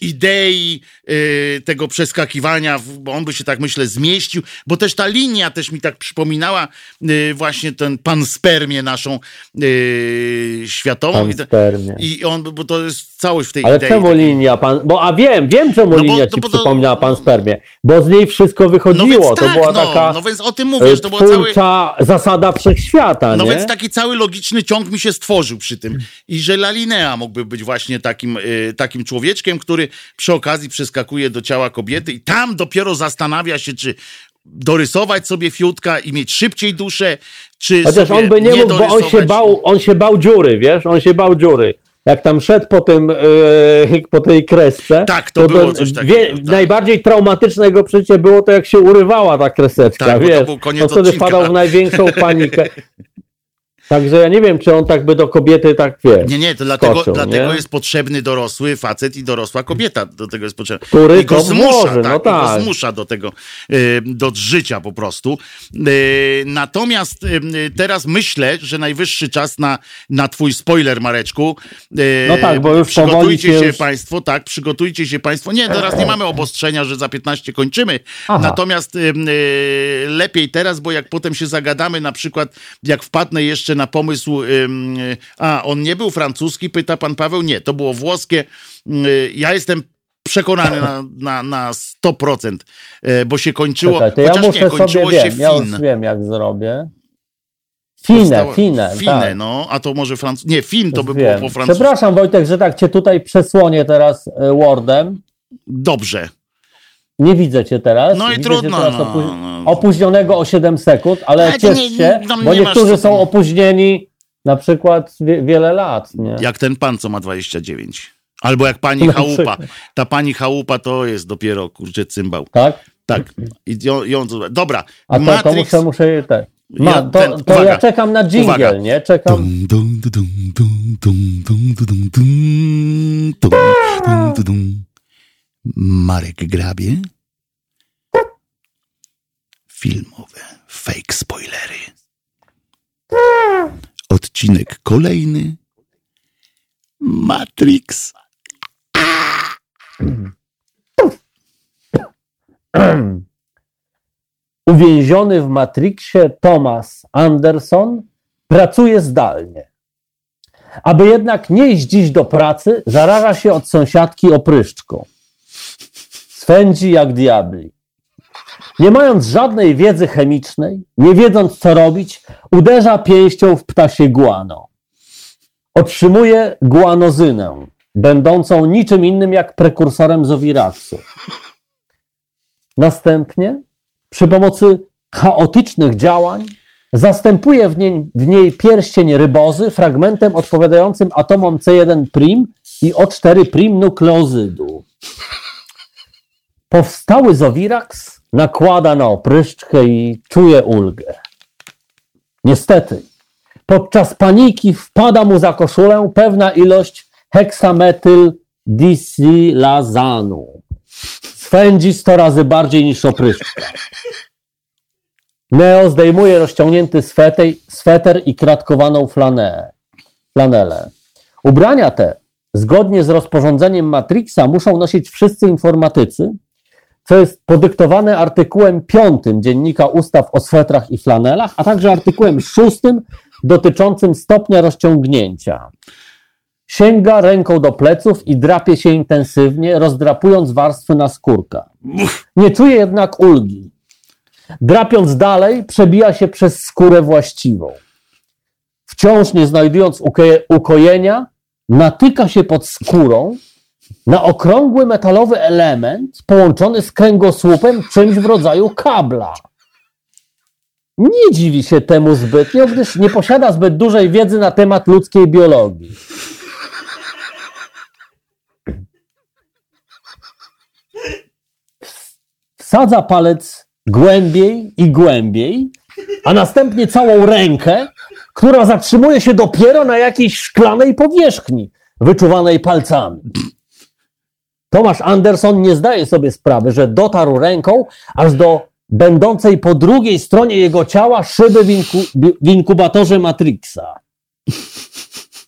idei y, tego przeskakiwania, bo on by się tak myślę zmieścił, bo też ta linia też mi tak przypominała y, właśnie ten pan spermię naszą y, światową. Pan spermię. I on, bo to jest całość w tej Ale idei. czemu takiej. linia pan. Bo a wiem, wiem czemu No bo- linia no ci bo to- przypomniała pan spermię. Bo z niej wszystko No wychodziło. to tak, była no, taka no więc o tym mówię, że to cały... twórcza zasada wszechświata, No nie? więc taki cały logiczny ciąg mi się stworzył przy tym. I że Lalinea mógłby być właśnie takim, y, takim człowieczkiem, który przy okazji przeskakuje do ciała kobiety i tam dopiero zastanawia się, czy dorysować sobie fiutka i mieć szybciej duszę, czy Chociaż on by nie mógł, bo on się bał, on się bał dziury, wiesz? On się bał dziury. Jak tam szedł po tym, e, po tej kresce, Tak, to było coś takiego, tak. Najbardziej traumatyczne jego przeżycie było to, jak się urywała ta kreseczka, Tak, bo to wiesz? był koniec on wtedy wpadał w największą panikę. Także ja nie wiem, czy on tak by do kobiety tak wie. Nie, nie, to dlatego, skoczył, dlatego nie? jest potrzebny dorosły facet i dorosła kobieta. Do tego jest potrzebny. Który I go to zmusza, może, tak, no i go tak. zmusza do tego, e, do życia po prostu. E, Natomiast e, teraz myślę, że najwyższy czas na, na twój spoiler, Mareczku. No tak, bo już Przygotujcie się już- państwo, tak, przygotujcie się państwo. Nie, teraz nie mamy obostrzenia, że za 15 kończymy. Aha. Natomiast lepiej teraz, bo jak potem się zagadamy, na przykład jak wpadnę jeszcze na pomysł, a on nie był francuski, pyta pan Paweł, nie, to było włoskie. Ja jestem przekonany na, na, na 100%, y, bo się kończyło, Czekaj, to ja muszę nie, kończyło sobie się wiem, ja już fin. wiem jak zrobię. Finę, finę, Finę, tak. no, a to może franc... Nie, fin to by Wiem. było po francusku. Przepraszam Wojtek, że tak cię tutaj przesłonię teraz e, Wordem. Dobrze. Nie widzę cię teraz. No i Widzę trudno, teraz no, opu- no. Opóźnionego o 7 sekund, ale Ale ciesz nie- się, bo nie masz niektórzy są opóźnieni na przykład wie, wiele lat. Nie? Jak ten pan, co ma 29. Albo jak pani Na chałupa. przykład. Ta pani chałupa to jest dopiero, kurczę, cymbał. Tak? Tak. I ją, ją, dobra. A to, to Matrix... muszę, muszę te. Ma, Ja- to, ten- to uwaga. ja czekam na jingle, Uwaga. nie? Czekam. Dum, dum, dum, Marek Grabie. Filmowe fake spoilery. Odcinek kolejny. Matrix. Uwięziony w Matrixie Thomas Anderson pracuje zdalnie. Aby jednak nie iść dziś do pracy, zaraża się od sąsiadki opryszczką. Swędzi jak diabli. Nie mając żadnej wiedzy chemicznej, nie wiedząc co robić, uderza pięścią w ptasie guano. Otrzymuje guanozynę, będącą niczym innym jak prekursorem zowiraksu. Następnie przy pomocy chaotycznych działań zastępuje w niej, w niej pierścień rybozy fragmentem odpowiadającym atomom C1' i O4' nukleozydu. Powstały Zowiraks nakłada na opryszczkę i czuje ulgę. Niestety, podczas paniki wpada mu za koszulę pewna ilość heksametyl disilazanu. Swędzi 100 razy bardziej niż opryszczka. Neo zdejmuje rozciągnięty sweter, sweter i kratkowaną flanę, flanelę. Ubrania te, zgodnie z rozporządzeniem Matrixa, muszą nosić wszyscy informatycy, co jest podyktowane artykułem 5 Dziennika Ustaw o swetrach i flanelach, a także artykułem 6 dotyczącym stopnia rozciągnięcia. Sięga ręką do pleców i drapie się intensywnie, rozdrapując warstwy na skórka. Nie czuje jednak ulgi. Drapiąc dalej, przebija się przez skórę właściwą. Wciąż nie znajdując ukojenia, natyka się pod skórą na okrągły metalowy element połączony z kręgosłupem czymś w rodzaju kabla. Nie dziwi się temu zbytnio, gdyż nie posiada zbyt dużej wiedzy na temat ludzkiej biologii. Wsadza palec głębiej i głębiej, a następnie całą rękę, która zatrzymuje się dopiero na jakiejś szklanej powierzchni, wyczuwanej palcami. Tomasz Anderson nie zdaje sobie sprawy, że dotarł ręką aż do będącej po drugiej stronie jego ciała szyby w, inku- w inkubatorze Matrixa.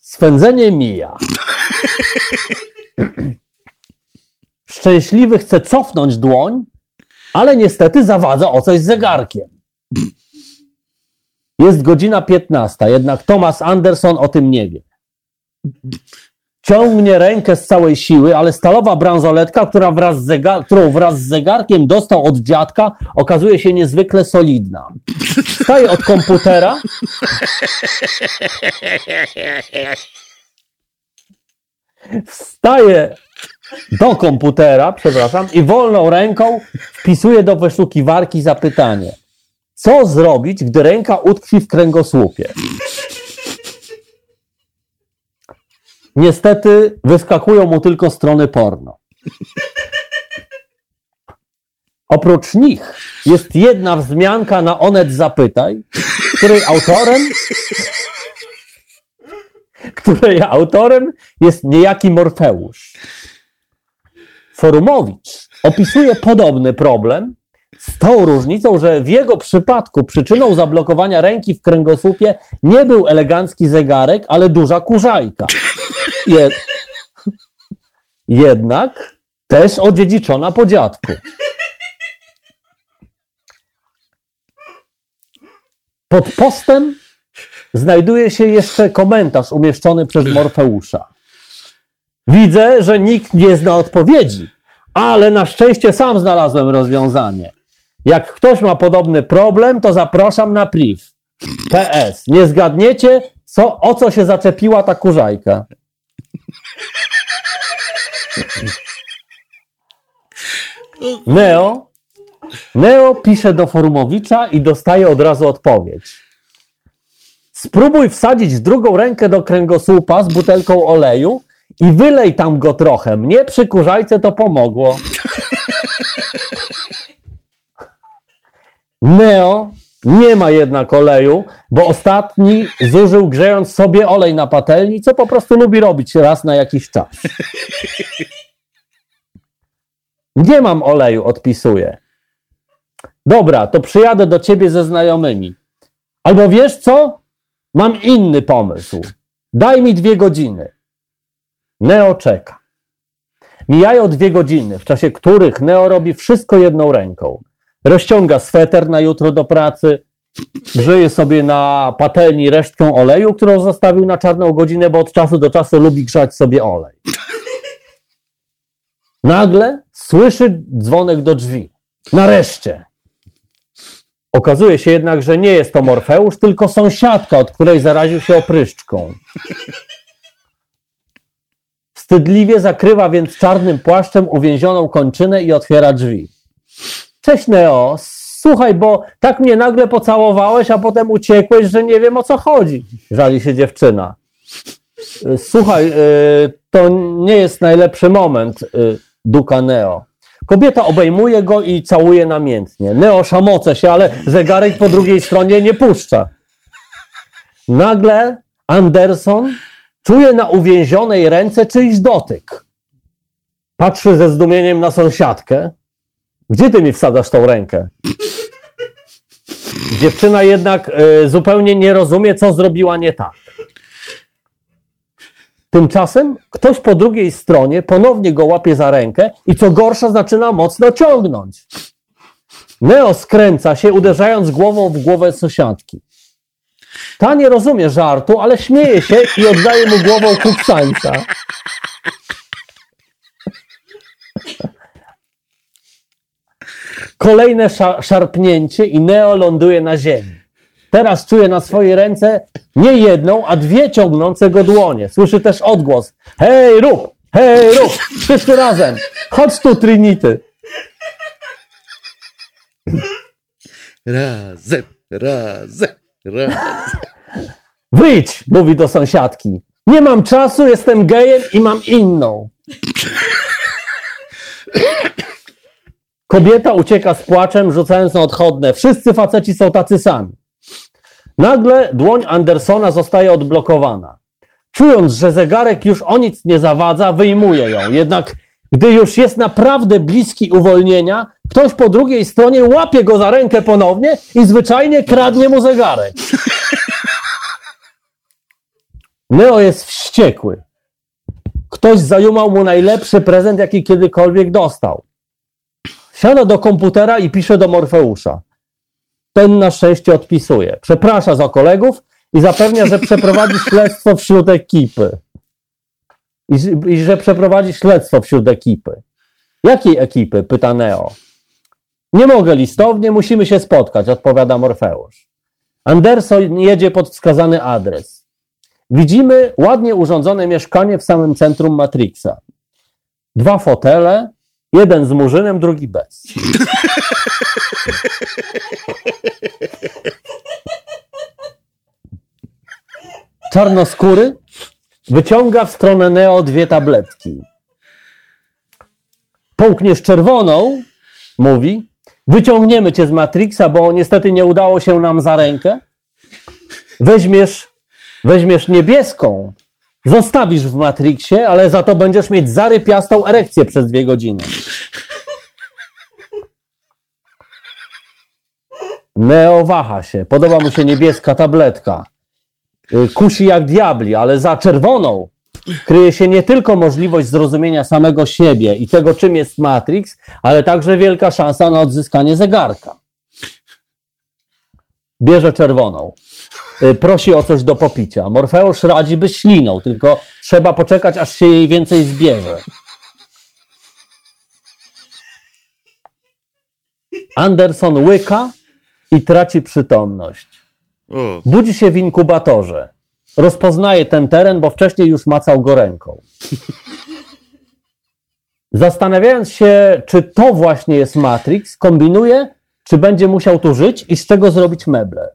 Swędzenie mija. Szczęśliwy chce cofnąć dłoń, ale niestety zawadza o coś zegarkiem. Jest godzina 15, jednak Thomas Anderson o tym nie wie. Ciągnie rękę z całej siły, ale stalowa bransoletka, która wraz z zegar- którą wraz z zegarkiem dostał od dziadka, okazuje się niezwykle solidna. Staje od komputera. Wstaje do komputera, przepraszam, i wolną ręką wpisuje do wyszukiwarki zapytanie. Co zrobić, gdy ręka utkwi w kręgosłupie? Niestety wyskakują mu tylko strony porno. Oprócz nich jest jedna wzmianka na Onet Zapytaj, której autorem której autorem jest niejaki Morfeusz. Forumowicz opisuje podobny problem z tą różnicą, że w jego przypadku przyczyną zablokowania ręki w kręgosłupie nie był elegancki zegarek, ale duża kurzajka. Je... Jednak też odziedziczona po dziadku. Pod postem znajduje się jeszcze komentarz umieszczony przez Morfeusza. Widzę, że nikt nie zna odpowiedzi, ale na szczęście sam znalazłem rozwiązanie. Jak ktoś ma podobny problem, to zapraszam na priv. PS. Nie zgadniecie, co, o co się zaczepiła ta kurzajka. Neo, Neo pisze do Forumowicza i dostaje od razu odpowiedź. Spróbuj wsadzić drugą rękę do kręgosłupa z butelką oleju i wylej tam go trochę. Mnie przy kurzajce to pomogło. Neo nie ma jednak oleju, bo ostatni zużył grzejąc sobie olej na patelni, co po prostu lubi robić raz na jakiś czas. Nie mam oleju, odpisuje. Dobra, to przyjadę do ciebie ze znajomymi. Albo wiesz co? Mam inny pomysł. Daj mi dwie godziny. Neo czeka. Mijają dwie godziny, w czasie których Neo robi wszystko jedną ręką. Rozciąga sweter na jutro do pracy, grzeje sobie na patelni resztką oleju, którą zostawił na czarną godzinę, bo od czasu do czasu lubi grzać sobie olej. Nagle słyszy dzwonek do drzwi. Nareszcie. Okazuje się jednak, że nie jest to Morfeusz, tylko sąsiadka, od której zaraził się opryszczką. Wstydliwie zakrywa więc czarnym płaszczem uwięzioną kończynę i otwiera drzwi. Cześć Neo, słuchaj, bo tak mnie nagle pocałowałeś, a potem uciekłeś, że nie wiem o co chodzi. Żali się dziewczyna. Słuchaj, y, to nie jest najlepszy moment, y, duka Neo. Kobieta obejmuje go i całuje namiętnie. Neo szamoce się, ale zegarek po drugiej stronie nie puszcza. Nagle Anderson czuje na uwięzionej ręce czyjś dotyk. Patrzy ze zdumieniem na sąsiadkę. Gdzie ty mi wsadzasz tą rękę? Dziewczyna jednak y, zupełnie nie rozumie, co zrobiła nie tak. Tymczasem ktoś po drugiej stronie ponownie go łapie za rękę i co gorsza zaczyna mocno ciągnąć. Neo skręca się, uderzając głową w głowę sąsiadki. Ta nie rozumie żartu, ale śmieje się i oddaje mu głową kupsańca. Kolejne sza szarpnięcie i Neo ląduje na ziemi. Teraz czuje na swojej ręce nie jedną, a dwie ciągnące go dłonie. Słyszy też odgłos. Hej, rób! Hej, rób! Wszyscy razem! Chodź tu, Trinity! Razem, razem, razem. Wyjdź! Mówi do sąsiadki. Nie mam czasu, jestem gejem i mam inną. Kobieta ucieka z płaczem, rzucając na odchodne. Wszyscy faceci są tacy sami. Nagle dłoń Andersona zostaje odblokowana. Czując, że zegarek już o nic nie zawadza, wyjmuje ją. Jednak gdy już jest naprawdę bliski uwolnienia, ktoś po drugiej stronie łapie go za rękę ponownie i zwyczajnie kradnie mu zegarek. Neo jest wściekły. Ktoś zajumał mu najlepszy prezent, jaki kiedykolwiek dostał. Siada do komputera i pisze do Morfeusza. Ten na szczęście odpisuje. Przeprasza za kolegów i zapewnia, że przeprowadzi śledztwo wśród ekipy. I, I, że przeprowadzi śledztwo wśród ekipy. Jakiej ekipy? pyta Neo. Nie mogę listownie, musimy się spotkać, odpowiada Morfeusz. Anderson jedzie pod wskazany adres. Widzimy ładnie urządzone mieszkanie w samym centrum Matrixa. Dwa fotele, jeden z murzynem, drugi bez. Czarnoskóry wyciąga w stronę Neo dwie tabletki. Połkniesz czerwoną, mówi, wyciągniemy cię z Matrixa, bo niestety nie udało się nam za rękę. Weźmiesz, weźmiesz niebieską, Zostawisz w Matrixie, ale za to będziesz mieć zarypiastą erekcję przez dwie godziny. Neo waha się. Podoba mu się niebieska tabletka. Y, Kusi jak diabli, ale za czerwoną kryje się nie tylko możliwość zrozumienia samego siebie i tego, czym jest Matrix, ale także wielka szansa na odzyskanie zegarka. Bierze czerwoną. Y, Prosi o coś do popicia. Morfeusz radzi, by ślinął, tylko trzeba poczekać, aż się jej więcej zbierze. Anderson łyka i traci przytomność. Budzi się w inkubatorze. Rozpoznaje ten teren, bo wcześniej już macał go ręką. Zastanawiając się, czy to właśnie jest Matrix, kombinuje, czy będzie musiał tu żyć i z czego zrobić meble.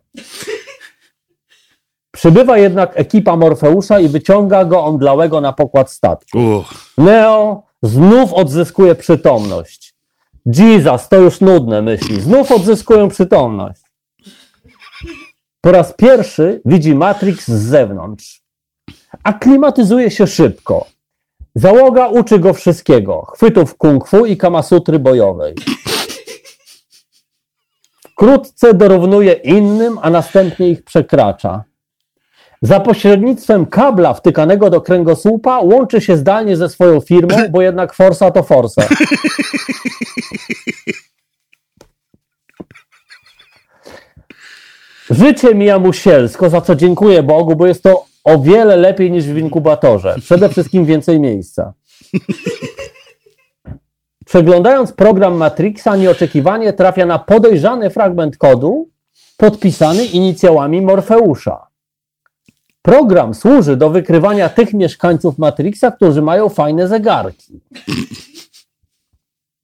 Przybywa jednak ekipa Morfeusza i wyciąga go omdlałego na pokład statku. o, Neo znów odzyskuje przytomność. Jesus, to już nudne, myśli. Znów odzyskują przytomność. Po raz pierwszy widzi Matrix z zewnątrz. Aklimatyzuje się szybko. Załoga uczy go wszystkiego. Chwytów kung fu i kamasutry bojowej. Wkrótce dorównuje innym, a następnie ich przekracza. Za pośrednictwem kabla wtykanego do kręgosłupa łączy się zdalnie ze swoją firmą, bo jednak forsa to forsa. Życie mija mu sielsko, za co dziękuję Bogu, bo jest to o wiele lepiej niż w inkubatorze. Przede wszystkim więcej miejsca. Przeglądając program Matrixa, nieoczekiwanie trafia na podejrzany fragment kodu podpisany inicjałami Morfeusza. Program służy do wykrywania tych mieszkańców Matrixa, którzy mają fajne zegarki.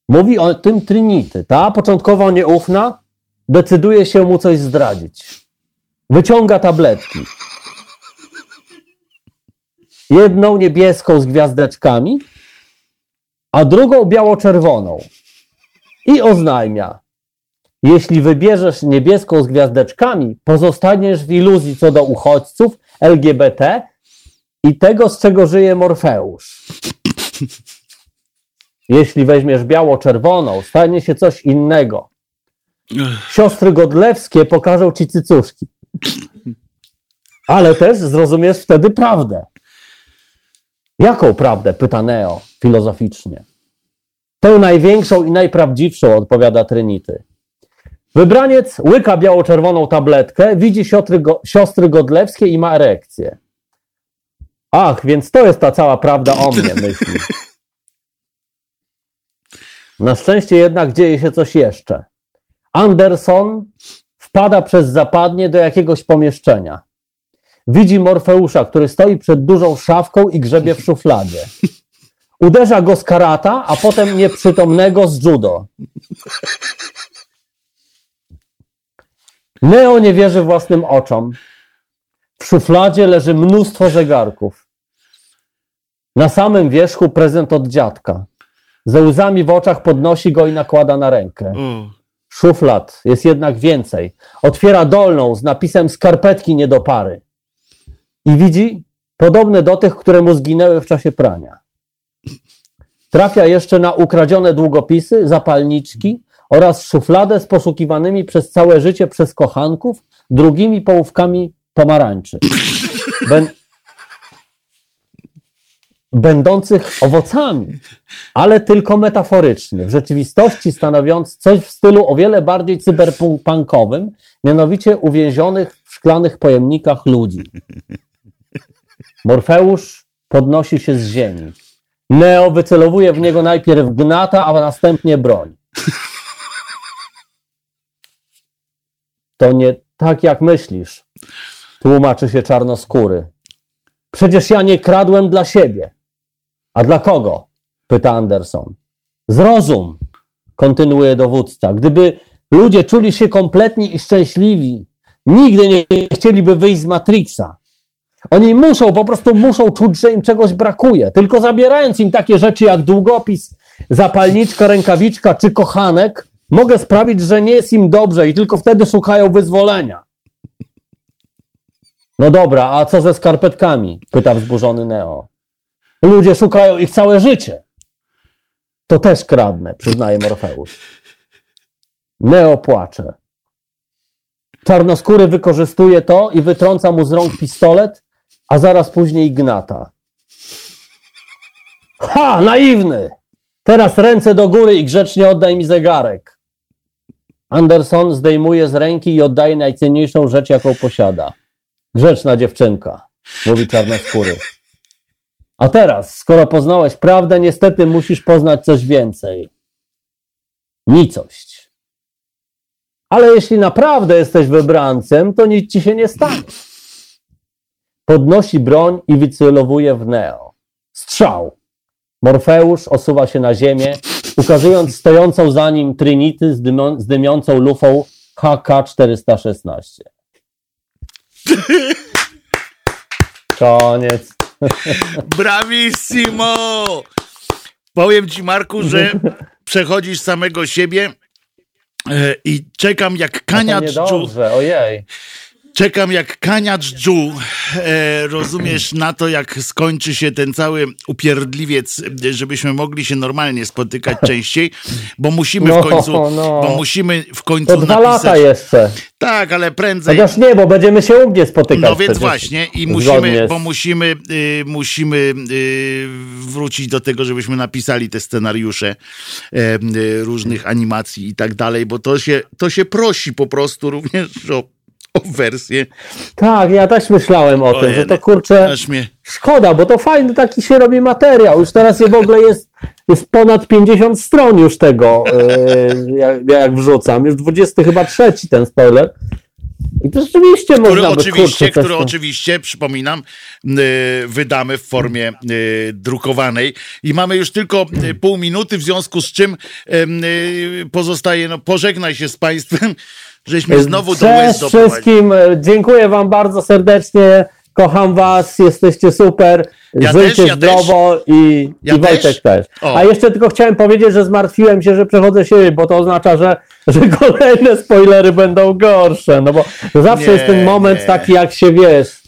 Mówi o tym Trinity. Ta początkowo nieufna decyduje się mu coś zdradzić. Wyciąga tabletki. Jedną niebieską z gwiazdeczkami, a drugą biało-czerwoną. I oznajmia: Jeśli wybierzesz niebieską z gwiazdeczkami, pozostaniesz w iluzji co do uchodźców, LGBT i tego, z czego żyje Morfeusz. Jeśli weźmiesz biało-czerwoną, stanie się coś innego. Siostry Godlewskie pokażą ci cycuszki. Ale też zrozumiesz wtedy prawdę. Jaką prawdę? pyta Neo filozoficznie. Tę największą i najprawdziwszą, odpowiada Trinity. Wybraniec łyka biało-czerwoną tabletkę, widzi siostry, go, siostry Godlewskie i ma erekcję. Ach, więc to jest ta cała prawda o mnie, myśli. Na szczęście jednak dzieje się coś jeszcze. Anderson wpada przez zapadnie do jakiegoś pomieszczenia. Widzi Morfeusza, który stoi przed dużą szafką i grzebie w szufladzie. Uderza go z karata, a potem nieprzytomnego z judo. Neo nie wierzy własnym oczom. W szufladzie leży mnóstwo zegarków. Na samym wierzchu prezent od dziadka. Ze łzami w oczach podnosi go i nakłada na rękę. Szuflad jest jednak więcej. Otwiera dolną z napisem skarpetki nie do pary. I widzi podobne do tych, które mu zginęły w czasie prania. Trafia jeszcze na ukradzione długopisy, zapalniczki oraz szufladę z poszukiwanymi przez całe życie przez kochanków drugimi połówkami pomarańczy. Bę- będących owocami, ale tylko metaforycznie, w rzeczywistości stanowiąc coś w stylu o wiele bardziej cyberpunkowym, mianowicie uwięzionych w szklanych pojemnikach ludzi. Morfeusz podnosi się z ziemi. Neo wycelowuje w niego najpierw gnata, a następnie broń. To nie tak, jak myślisz, tłumaczy się czarnoskóry. Przecież ja nie kradłem dla siebie. A dla kogo? pyta Anderson. Zrozum, kontynuuje dowódca. Gdyby ludzie czuli się kompletni i szczęśliwi, nigdy nie chcieliby wyjść z Matrixa. Oni muszą, po prostu muszą czuć, że im czegoś brakuje. Tylko zabierając im takie rzeczy jak długopis, zapalniczka, rękawiczka czy kochanek, mogę sprawić, że nie jest im dobrze i tylko wtedy szukają wyzwolenia. No dobra, a co ze skarpetkami? Pyta wzburzony Neo. Ludzie szukają ich całe życie. To też kradnę, przyznaje Morfeusz. Neo płacze. Czarnoskóry wykorzystuje to i wytrąca mu z rąk pistolet, a zaraz później gnata. Ha, naiwny! Teraz ręce do góry i grzecznie oddaj mi zegarek. Anderson zdejmuje z ręki i oddaje najcenniejszą rzecz, jaką posiada. Grzeczna dziewczynka, mówi czarnoskóry. A teraz, skoro poznałeś prawdę, niestety musisz poznać coś więcej. Nicość. Ale jeśli naprawdę jesteś wybrancem, to nic ci się nie stanie. Podnosi broń i wycelowuje w Neo. Strzał. Morfeusz osuwa się na ziemię, ukazując stojącą za nim Trinity z, dymią- z dymiącą lufą HK-416. Koniec. Bravissimo! Powiem ci, Marku, że przechodzisz samego siebie e, i czekam jak To kaniacz dżu. niedobrze, ojej. Czekam jak kaniacz dżu. E, rozumiesz na to, jak skończy się ten cały upierdliwiec, żebyśmy mogli się normalnie spotykać częściej, bo musimy No, w końcu, no. bo musimy w końcu To dwa napisać. lata jeszcze. Tak, ale prędzej. Chociaż nie, bo będziemy się u mnie spotykać. No więc właśnie i musimy, bo musimy, y, musimy y, wrócić do tego, żebyśmy napisali te scenariusze y, różnych animacji i tak dalej, bo to się, to się prosi po prostu również o wersję. Tak, ja też myślałem o tym, że to kurczę, mnie, szkoda, bo to fajny taki się robi materiał. Już teraz je w ogóle jest, jest ponad 50 stron już tego, yy, jak, jak wrzucam. Już 20 chyba trzeci ten spoiler. I to rzeczywiście który można by, oczywiście, kurczę, który oczywiście, przypominam, y, wydamy w formie y, drukowanej i mamy już tylko y, pół minuty, w związku z czym pozostaje, no pożegnaj się z państwem, żeśmy znowu do łez Cześć doprowadzi. wszystkim, dziękuję wam bardzo serdecznie, kocham was, jesteście super, Ja żyjcie też, ja zdrowo i, Ja i Wojtek też. też. A jeszcze tylko chciałem powiedzieć, że zmartwiłem się, że przechodzę siebie, bo to oznacza, że, że kolejne spoilery będą gorsze, no bo zawsze Nie, jest ten moment nie. taki, jak się wiesz,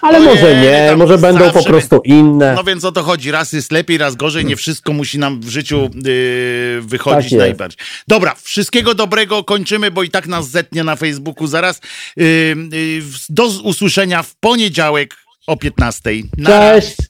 ale Ojej, może nie, tam może będą po prostu inne. No więc o to chodzi. Raz jest lepiej, raz gorzej. Nie wszystko musi nam w życiu yy, wychodzić Tak najbardziej. Dobra, wszystkiego dobrego kończymy, bo i tak nas zetnie na Facebooku zaraz. Yy, yy, do usłyszenia w poniedziałek o 15. Na Cześć!